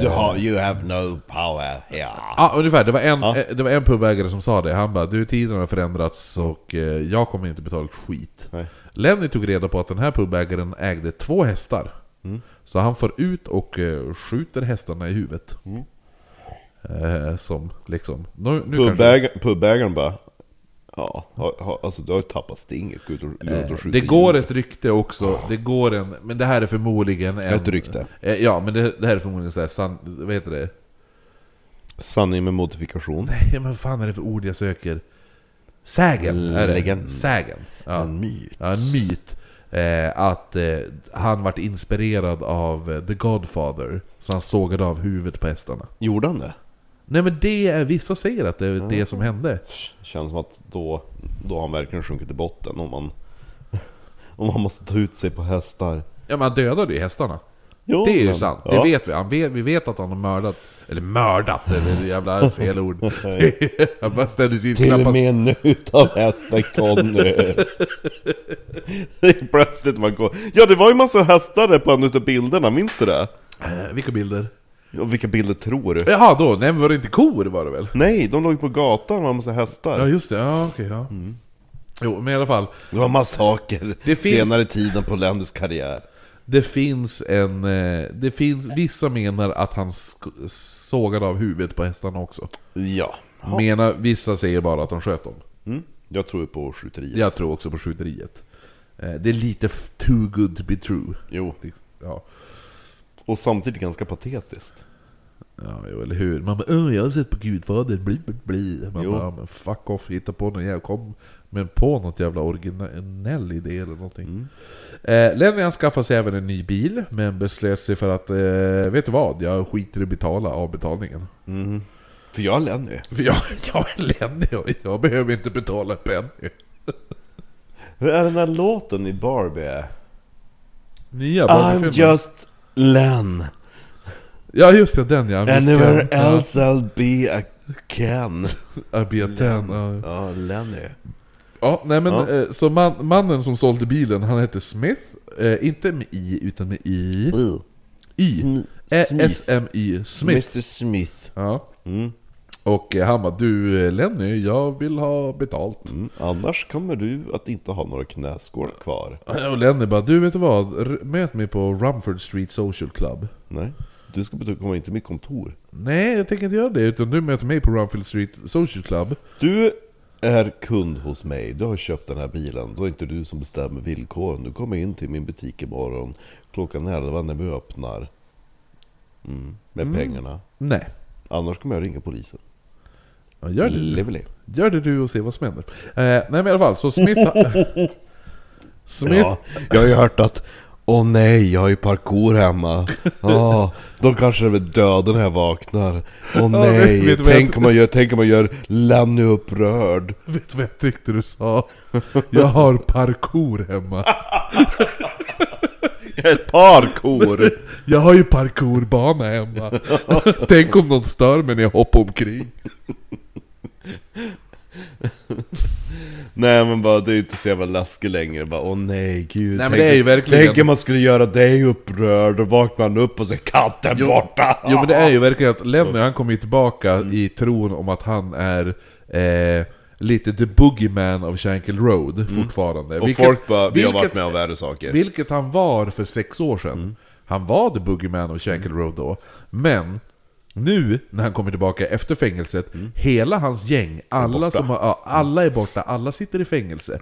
[SPEAKER 2] You have, you have no power here.
[SPEAKER 3] Ja, ungefär. Det var, en,
[SPEAKER 2] Ja.
[SPEAKER 3] eh, det var en pubägare som sa det. Han bara du, tiden har förändrats och eh, jag kommer inte betala ett skit.
[SPEAKER 2] Nej.
[SPEAKER 3] Lenny tog reda på att den här pubägaren ägde två hästar.
[SPEAKER 2] Mm.
[SPEAKER 3] Så han får ut och skjuter hästarna i huvudet.
[SPEAKER 2] Mm.
[SPEAKER 3] Eh, som liksom... Nu, nu kanske,
[SPEAKER 2] Pubägaren, pubägaren bara... Ja, alltså du har ju tappat stinget. Gå ut och,
[SPEAKER 3] eh, det går ett rykte också. Det går en... Men det här är förmodligen en...
[SPEAKER 2] Ett rykte.
[SPEAKER 3] Eh, ja, men det, det här är förmodligen så här, san, Vad heter det?
[SPEAKER 2] Sanning med modifikation.
[SPEAKER 3] Nej, men vad fan är det för ord jag söker? Sägen är det. Sägen. Ja.
[SPEAKER 2] En myt.
[SPEAKER 3] Ja, en myt. Eh, att eh, han vart inspirerad av eh, The Godfather. Så han sågade av huvudet på hästarna.
[SPEAKER 2] Gjorde han det?
[SPEAKER 3] Nej men det är, vissa säger att det är det som hände.
[SPEAKER 2] Känns som att då, då har han verkligen sjunkit till botten om man... Om man måste ta ut sig på hästar.
[SPEAKER 3] Ja men han dödade ju hästarna.
[SPEAKER 2] Jo,
[SPEAKER 3] Det är ju
[SPEAKER 2] men-
[SPEAKER 3] sant,
[SPEAKER 2] ja.
[SPEAKER 3] det vet vi. Han vet. Vi vet att han har mördat, eller mördat, eller jävla fel ord. han bara ställde sig in
[SPEAKER 2] Till
[SPEAKER 3] klappade-
[SPEAKER 2] med nu utav hästen Conny. Plötsligt man går... Ja det var ju massa hästar där på en utav bilderna, minns du det?
[SPEAKER 3] Eh, Vilka bilder?
[SPEAKER 2] Ja, vilka bilder tror du?
[SPEAKER 3] Jaha då, nej men var det inte kor var det väl?
[SPEAKER 2] Nej, de låg på gatan med en massa hästar.
[SPEAKER 3] Ja just det, ja okej ja. Jo men i alla fall,
[SPEAKER 2] Det var massaker
[SPEAKER 3] Det finns-
[SPEAKER 2] senare tiden på Lendys karriär.
[SPEAKER 3] det finns en... eh, Det finns, vissa menar att han sk- sågade av huvudet på hästarna också.
[SPEAKER 2] Ja.
[SPEAKER 3] Menar, vissa säger bara att han sköt dem.
[SPEAKER 2] Mm. Jag tror ju på skjuteriet.
[SPEAKER 3] Jag tror också på skjuteriet. Eh, Det är lite f- too good to be true.
[SPEAKER 2] Jo.
[SPEAKER 3] Ja,
[SPEAKER 2] Och samtidigt ganska patetiskt.
[SPEAKER 3] ja jo, eller hur? Man bara "Åh, jag har sett på Gudfadern, bli, bli, bli. Man
[SPEAKER 2] Jo.
[SPEAKER 3] bara, "Ja, men fuck off, hitta på någon jävla... Kom men på något jävla originell idé eller någonting.
[SPEAKER 2] Mm.
[SPEAKER 3] Eh, Lenny han skaffade sig även en ny bil, men beslöt sig för att, eh, vet du vad? Jag skiter i att betala avbetalningen.
[SPEAKER 2] Mm. För jag är Lenny.
[SPEAKER 3] För jag, jag är Lenny och jag behöver inte betala en penny.
[SPEAKER 2] Hur är den där låten i Barbie?
[SPEAKER 3] Nya
[SPEAKER 2] I'm
[SPEAKER 3] Barbie-filmen.
[SPEAKER 2] just Len.
[SPEAKER 3] Ja just det, den ja.
[SPEAKER 2] Anywhere
[SPEAKER 3] Ja.
[SPEAKER 2] else I'll be a Ken.
[SPEAKER 3] Ja, B10, ja.
[SPEAKER 2] Ja, Lenny.
[SPEAKER 3] Ja, nej men
[SPEAKER 2] Ja.
[SPEAKER 3] eh, så man, mannen som sålde bilen, han hette Smith, eh, inte med I utan med I. I.
[SPEAKER 2] Smi- Smith.
[SPEAKER 3] S-M-I, Smith.
[SPEAKER 2] Mr Smith.
[SPEAKER 3] Ja.
[SPEAKER 2] Mm.
[SPEAKER 3] Och eh, han bara, du eh, Lenny, jag vill ha betalt.
[SPEAKER 2] Mm. Annars kommer du att inte ha några knäskål kvar.
[SPEAKER 3] Och Lenny bara, du vet du vad? Möt mig på Rumford Street Social Club.
[SPEAKER 2] Nej. Du ska komma in till mitt kontor.
[SPEAKER 3] Nej, jag tänker inte göra det, utan du möter mig på Rumford Street Social Club.
[SPEAKER 2] Du är kund hos mig, du har köpt den här bilen. Då är inte du som bestämmer villkoren. Du kommer in till min butik imorgon klockan 11 när vi öppnar. Mm. Med pengarna.
[SPEAKER 3] Nej.
[SPEAKER 2] Annars kommer jag ringa polisen.
[SPEAKER 3] Ja, gör det du.
[SPEAKER 2] Lively.
[SPEAKER 3] Gör det du och se vad som händer. Eh, nej men i alla fall, så Smith... Smith...
[SPEAKER 2] Ja, jag har ju hört att Åh nej, jag har ju parkour hemma. Åh, då kanske är döden när jag vaknar. Åh nej,
[SPEAKER 3] vet du vad
[SPEAKER 2] tänk, om man gör, tänk om man gör Lenny upprörd.
[SPEAKER 3] Vet du vad jag tyckte du sa? Jag har parkour hemma.
[SPEAKER 2] Ett parkour!
[SPEAKER 3] Jag har ju parkourbana hemma. Tänk om någon stör mig när jag hoppar omkring.
[SPEAKER 2] Nej men bara, det är inte så jävla läskigt längre. Bara, åh nej gud.
[SPEAKER 3] men
[SPEAKER 2] tänk,
[SPEAKER 3] det är ju verkligen-
[SPEAKER 2] Tänk om man skulle göra dig upprörd och vaknar man upp och så är katten borta.
[SPEAKER 3] Jo men det är ju verkligen att Lenny han kommer ju tillbaka i tron om att han är eh, lite the boogeyman of Shankill Road fortfarande.
[SPEAKER 2] Och
[SPEAKER 3] Vilket-
[SPEAKER 2] folk bara, vi har varit med om värre saker.
[SPEAKER 3] Vilket han var för sex år sedan.
[SPEAKER 2] Mm.
[SPEAKER 3] Han var the boogeyman of Shankill Road då. Men nu när han kommer tillbaka efter fängelset, hela hans gäng, alla,
[SPEAKER 2] Mm.
[SPEAKER 3] som har, ja, alla är borta, alla sitter i fängelse.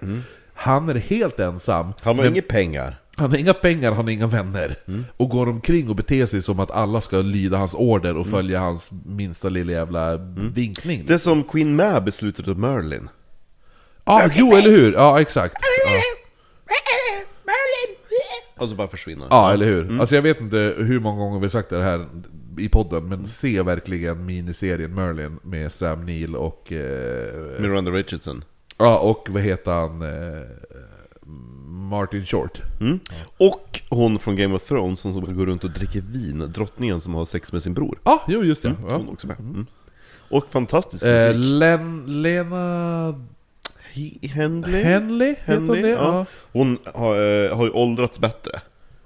[SPEAKER 3] Han är helt ensam.
[SPEAKER 2] Mm. Han har
[SPEAKER 3] men-
[SPEAKER 2] inga pengar.
[SPEAKER 3] han har inga pengar, han har inga vänner. Och går omkring och beter sig som att alla ska lyda hans order och följa hans minsta lilla jävla vinkning.
[SPEAKER 2] Det är som Queen Mab i slutet av Merlin.
[SPEAKER 3] Ja, jo eller hur? Ja, exakt. Ja.
[SPEAKER 2] Och så bara försvinner
[SPEAKER 3] Ja, eller hur? Alltså jag vet inte hur många gånger vi har sagt det här i podden, men se verkligen miniserien Merlin med Sam Neill och... Eh,
[SPEAKER 2] Miranda Richardson.
[SPEAKER 3] ja, och vad heter han? Eh, Martin Short.
[SPEAKER 2] Mm. Och hon från Game of Thrones som som går runt och dricker vin, drottningen som har sex med sin bror.
[SPEAKER 3] Ja, jo just det. Ja.
[SPEAKER 2] Hon också med. Mm. Och fantastisk
[SPEAKER 3] Eh,
[SPEAKER 2] musik.
[SPEAKER 3] Len, Lena
[SPEAKER 2] He- Henley?
[SPEAKER 3] Henley, heter hon
[SPEAKER 2] Henley,
[SPEAKER 3] det?
[SPEAKER 2] ja.
[SPEAKER 3] Ja.
[SPEAKER 2] Hon har, eh, har ju åldrats bättre.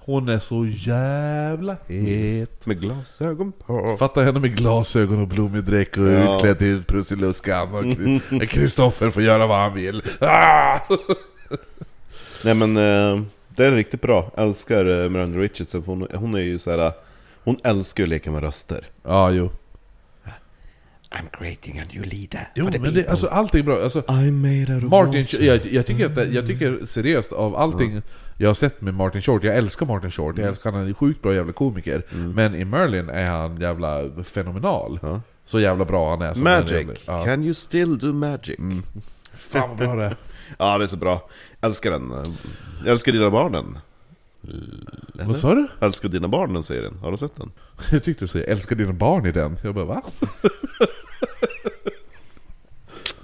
[SPEAKER 3] Hon är så jävla het.
[SPEAKER 2] Med glasögon på.
[SPEAKER 3] Fatta henne med glasögon och blommig dräkt och
[SPEAKER 2] Ja.
[SPEAKER 3] utklädd till Prussiluskan och Kristoffer får göra vad han vill. Ah!
[SPEAKER 2] Nej men, eh, det är riktigt bra. Älskar eh, Miranda Richardson. Hon, hon är ju så här. Hon älskar att leka med röster.
[SPEAKER 3] Ja, jo.
[SPEAKER 2] I'm creating a new leader
[SPEAKER 3] Jo, men det, alltså allting är bra. Alltså,
[SPEAKER 2] I'm made of
[SPEAKER 3] Martin, jag, jag, tycker att, jag tycker seriöst av allting jag har sett med Martin Short, jag älskar Martin Short,
[SPEAKER 2] Mm.
[SPEAKER 3] jag älskar han är en sjukt bra jävla komiker. Men i Merlin är han jävla fenomenal.
[SPEAKER 2] Ja.
[SPEAKER 3] Så jävla bra han är.
[SPEAKER 2] Magic.
[SPEAKER 3] jävla- Ja.
[SPEAKER 2] Can you still do magic?
[SPEAKER 3] Fan vad bra det är.
[SPEAKER 2] Ja, det är så bra. Älskar den. Jag älskar dina barnen.
[SPEAKER 3] Vad sa du?
[SPEAKER 2] Älskar dina barn den serien, har du sett den?
[SPEAKER 3] Jag tyckte du sa 'älskar dina barn' i den. Jag bara va?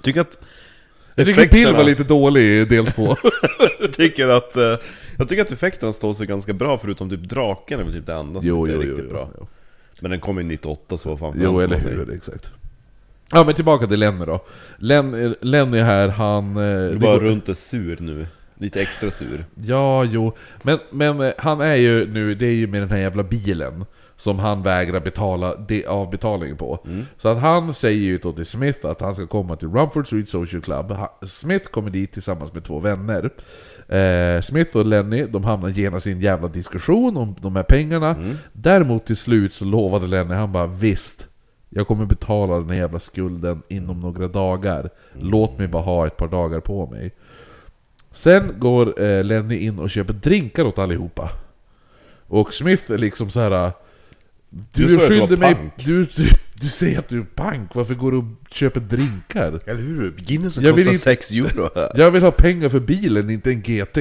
[SPEAKER 2] Tycker att...
[SPEAKER 3] Jag tycker Pill var lite dålig i del två.
[SPEAKER 2] tycker att... eh, jag tycker att effekterna står sig ganska bra förutom typ draken är väl typ det enda som
[SPEAKER 3] jo,
[SPEAKER 2] inte är
[SPEAKER 3] jo,
[SPEAKER 2] riktigt
[SPEAKER 3] jo,
[SPEAKER 2] bra. Men den kom ju 98 så vad fan
[SPEAKER 3] Jo, eller hur, exakt. Ja men tillbaka till Lenny då. Len, Lenny här, han... eh,
[SPEAKER 2] Du bara
[SPEAKER 3] går-
[SPEAKER 2] runt är sur nu. Lite extra sur.
[SPEAKER 3] Ja, jo. Men, men eh, han är ju nu, det är ju med den här jävla bilen som han vägrar betala de, avbetalning på. Så att han säger ju då till Smith att han ska komma till Rumford Street Social Club. Ha- Smith kommer dit tillsammans med två vänner. Eh, Smith och Lenny, de hamnar genast i en jävla diskussion om de här pengarna. Däremot till slut så lovade Lenny, han bara visst. Jag kommer betala den här jävla skulden inom några dagar. Låt mig bara ha ett par dagar på mig. Sen går eh, Lenny in och köper drinkar åt allihopa. Och Smith är liksom så här. Du,
[SPEAKER 2] Du
[SPEAKER 3] skyldig mig...
[SPEAKER 2] pank."
[SPEAKER 3] Du, du, du säger att du är pank, varför går du och köper drinkar?
[SPEAKER 2] Eller hur? Guinnessen
[SPEAKER 3] vill
[SPEAKER 2] kostar
[SPEAKER 3] inte-
[SPEAKER 2] 6 euro här.
[SPEAKER 3] Jag vill ha pengar för bilen, inte en GT.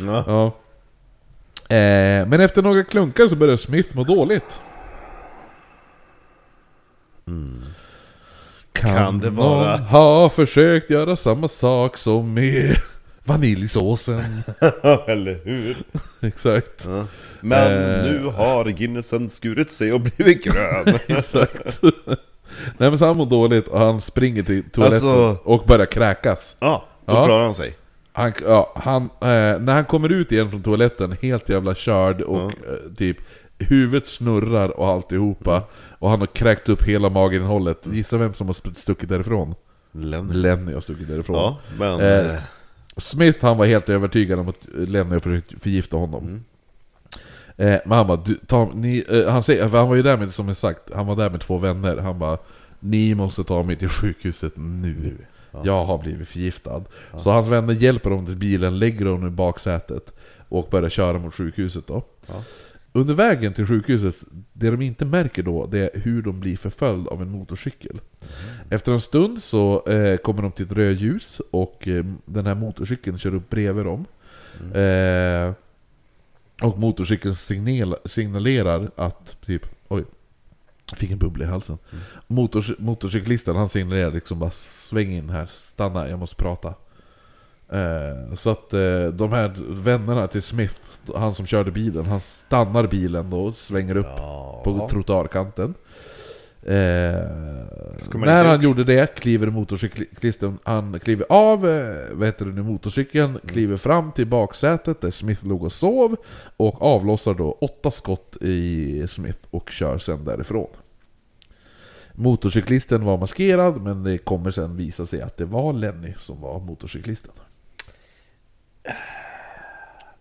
[SPEAKER 2] Ja.
[SPEAKER 3] Ja. Eh, men efter några klunkar så börjar Smith må dåligt. Kan,
[SPEAKER 2] Kan det vara-
[SPEAKER 3] ha försökt göra samma sak som med vaniljsåsen?
[SPEAKER 2] Eller hur?
[SPEAKER 3] Exakt.
[SPEAKER 2] Ja. Men
[SPEAKER 3] Eh.
[SPEAKER 2] nu har Guinnessen skurit sig och blivit grön.
[SPEAKER 3] Exakt. Nej men så han mår dåligt och han springer till toaletten
[SPEAKER 2] Alltså-
[SPEAKER 3] och börjar kräkas.
[SPEAKER 2] Ja, då
[SPEAKER 3] Ja.
[SPEAKER 2] klarar han sig.
[SPEAKER 3] Han, ja, han, eh, när han kommer ut igen från toaletten, helt jävla körd och eh, typ Huvudet snurrar och alltihopa Och han har kräkt upp hela mageninnehållet Gissa vem som har stuckit därifrån?
[SPEAKER 2] Lenny.
[SPEAKER 3] Lenny har stuckit därifrån
[SPEAKER 2] Ja, men...
[SPEAKER 3] Eh,
[SPEAKER 2] eh,
[SPEAKER 3] Smith han var helt övertygad om att Lenny har försökt förgifta honom. Eh, Men han bara, du, ta, ni, eh, han, säger, för han var ju där med, som jag sagt, han var där med två vänner. Han bara Ni måste ta mig till sjukhuset nu. Jag har blivit förgiftad. Så hans vänner hjälper honom till bilen, lägger honom i baksätet Och börjar köra mot sjukhuset då Under vägen till sjukhuset, det de inte märker då, det är hur de blir förföljd av en motorcykel. Efter en stund så eh, kommer de till ett rödljus och eh, den här motorcykeln kör upp bredvid dem. Eh, och motorcykeln signal, signalerar att typ, oj, jag fick en bubbla i halsen. Motors, motorcyklisten han signalerar liksom bara sväng in här, stanna, jag måste prata. Eh, så att eh, de här vännerna till Smith, han som körde bilen, han stannar bilen då och svänger upp på trottoarkanten. Eh, när han gjorde det kliver motorcyklisten, han kliver av eh, vad heter det nu, motorcykeln,
[SPEAKER 2] Mm.
[SPEAKER 3] kliver fram till baksätet där Smith låg och sov och avlossar då åtta skott i Smith och kör sen därifrån. Motorcyklisten var maskerad men det kommer sen visa sig att det var Lenny som var motorcyklisten.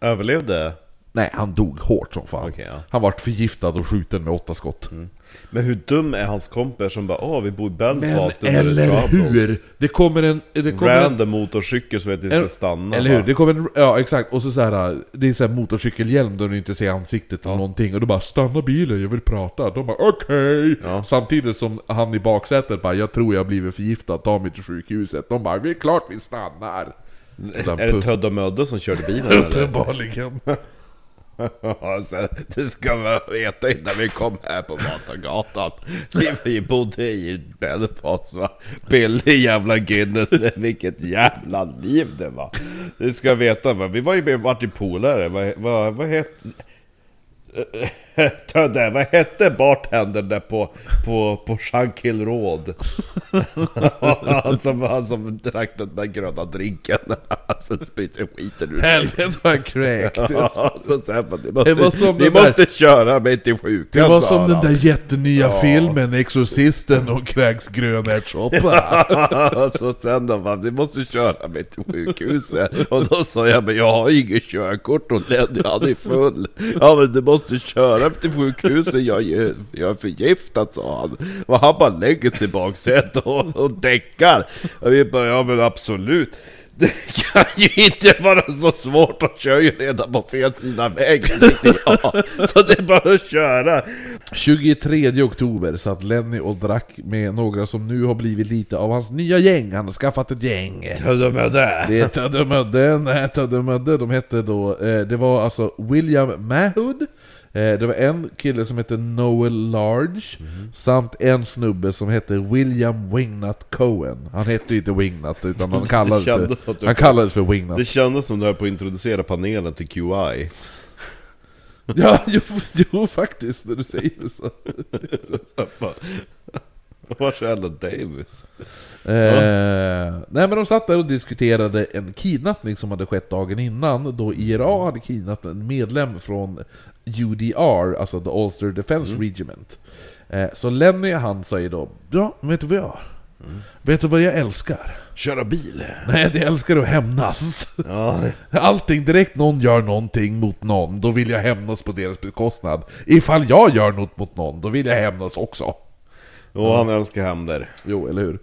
[SPEAKER 2] Överlevde?
[SPEAKER 3] Nej, han dog hårt som fan.
[SPEAKER 2] Okej, ja.
[SPEAKER 3] Han vart förgiftad och skjuten med åtta skott.
[SPEAKER 2] Men hur dum är hans kompis som bara åh vi bor i
[SPEAKER 3] Men
[SPEAKER 2] Belfast under
[SPEAKER 3] eller
[SPEAKER 2] Troubles.
[SPEAKER 3] hur! Det kommer en... Det kommer en,
[SPEAKER 2] Random motorcykel så vet vi ska stanna
[SPEAKER 3] Eller hur? Det kommer en, ja exakt, och så, så här, det är så här motorcykelhjälm där du inte ser ansiktet eller någonting Och du bara 'Stanna bilen, jag vill prata' De bara 'Okej'
[SPEAKER 2] Ja.
[SPEAKER 3] Samtidigt som han i baksätet bara 'Jag tror jag har blivit förgiftad, ta mig till sjukhuset' De bara 'Det är klart vi stannar'
[SPEAKER 2] Är det Tödde och Mödde som körde bilen eller?
[SPEAKER 3] Uppenbarligen.
[SPEAKER 2] Alltså, du ska väl veta innan vi kom här på Vasagatan. Vi, vi bodde i Belfast va? Billig jävla Guinness, vilket jävla liv det var. Du ska veta va, vi var ju med Martin Polare, vad, vad, vad hette... Tödde, vad hette bartendern där på, på, på Shankill Road? han, som, han som drack den där gröna drinken. Sen spytte skiten ur sig.
[SPEAKER 3] Helvete vad han kräktes.
[SPEAKER 2] Ja, så säger man, ni måste,
[SPEAKER 3] Det var som
[SPEAKER 2] ni
[SPEAKER 3] den där-
[SPEAKER 2] måste köra mig till sjukhus
[SPEAKER 3] Det var som den där jättenya filmen Exorcisten och kräks grönärtssoppa
[SPEAKER 2] så sen då bara, ni måste köra mig till sjukhuset Och då sa jag, men jag har inget körkort och Lenny han är full. Ja men du måste köra mig till sjukhuset, jag är, jag är förgiftad sa han Och han bara lägger sig i baksätet och, och däckar Och vi bara, ja men absolut
[SPEAKER 4] Det kan ju inte vara så svårt att köra ju redan på fel sida vägen jag. Så det är bara att köra.
[SPEAKER 3] 23 oktober satt Lenny och drack med några som nu har blivit lite av hans nya gäng. Han har skaffat ett gäng.
[SPEAKER 4] Tödemödde.
[SPEAKER 3] Det är Töddemödde, nej de hette då, eh, det var alltså William Mahood, det var en kille som hette Noel Large, samt en snubbe som hette William Wingnut Cohen. Han hette inte Wingnut, utan han kallades, för, han kallades för Wingnut.
[SPEAKER 2] Det kändes som du höll på att introducera panelen till QI.
[SPEAKER 3] Ja, jo, jo faktiskt, när du säger så.
[SPEAKER 2] Marcella Davis.
[SPEAKER 3] Eh, nej men de satt där och diskuterade en kidnappning som hade skett dagen innan Då IRA hade kidnappat en medlem från UDR, alltså The Ulster Defense Regiment eh, Så Lenny han säger då Ja, vet du vad jag har? Vet du vad jag älskar?
[SPEAKER 2] Köra bil.
[SPEAKER 3] Nej, det älskar att hämnas
[SPEAKER 2] Ja,
[SPEAKER 3] Allting, direkt någon gör någonting mot någon Då vill jag hämnas på deras bekostnad Ifall jag gör något mot någon, då vill jag hämnas också
[SPEAKER 2] och han älskar hämnder.
[SPEAKER 3] Jo, eller hur?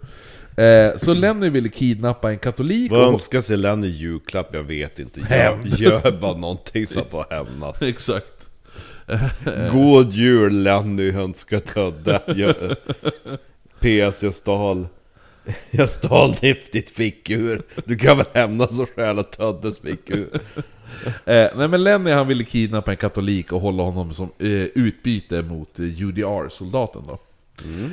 [SPEAKER 3] Eh, så Lenny ville kidnappa en katolik
[SPEAKER 2] Vad
[SPEAKER 3] och...
[SPEAKER 2] önskar sig Lenny julklapp? Jag vet inte. Gör, gör bara någonting så han får hämnas.
[SPEAKER 3] Exakt.
[SPEAKER 2] God jul Lenny, önskar Tödde. PS, jag stal... Jag stal ditt fickur. Du kan väl hämnas och stjäla Töddes fickur?
[SPEAKER 3] Eh, nej men Lenny han ville kidnappa en katolik och hålla honom som eh, utbyte mot eh, UDR-soldaten då.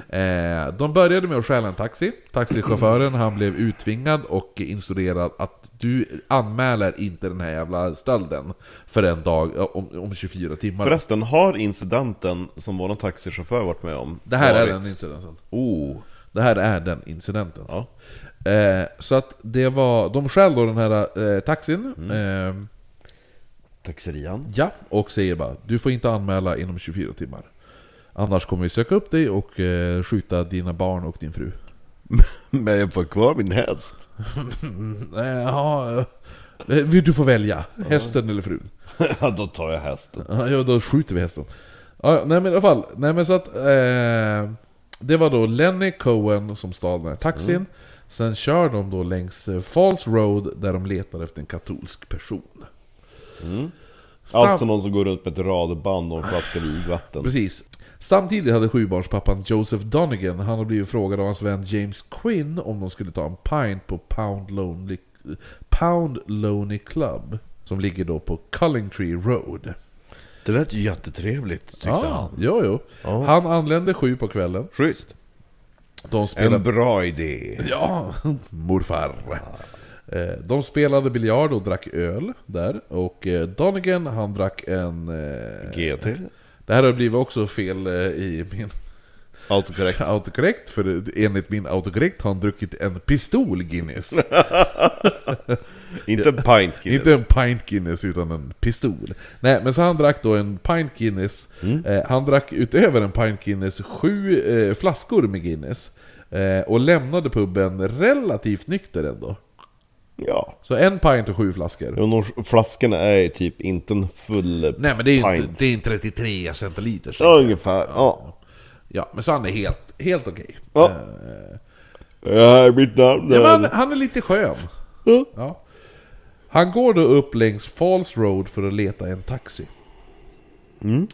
[SPEAKER 3] Eh, de började med att stjäla en taxi. Taxichauffören han blev uttvingad och instruerad att du anmäler inte den här jävla stölden för en dag eh, om, om 24 timmar.
[SPEAKER 2] Förresten, har incidenten som våran taxichaufför varit med om
[SPEAKER 3] det här är
[SPEAKER 2] varit?
[SPEAKER 3] den incidenten.
[SPEAKER 2] Oh,
[SPEAKER 3] Det här är den incidenten.
[SPEAKER 2] ja.
[SPEAKER 3] Eh, så att det var, de stjäl då den här eh, taxin. Eh,
[SPEAKER 2] Taxerian.
[SPEAKER 3] Ja, och säger bara du får inte anmäla inom 24 timmar. Annars kommer vi söka upp dig och eh, skjuta dina barn och din fru.
[SPEAKER 2] Men jag får kvar min häst.
[SPEAKER 3] Eh, Ja, eh, vill du får välja. Hästen eller frun.
[SPEAKER 2] Ja, då tar jag hästen.
[SPEAKER 3] Ja, då skjuter vi hästen. Ja, nej men i alla fall. Nej men så att... Eh, det var då Lenny Cohen som stal den här taxin. Sen kör de då längs eh, Falls Road där de letar efter en katolsk person. Sam-
[SPEAKER 2] Alltså någon som går runt med ett radband och en flaska vigvatten.
[SPEAKER 3] Precis. Samtidigt hade sjubarnspappan Joseph Donegan, han har blivit frågad av hans vän James Quinn om de skulle ta en pint på Pound Lonely, Pound Lonely Club. Som ligger då på Cullingtree Road.
[SPEAKER 2] Det lät ju jättetrevligt, tyckte han.
[SPEAKER 3] Jo, jo.
[SPEAKER 2] Ja.
[SPEAKER 3] Han anlände sju på kvällen.
[SPEAKER 2] Schysst.
[SPEAKER 3] De spelade...
[SPEAKER 2] En bra idé.
[SPEAKER 3] Ja, morfar. Eh, De spelade biljard och drack öl där. Och eh, Donegan, han drack en... eh,
[SPEAKER 2] GT.
[SPEAKER 3] Det här har blivit också fel eh, i min
[SPEAKER 2] Autokorrekt.
[SPEAKER 3] autokorrekt, för enligt min autokorrekt har han druckit en pistol Guinness.
[SPEAKER 2] Inte en pint Guinness.
[SPEAKER 3] Inte en pint Guinness, utan en pistol. Nej, men så han drack då en pint Guinness. Eh, han drack utöver en pint Guinness sju eh, flaskor med Guinness. Eh, och lämnade puben relativt nykter ändå.
[SPEAKER 2] Ja.
[SPEAKER 3] Så en pint och sju flaskor.
[SPEAKER 2] Ja, de flaskorna är ju typ inte en full
[SPEAKER 3] Nej men det är ju inte, det är inte 33 centiliter.
[SPEAKER 2] Ja, ungefär. Ja.
[SPEAKER 3] Ja, men så han är helt, helt okej.
[SPEAKER 2] Ja.
[SPEAKER 3] Eh,
[SPEAKER 2] Ja, mitt namn
[SPEAKER 3] Ja, men han,
[SPEAKER 2] är...
[SPEAKER 3] lite skön.
[SPEAKER 2] Ja.
[SPEAKER 3] Ja. Han går då upp längs Falls Road för att leta en taxi.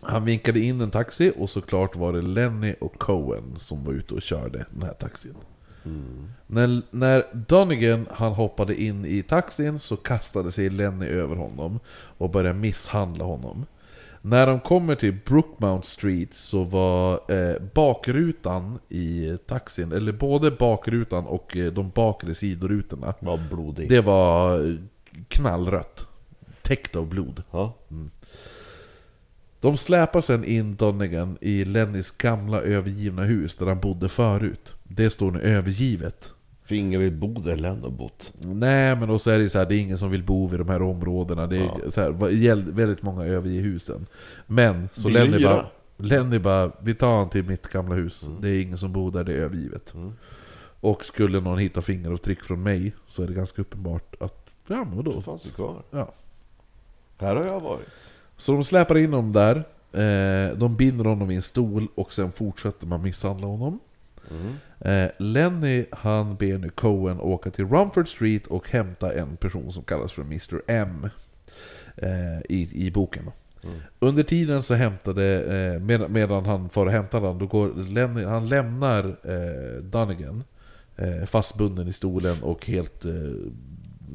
[SPEAKER 3] Han vinkade in en taxi och såklart var det Lenny och Cohen som var ute och körde den här taxin. När, när Donegan han hoppade in i taxin så kastade sig Lenny över honom och började misshandla honom. När de kommer till Brookmount Street så var eh, bakrutan i taxin, eller både bakrutan och eh, de bakre sidorutorna,
[SPEAKER 2] Var blodig.
[SPEAKER 3] det var eh, knallrött. Täckt av blod.
[SPEAKER 2] Ja.
[SPEAKER 3] De släpar sen in Donegan i Lennys gamla övergivna hus där han bodde förut. Det står nu övergivet.
[SPEAKER 2] För ingen vill bo där Len har bott.
[SPEAKER 3] Nej men då så är det så här, det är ingen som vill bo vid de här områdena. Det är så här, väldigt många överger husen. Men så Lenny bara, Lenny bara, vi tar han till mitt gamla hus. Det är ingen som bor där, det är övergivet. Och skulle någon hitta fingeravtryck från mig så är det ganska uppenbart att, ja men vadå?
[SPEAKER 2] Vad fanns det kvar?
[SPEAKER 3] Ja.
[SPEAKER 2] Här har jag varit.
[SPEAKER 3] Så de släpar in honom där, eh, de binder honom i en stol och sen fortsätter man misshandla honom. Eh, Lenny han ber nu Cohen åka till Rumford Street och hämta en person som kallas för Mr M. Eh, i, I boken. då. Under tiden så hämtade, eh, med, medan han får hämta den, då går Lenny, han lämnar eh, Dunnigan eh, fastbunden i stolen och helt eh,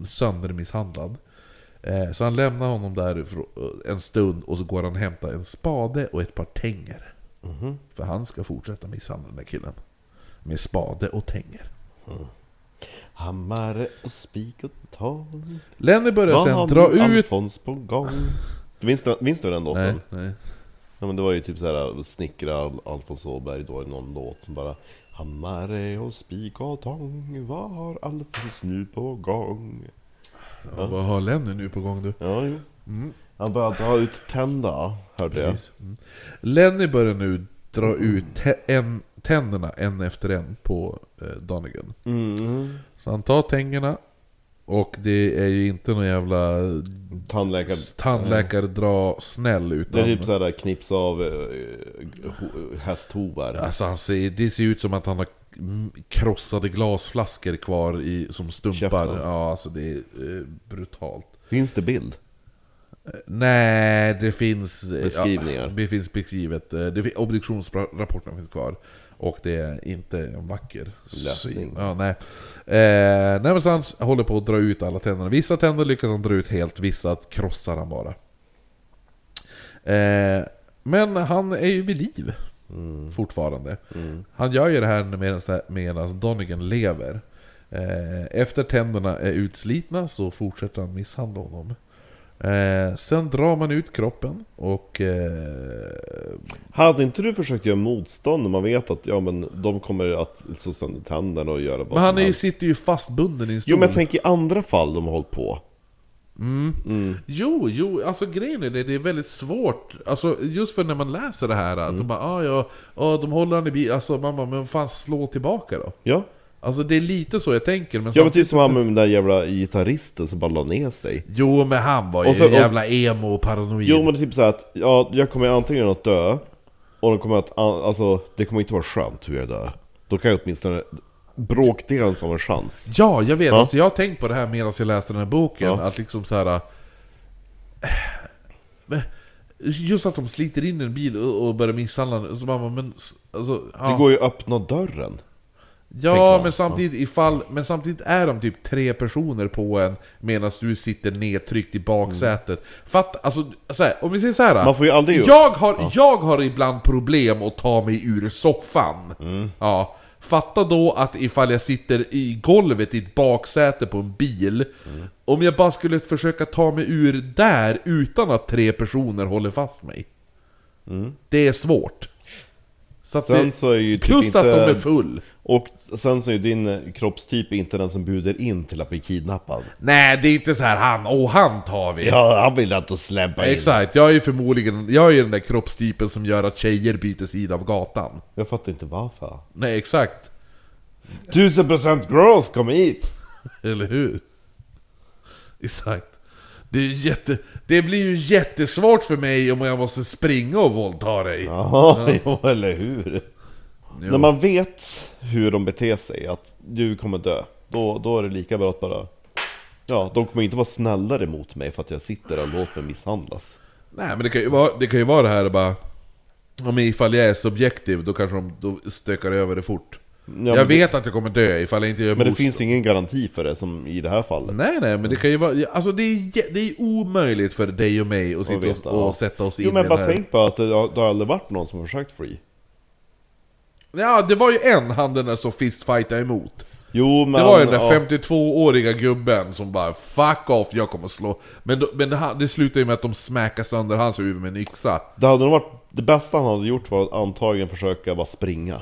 [SPEAKER 3] söndermisshandlad. Eh, så han lämnar honom där en stund och så går han och hämtar en spade och ett par tänger. För han ska fortsätta misshandla den där killen. Med spade och tänger.
[SPEAKER 2] Hammare och spik och tång.
[SPEAKER 3] Lenny börjar
[SPEAKER 2] Vad
[SPEAKER 3] sen dra ut...
[SPEAKER 2] Alfons på gång? Du, minns du den
[SPEAKER 3] Nej,
[SPEAKER 2] låten?
[SPEAKER 3] nej.
[SPEAKER 2] Ja men det var ju typ såhär Snickra Al- Alfons Åberg då i någon låt som bara Hammare och spik och tång, vad har Alfons nu på gång?
[SPEAKER 3] Ja, vad har Lenny nu på gång du?
[SPEAKER 2] Ja, jo. Han började dra ut tända, hörde jag.
[SPEAKER 3] Precis. Mm. Lenny börjar nu dra ut tä- en, tänderna en efter en på eh, Donegan.
[SPEAKER 2] Mm.
[SPEAKER 3] Så han tar tängerna och det är ju inte någon jävla
[SPEAKER 2] Tandläkare...
[SPEAKER 3] tandläkardra-snäll utan...
[SPEAKER 2] Det är typ såhär knips av eh, ho- hästhovar.
[SPEAKER 3] Alltså han ser, det ser ut som att han har krossade glasflaskor kvar i, som stumpar.
[SPEAKER 2] Käften.
[SPEAKER 3] Ja, alltså det är eh, brutalt.
[SPEAKER 2] Finns det bild?
[SPEAKER 3] Nej, det finns... eh,
[SPEAKER 2] Beskrivningar.
[SPEAKER 3] Ja, det finns beskrivet. Eh, Det, fin- obduktionsrapporten finns kvar. Och det är inte en vacker
[SPEAKER 2] Läsning.
[SPEAKER 3] syn. Ja, nej. Eh, nej men så han håller på att dra ut alla tänderna. Vissa tänder lyckas han dra ut helt, vissa krossar han bara. Eh, men han är ju vid liv. Fortfarande. Han gör ju det här medan, medan Donegan lever. Eh, efter tänderna är utslitna så fortsätter han misshandla honom. Eh, sen drar man ut kroppen och... Eh,
[SPEAKER 2] Hade inte du försökt göra motstånd när man vet att ja, men de kommer att slå sönder tänderna och göra vad
[SPEAKER 3] men han är sitter ju fastbunden i en stol.
[SPEAKER 2] Jo men tänk i andra fall de har hållit på.
[SPEAKER 3] Jo, jo, alltså grejen är det, det är väldigt svårt. Alltså just för när man läser det här, att
[SPEAKER 2] Mm.
[SPEAKER 3] de bara ah, ja, ah, de håller han i bil. Alltså man bara, men fan slå tillbaka då?
[SPEAKER 2] Ja,
[SPEAKER 3] Alltså det är lite så jag tänker, men
[SPEAKER 2] ja men typ som han med den där jävla gitarristen som bara la ner sig.
[SPEAKER 3] Jo, men han var ju
[SPEAKER 2] Och så- och så-
[SPEAKER 3] jävla emo och paranoid.
[SPEAKER 2] Jo men det är typ så att, ja, jag kommer antingen att dö, och de kommer att, alltså, det kommer inte vara skönt hur jag dör. Då kan jag åtminstone bråkdelen som en chans.
[SPEAKER 3] Ja, jag vet.
[SPEAKER 2] Ja.
[SPEAKER 3] Alltså, jag har tänkt på det här medan jag läste den här boken.
[SPEAKER 2] Ja.
[SPEAKER 3] Att liksom så här. äh, Just att de sliter in en bil och börjar misshandla så man men, alltså, ja.
[SPEAKER 2] Det går ju att öppna dörren.
[SPEAKER 3] Ja, men samtidigt, ifall, men samtidigt är de typ tre personer på en medan du sitter nedtryckt i baksätet. Fatt, alltså, så här, om vi säger så här.
[SPEAKER 2] Man får ju aldrig-
[SPEAKER 3] jag, har, jag har ibland problem att ta mig ur soffan.
[SPEAKER 2] Mm.
[SPEAKER 3] Ja. Fatta då att ifall jag sitter i golvet i ett baksäte på en bil,
[SPEAKER 2] Mm.
[SPEAKER 3] om jag bara skulle försöka ta mig ur där utan att tre personer håller fast mig. Det är svårt. Så att.
[SPEAKER 2] Sen
[SPEAKER 3] det,
[SPEAKER 2] så är ju typ
[SPEAKER 3] plus
[SPEAKER 2] inte...
[SPEAKER 3] att de är full.
[SPEAKER 2] Och sen så är ju din eh, kroppstyp inte den som bjuder in till att bli kidnappad.
[SPEAKER 3] Nej, det är inte så här han, åh han tar vi.
[SPEAKER 2] Ja, han vill att släppa in.
[SPEAKER 3] Exakt, jag är ju förmodligen, jag är den där kroppstypen som gör att tjejer byter sida av gatan.
[SPEAKER 2] Jag fattar inte varför.
[SPEAKER 3] Nej, exakt.
[SPEAKER 2] Tusen procent growth, kom hit!
[SPEAKER 3] Eller hur? Exakt. Det, är jätte, det blir ju jättesvårt för mig om jag måste springa och våldta dig.
[SPEAKER 2] Jaha, jo, eller hur?
[SPEAKER 3] Jo.
[SPEAKER 2] När man vet hur de beter sig, att du kommer dö, då, då är det lika bra att bara... Ja, de kommer inte vara snällare mot mig för att jag sitter och låter mig misshandlas.
[SPEAKER 3] Nej men det kan ju vara det, kan ju vara det här bara... Om ifall jag är subjektiv, då kanske de då stökar över det fort.
[SPEAKER 2] Ja,
[SPEAKER 3] jag
[SPEAKER 2] men
[SPEAKER 3] vet att jag kommer dö ifall jag inte gör
[SPEAKER 2] Men det finns ingen garanti för det som i det här fallet.
[SPEAKER 3] Nej nej, men det kan ju vara... Alltså det är, det är omöjligt för dig och mig att sitta och,
[SPEAKER 2] veta,
[SPEAKER 3] och
[SPEAKER 2] ja.
[SPEAKER 3] sätta oss in
[SPEAKER 2] Jo men
[SPEAKER 3] i
[SPEAKER 2] bara
[SPEAKER 3] den här...
[SPEAKER 2] tänk på att det, har- det har aldrig varit någon som har försökt fly.
[SPEAKER 3] Ja, det var ju en han den där som fistfightade emot.
[SPEAKER 2] Jo men...
[SPEAKER 3] Det var ju den där
[SPEAKER 2] ja,
[SPEAKER 3] 52-åriga gubben som bara 'Fuck off, jag kommer slå' Men, då, men det, det slutade ju med att de smäckade sönder hans huvud med en yxa.
[SPEAKER 2] Det hade nog varit... Det bästa han hade gjort var att antagligen försöka bara springa.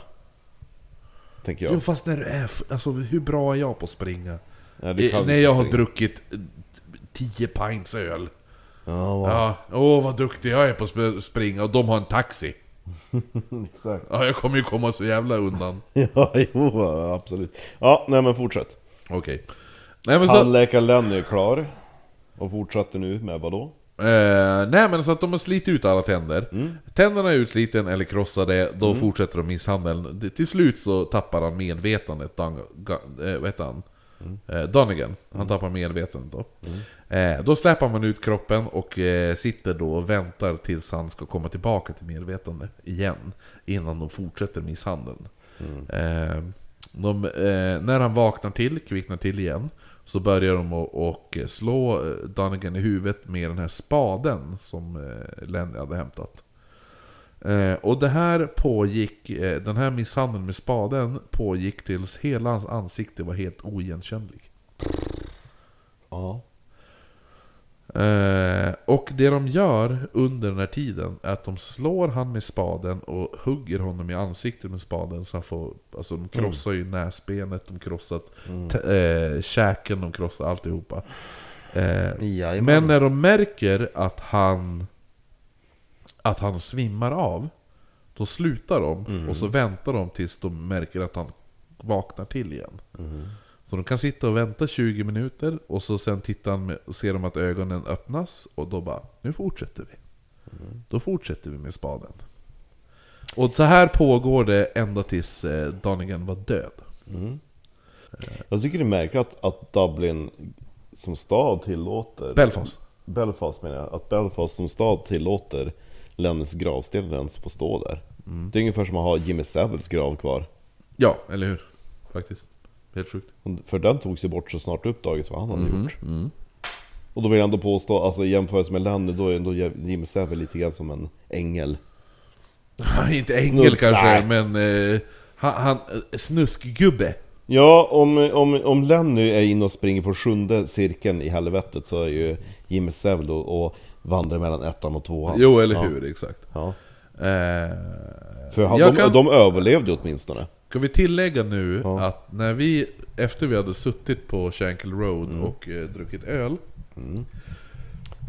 [SPEAKER 2] Tänker jag.
[SPEAKER 3] Jo fast när du är... Alltså hur bra är jag på att springa?
[SPEAKER 2] Ja, du
[SPEAKER 3] Eh,
[SPEAKER 2] kan
[SPEAKER 3] när
[SPEAKER 2] inte
[SPEAKER 3] jag har
[SPEAKER 2] springa.
[SPEAKER 3] druckit 10 pints öl.
[SPEAKER 2] Ja, va.
[SPEAKER 3] Ja, åh vad duktig jag är på att sp- springa och de har en taxi.
[SPEAKER 2] exakt.
[SPEAKER 3] Ja, jag kommer ju komma så jävla undan.
[SPEAKER 2] Ja, jo, absolut. Ja, nej men fortsätt.
[SPEAKER 3] Okej. Nej men så...
[SPEAKER 2] Är klar. Och fortsätter nu med vad då?
[SPEAKER 3] Eh, nej men så att de har slitit ut alla tänder. Tänderna är utsliten eller krossade, då fortsätter de misshandeln. Till slut så tappar han medvetandet, Dan, eh, vad han? Eh, Donegan. Han tappar medvetandet då. Eh, då släpper man ut kroppen och eh, sitter då och väntar tills han ska komma tillbaka till medvetande igen. Innan de fortsätter misshandeln. Eh, de, eh, när han vaknar till, kvicknar till igen, så börjar de och eh, slå eh, Dunnigan i huvudet med den här spaden som eh, Lenny hade hämtat. Och det här pågick, den här misshandeln med spaden pågick tills hela hans ansikte var helt oigenkännlig.
[SPEAKER 2] Ja.
[SPEAKER 3] Eh, och det de gör under den här tiden är att de slår han med spaden och hugger honom i ansiktet med spaden så han får, alltså de krossar ju näsbenet, de krossar t- eh, käken, de krossar alltihopa. Eh, men när de märker att han att han svimmar av, då slutar de och så väntar de tills de märker att han vaknar till igen. Så de kan sitta och vänta 20 minuter och så sen tittar han med, och ser de att ögonen öppnas och då bara, nu fortsätter vi. Då fortsätter vi med spaden. Och så här pågår det ända tills eh, Donegan var död.
[SPEAKER 2] Jag tycker det är märkligt att, att Dublin som stad tillåter...
[SPEAKER 3] Belfast.
[SPEAKER 2] Belfast menar jag. Att Belfast som stad tillåter Lennys gravsten ens få stå där. Det är ungefär som att ha Jimmy Saviles grav kvar.
[SPEAKER 3] Ja, eller hur? Faktiskt. Helt sjukt.
[SPEAKER 2] För den togs ju bort så snart uppdagades vad han hade gjort. Och då vill jag ändå påstå, alltså i jämförelse med Lenny, då är ändå Jimmy Savile lite grann som en ängel.
[SPEAKER 3] Inte ängel
[SPEAKER 2] Snudd-
[SPEAKER 3] kanske,
[SPEAKER 2] nej.
[SPEAKER 3] men eh, han, han eh, snuskgubbe.
[SPEAKER 2] Ja, om, om, om Lenny är inne och springer på sjunde cirkeln i helvetet så är ju Jimmy Savile och, och vandrar mellan ettan och tvåan.
[SPEAKER 3] Jo, eller
[SPEAKER 2] ja.
[SPEAKER 3] hur? Exakt.
[SPEAKER 2] Ja.
[SPEAKER 3] Eh,
[SPEAKER 2] För han, de,
[SPEAKER 3] kan-
[SPEAKER 2] de överlevde åtminstone.
[SPEAKER 3] Ska vi tillägga nu
[SPEAKER 2] Ja.
[SPEAKER 3] att när vi, efter vi hade suttit på Shankill Road
[SPEAKER 2] Mm.
[SPEAKER 3] och eh, druckit öl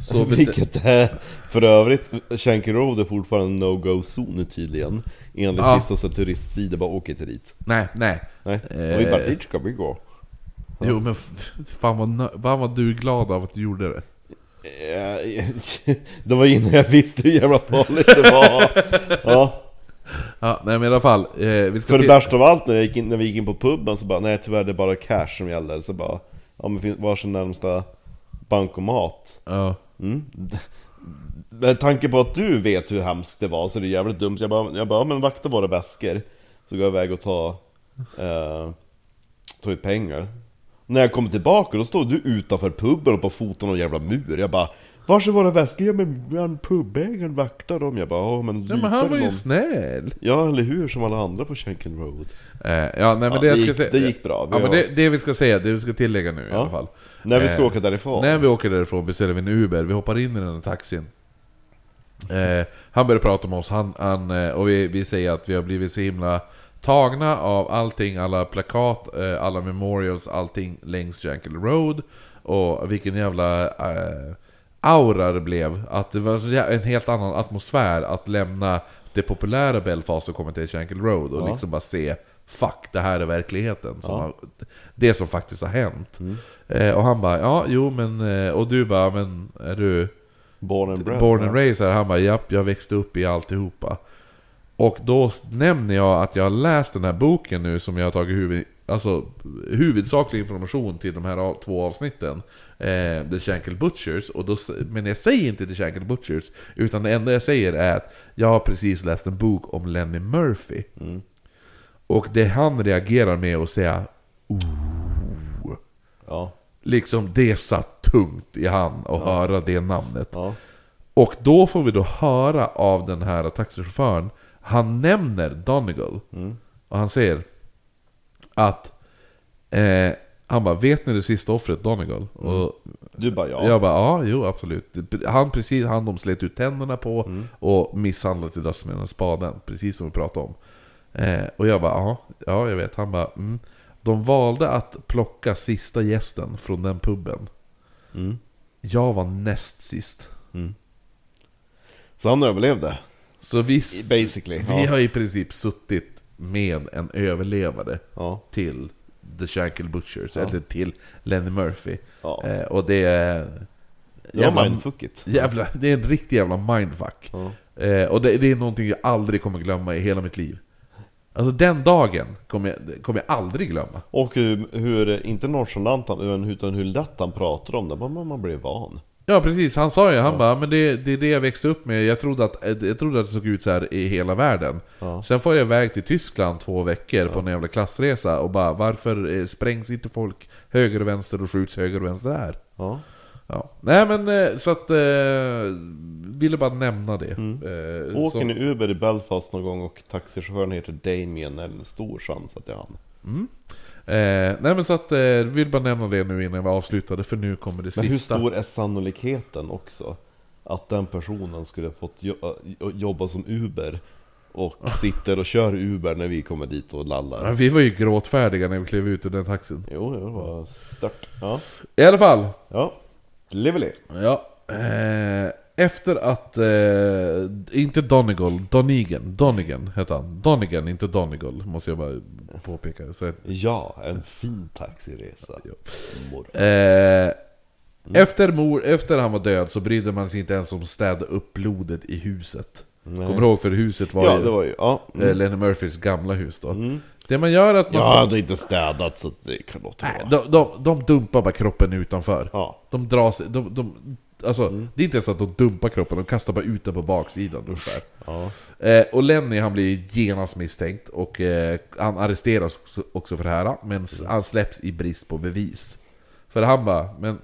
[SPEAKER 3] Så bestä-
[SPEAKER 2] Vilket är, för övrigt, Shanky Road är fortfarande en no-go-zon nu tydligen. Enligt
[SPEAKER 3] Ja.
[SPEAKER 2] vissa så turistsidor, bara åk inte dit.
[SPEAKER 3] Nej, nej.
[SPEAKER 2] Nej, och vi bara dit ska vi gå.
[SPEAKER 3] Jo men f- fan vad, nö- fan vad du är glad av att du gjorde det.
[SPEAKER 2] Eh, Det var innan jag visste hur jävla farligt det var. Ja.
[SPEAKER 3] Ja, nej men i alla fall. Eh, vi ska
[SPEAKER 2] För det värsta av allt när, jag gick in, när vi gick in på puben så bara, nej tyvärr det är bara cash som gäller. Så bara, ja men finns varsin närmsta bankomat.
[SPEAKER 3] Ja.
[SPEAKER 2] Mm. Med tanke på att du vet hur hemskt det var så är det jävligt dumt. Jag bara, jag bara ja, men vakta våra väskor. Så går jag iväg och tar, eh, tar ut pengar. När jag kommer tillbaka då står du utanför puben och på foten av en jävla mur. Jag bara Vars är våra väskor? Ja men men pubägaren vaktar dem. Jag bara ja men litar
[SPEAKER 3] men han var ju
[SPEAKER 2] någon?
[SPEAKER 3] snäll.
[SPEAKER 2] Ja eller hur, som alla andra på Shanken Road.
[SPEAKER 3] Eh, ja, nej men
[SPEAKER 2] Ja,
[SPEAKER 3] det jag
[SPEAKER 2] det
[SPEAKER 3] ska
[SPEAKER 2] gick-
[SPEAKER 3] säga...
[SPEAKER 2] det gick bra. Vi
[SPEAKER 3] Ja men
[SPEAKER 2] var-
[SPEAKER 3] det, det vi ska säga, det vi ska tillägga nu i
[SPEAKER 2] Ja.
[SPEAKER 3] alla fall.
[SPEAKER 2] När vi ska
[SPEAKER 3] Eh,
[SPEAKER 2] åka därifrån.
[SPEAKER 3] När vi åker därifrån beställer vi en Uber, vi hoppar in i den här taxin. Eh, han börjar prata med oss, han, han, eh, och vi, vi säger att vi har blivit så himla tagna av allting, alla plakat, eh, alla memorials, allting längs Jankel Road. Och vilken jävla eh, aura det blev. Att det var en helt annan atmosfär att lämna det populära Belfast och komma till Jankel Road och
[SPEAKER 2] Ja.
[SPEAKER 3] liksom bara se Fuck, det här är verkligheten. Som har, det som faktiskt har hänt. Eh, och han bara, ja, jo men... Eh, och du bara, men är du
[SPEAKER 2] Born and bred.
[SPEAKER 3] born
[SPEAKER 2] ja.
[SPEAKER 3] and raised här? Han bara, japp, jag växte upp i alltihopa. Och då nämner jag att jag har läst den här boken nu som jag har tagit huvud, alltså, huvudsaklig information till de här två avsnitten. Eh, The Shankill Butchers. Och då, men jag säger inte The Shankill Butchers. Utan det enda jag säger är att jag har precis läst en bok om Lenny Murphy. Och det han reagerar med att säga
[SPEAKER 2] Ja.
[SPEAKER 3] Liksom det satt tungt i han att höra det namnet.
[SPEAKER 2] Ja.
[SPEAKER 3] Och då får vi då höra av den här taxichauffören, han nämner Donegal. Och han säger att eh, han bara, vet ni det sista offret Donegal? Och
[SPEAKER 2] Du bara ja.
[SPEAKER 3] jag bara, ja, jo absolut. Han precis, han de slet ut tänderna på och misshandlade till döds med den spaden. Precis som vi pratade om. Eh, och jag bara, ja, ja jag vet. Han bara, mm. De valde att plocka sista gästen från den puben.
[SPEAKER 2] Mm.
[SPEAKER 3] Jag var näst sist.
[SPEAKER 2] Så han överlevde.
[SPEAKER 3] Så vi,
[SPEAKER 2] Basically.
[SPEAKER 3] vi
[SPEAKER 2] ja.
[SPEAKER 3] har i princip suttit med en överlevare
[SPEAKER 2] Ja.
[SPEAKER 3] till The Shankill Butchers, eller till Lenny Murphy.
[SPEAKER 2] Ja.
[SPEAKER 3] Eh, och det är...
[SPEAKER 2] Var mindfuckigt.
[SPEAKER 3] jävla, det är en riktig jävla mindfuck.
[SPEAKER 2] Ja.
[SPEAKER 3] Eh, och det, det är någonting jag aldrig kommer glömma i hela mitt liv. Alltså den dagen kommer jag, kommer jag aldrig glömma.
[SPEAKER 2] Och hur, hur inte nonchalant han, utan hur lätt han pratar om det, man, man blir van.
[SPEAKER 3] Ja precis, han sa ju, han bara men det, det är det jag växte upp med, jag trodde att, jag trodde att det såg ut så här i hela världen.
[SPEAKER 2] Ja.
[SPEAKER 3] Sen får jag iväg till Tyskland två veckor på en jävla klassresa och bara varför eh, sprängs inte folk höger och vänster och skjuts höger och vänster här?
[SPEAKER 2] Ja.
[SPEAKER 3] Ja. Nej men eh, så att, eh, ville bara nämna det. Eh,
[SPEAKER 2] Åker
[SPEAKER 3] så-
[SPEAKER 2] ni Uber i Belfast någon gång och taxichauffören heter Damien, är det en stor chans att det är han.
[SPEAKER 3] Eh, nej men så att, eh, vill bara nämna det nu innan vi avslutade för nu kommer det
[SPEAKER 2] Men hur
[SPEAKER 3] sista.
[SPEAKER 2] stor är sannolikheten också? Att den personen skulle fått jo- jobba som Uber och sitter och kör Uber när vi kommer dit och lallar.
[SPEAKER 3] vi var ju gråtfärdiga när vi klev ut ur den taxin.
[SPEAKER 2] Jo, det var stört. Ja,
[SPEAKER 3] I alla fall.
[SPEAKER 2] ja. Lively.
[SPEAKER 3] Ja. Eh, efter att, eh, inte Donegal, Donigan, Donigan hette han. Donigan, inte Donegal, måste jag bara påpeka. Så,
[SPEAKER 2] Ja, en fin taxiresa. Mor.
[SPEAKER 3] eh, efter, mor, efter han var död så brydde man sig inte ens om att städa upp blodet i huset.
[SPEAKER 2] Nej.
[SPEAKER 3] Kommer du ihåg? För huset var
[SPEAKER 2] Ja,
[SPEAKER 3] ju
[SPEAKER 2] det var ju... Ja.
[SPEAKER 3] eh,
[SPEAKER 2] Mm.
[SPEAKER 3] Lenny Murphys gamla hus då. Det man gör är att man...
[SPEAKER 2] Jag hade inte städat så det kan låta bra.
[SPEAKER 3] de, de, de dumpar bara kroppen utanför.
[SPEAKER 2] Ja.
[SPEAKER 3] De drar sig, de, de, alltså, Det är inte ens att de dumpar kroppen, de kastar bara ut den på baksidan ungefär.
[SPEAKER 2] Ja.
[SPEAKER 3] Eh, och Lenny han blir genast misstänkt och eh, han arresteras också, för det här, men s- han släpps i brist på bevis. För han bara, men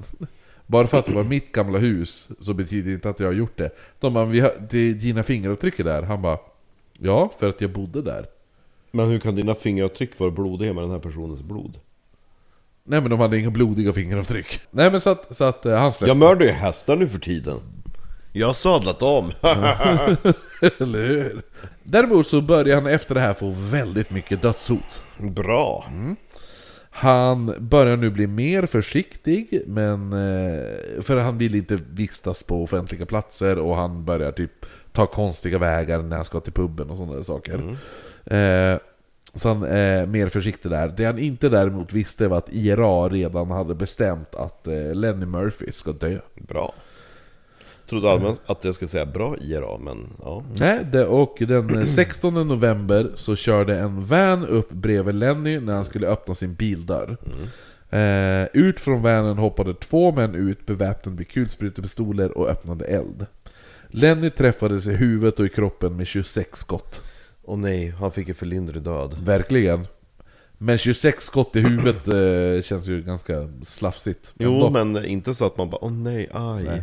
[SPEAKER 3] bara för att det var mitt gamla hus så betyder det inte att jag har gjort det. De bara, vi har, det är dina fingeravtryck är där. Han bara, ja, för att jag bodde där.
[SPEAKER 2] Men hur kan dina fingeravtryck vara blodiga med den här personens blod?
[SPEAKER 3] Nej men de hade inga blodiga fingeravtryck. Nej men så att, så att eh, han släpps.
[SPEAKER 2] Jag mördar ju hästar nu för tiden. Jag har sadlat om.
[SPEAKER 3] Eller hur? Däremot så börjar han efter det här få väldigt mycket dödshot.
[SPEAKER 2] Bra.
[SPEAKER 3] Han börjar nu bli mer försiktig, men eh, för han vill inte vistas på offentliga platser och han börjar typ ta konstiga vägar när han ska till puben och sådana där saker. Eh, så han är mer försiktig där. Det han inte däremot visste var att IRA redan hade bestämt att eh, Lenny Murphy ska dö.
[SPEAKER 2] Bra. Trodde allmänt att jag skulle säga bra IRA, men ja.
[SPEAKER 3] Nej, och den eh, 16 november så körde en van upp bredvid Lenny när han skulle öppna sin bildörr. Eh, ut från vanen hoppade två män ut beväpnade med kulsprutepistoler och öppnade eld. Lenny träffades i huvudet och i kroppen med 26 skott.
[SPEAKER 2] Och nej, han fick en för lindrig död.
[SPEAKER 3] Verkligen. Men 26 skott i huvudet eh, känns ju ganska slafsigt.
[SPEAKER 2] Jo,
[SPEAKER 3] Ändå.
[SPEAKER 2] men inte så att man bara åh nej, aj.
[SPEAKER 3] Nej.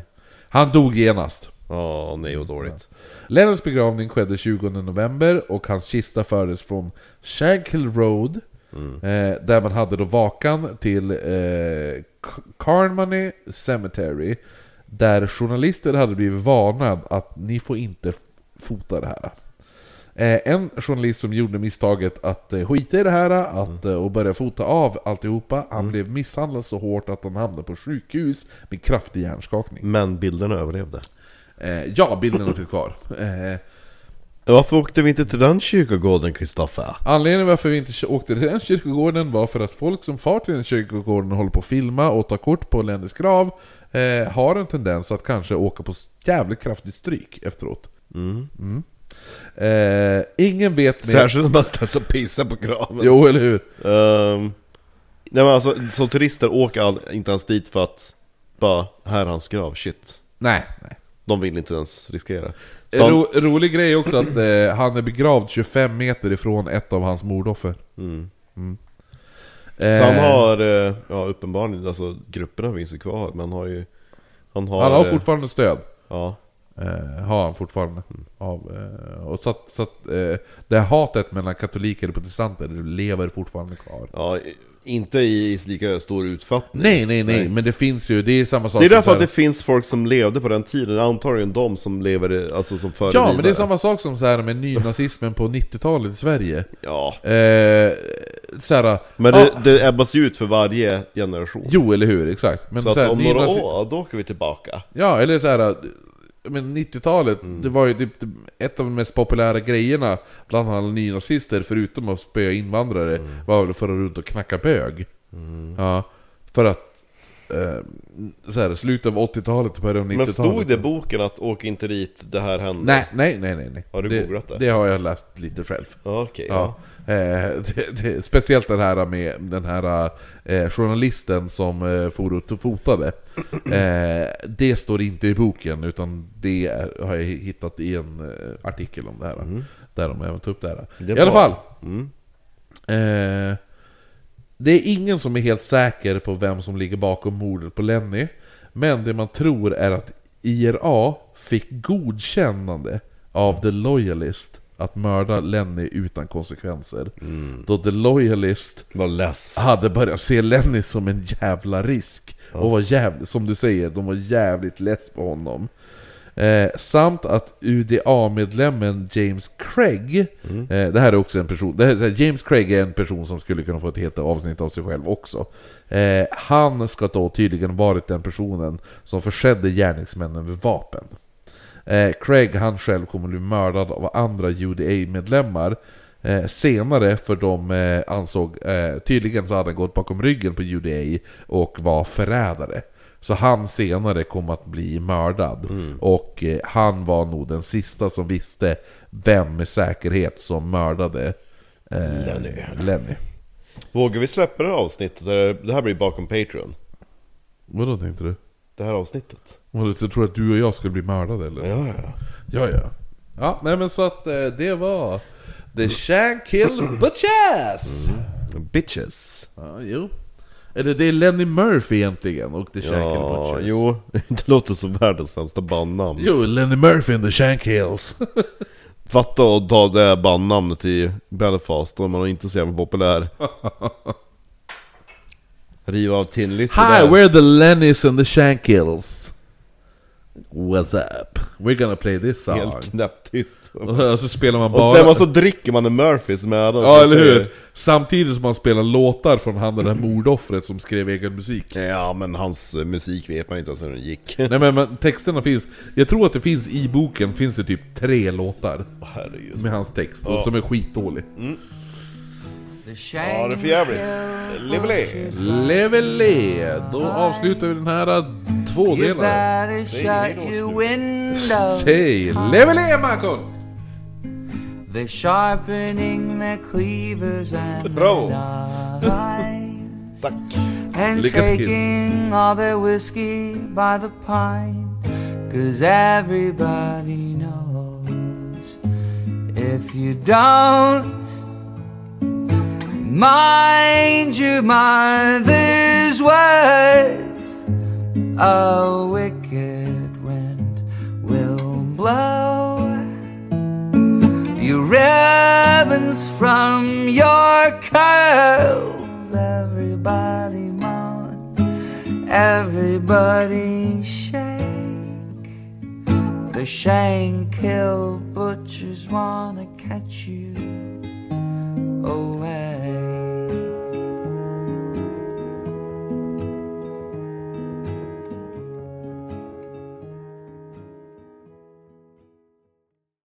[SPEAKER 3] Han dog genast.
[SPEAKER 2] Ja, nej vad dåligt.
[SPEAKER 3] Lennons begravning skedde 20 november och hans kista fördes från Shankill Road eh, Där man hade då vakan till eh, Carmody Cemetery Där journalister hade blivit varnad att ni får inte fota det här En journalist som gjorde misstaget att eh, skita i det här att, eh, och börja fota av alltihopa Han blev misshandlad så hårt att han hamnade på sjukhus med kraftig hjärnskakning
[SPEAKER 2] Men bilderna överlevde.
[SPEAKER 3] eh, Ja, bilderna finns kvar eh,
[SPEAKER 2] Varför åkte vi inte till den kyrkogården, Kristoffer?
[SPEAKER 3] Anledningen varför vi inte åkte till den kyrkogården var för att folk som far till den kyrkogården och håller på att filma och ta kort på Lennys grav eh, har en tendens att kanske åka på jävligt kraftigt stryk efteråt. Mm. Eh, ingen vet mer...
[SPEAKER 2] Särskilt när man ställs och pissar på graven.
[SPEAKER 3] Jo, eller hur?
[SPEAKER 2] Ehm, nej men alltså, som turister åker all, inte ens dit för att bara, här är hans grav, shit.
[SPEAKER 3] Nej. nej.
[SPEAKER 2] De vill inte ens riskera. Så han,
[SPEAKER 3] ro, rolig grej också att eh, han är begravd 25 meter ifrån ett av hans mordoffer.
[SPEAKER 2] mm.
[SPEAKER 3] Eh,
[SPEAKER 2] så han har, eh, ja uppenbarligen, alltså grupperna finns ju kvar, men han har ju... Han har,
[SPEAKER 3] han har
[SPEAKER 2] eh,
[SPEAKER 3] fortfarande stöd.
[SPEAKER 2] Ja,
[SPEAKER 3] Eh, har han fortfarande. Av, eh, och så att, så att eh, det här hatet mellan katoliker och protestanter lever fortfarande kvar.
[SPEAKER 2] ja, inte i lika stor utfattning.
[SPEAKER 3] Nej, nej, nej, men det finns ju, det är samma sak
[SPEAKER 2] Det är därför
[SPEAKER 3] så
[SPEAKER 2] att
[SPEAKER 3] här-
[SPEAKER 2] det finns folk som levde på den tiden, antagligen de som lever, alltså som före
[SPEAKER 3] Ja, men det är samma sak som så här med nynazismen på 90-talet i Sverige.
[SPEAKER 2] Ja,
[SPEAKER 3] Eh, så här,
[SPEAKER 2] men det, det ebbas ju ut för varje generation.
[SPEAKER 3] Jo, eller hur? Exakt. Men
[SPEAKER 2] så att
[SPEAKER 3] här,
[SPEAKER 2] om några år, då åker vi tillbaka.
[SPEAKER 3] Ja, eller så här. Men 90-talet, det var ju typ ett av de mest populära grejerna bland alla nynazister, förutom att spöa invandrare, var väl för att runt och knacka bög. Ja, för att eh, så här, slutet av 80-talet, början av 90-talet.
[SPEAKER 2] Men stod det i boken att åk inte dit, det här hände?
[SPEAKER 3] Nej, nej, nej, nej. nej.
[SPEAKER 2] Har du
[SPEAKER 3] det,
[SPEAKER 2] googlat det?
[SPEAKER 3] Det har jag läst lite själv.
[SPEAKER 2] Ja, Okej,
[SPEAKER 3] Ja.
[SPEAKER 2] ja.
[SPEAKER 3] Eh, det, det, speciellt den här med den här eh, journalisten som eh, for och fotade. Eh, det står inte i boken, utan det är, har jag hittat i en eh, artikel om det här. Där de även tar upp det här.
[SPEAKER 2] Mm. Det
[SPEAKER 3] I alla
[SPEAKER 2] bra.
[SPEAKER 3] fall.
[SPEAKER 2] Mm.
[SPEAKER 3] Det är ingen som är helt säker på vem som ligger bakom mordet på Lenny. Men det man tror är att IRA fick godkännande av The Loyalist att mörda Lenny utan konsekvenser. Då The Loyalist hade börjat se Lenny som en jävla risk. Och var jävligt, som du säger, de var jävligt less på honom. Eh, samt att UDA-medlemmen James Craig, eh, det här är också en person, här, James Craig är en person som skulle kunna få ett helt avsnitt av sig själv också. Eh, han ska då tydligen varit den personen som försedde gärningsmännen med vapen. Eh, Craig han själv kommer bli mördad av andra UDA-medlemmar eh, senare för de eh, ansåg, tydligen så hade han gått bakom ryggen på UDA och var förrädare. Så han senare kom att bli mördad. Och eh, han var nog den sista som visste vem med säkerhet som mördade eh,
[SPEAKER 2] Lenny.
[SPEAKER 3] Lenny.
[SPEAKER 2] Vågar vi släppa det här avsnittet? Det här blir bakom Patreon.
[SPEAKER 3] Vadå tänkte du?
[SPEAKER 2] Det här avsnittet.
[SPEAKER 3] Vadå, Du tror att du och jag skulle bli mördade eller?
[SPEAKER 2] Ja, ja.
[SPEAKER 3] Ja, ja. Ja, nej men så att eh, det var The Shankill Butchers!
[SPEAKER 2] Bitches.
[SPEAKER 3] Ja, jo. Eller det är Lenny Murphy egentligen och The Shankill
[SPEAKER 2] Ja,
[SPEAKER 3] Butchers.
[SPEAKER 2] jo. Det låter som världens sämsta bandnamn.
[SPEAKER 3] Jo, Lenny Murphy and the Shankills.
[SPEAKER 2] Fatta att ta det bandnamnet i Belfast och man är inte så jävla populär. Riva av tinnlistor
[SPEAKER 3] Hi,
[SPEAKER 2] där.
[SPEAKER 3] we're the Lennys and the Shankills. What's up? We're gonna play this song.
[SPEAKER 2] Helt knäpptyst.
[SPEAKER 3] Och så spelar man
[SPEAKER 2] Och
[SPEAKER 3] bara...
[SPEAKER 2] man så dricker man en Murphys med dem.
[SPEAKER 3] Ja, eller
[SPEAKER 2] säger-
[SPEAKER 3] hur? Samtidigt som man spelar låtar från han det där mordoffret som skrev egen musik.
[SPEAKER 2] Ja, men hans eh, musik vet man inte ens hur den gick.
[SPEAKER 3] Nej men, men texterna finns, jag tror att det finns i boken, finns det typ tre låtar
[SPEAKER 2] Herregud.
[SPEAKER 3] med hans text, och som är skitdålig.
[SPEAKER 2] Ja, det är för jävligt. Lively!
[SPEAKER 3] Levele! Då avslutar vi den här äh,
[SPEAKER 1] You
[SPEAKER 3] tvådelaren.
[SPEAKER 1] better
[SPEAKER 2] Säg hej
[SPEAKER 1] shut
[SPEAKER 2] då till-
[SPEAKER 1] windows.
[SPEAKER 3] Hej! Levele Makon!
[SPEAKER 1] They're sharpening their cleavers and
[SPEAKER 2] Bra.
[SPEAKER 1] knives
[SPEAKER 2] Tack.
[SPEAKER 1] and
[SPEAKER 3] Lycka till.
[SPEAKER 1] shaking all their whiskey by the pint. Cause everybody knows if you don't mind your mother's words, a wicked wind will blow your ribbons from your curls. Everybody moan, everybody shake. The Shankill butchers wanna catch you. Oh, well.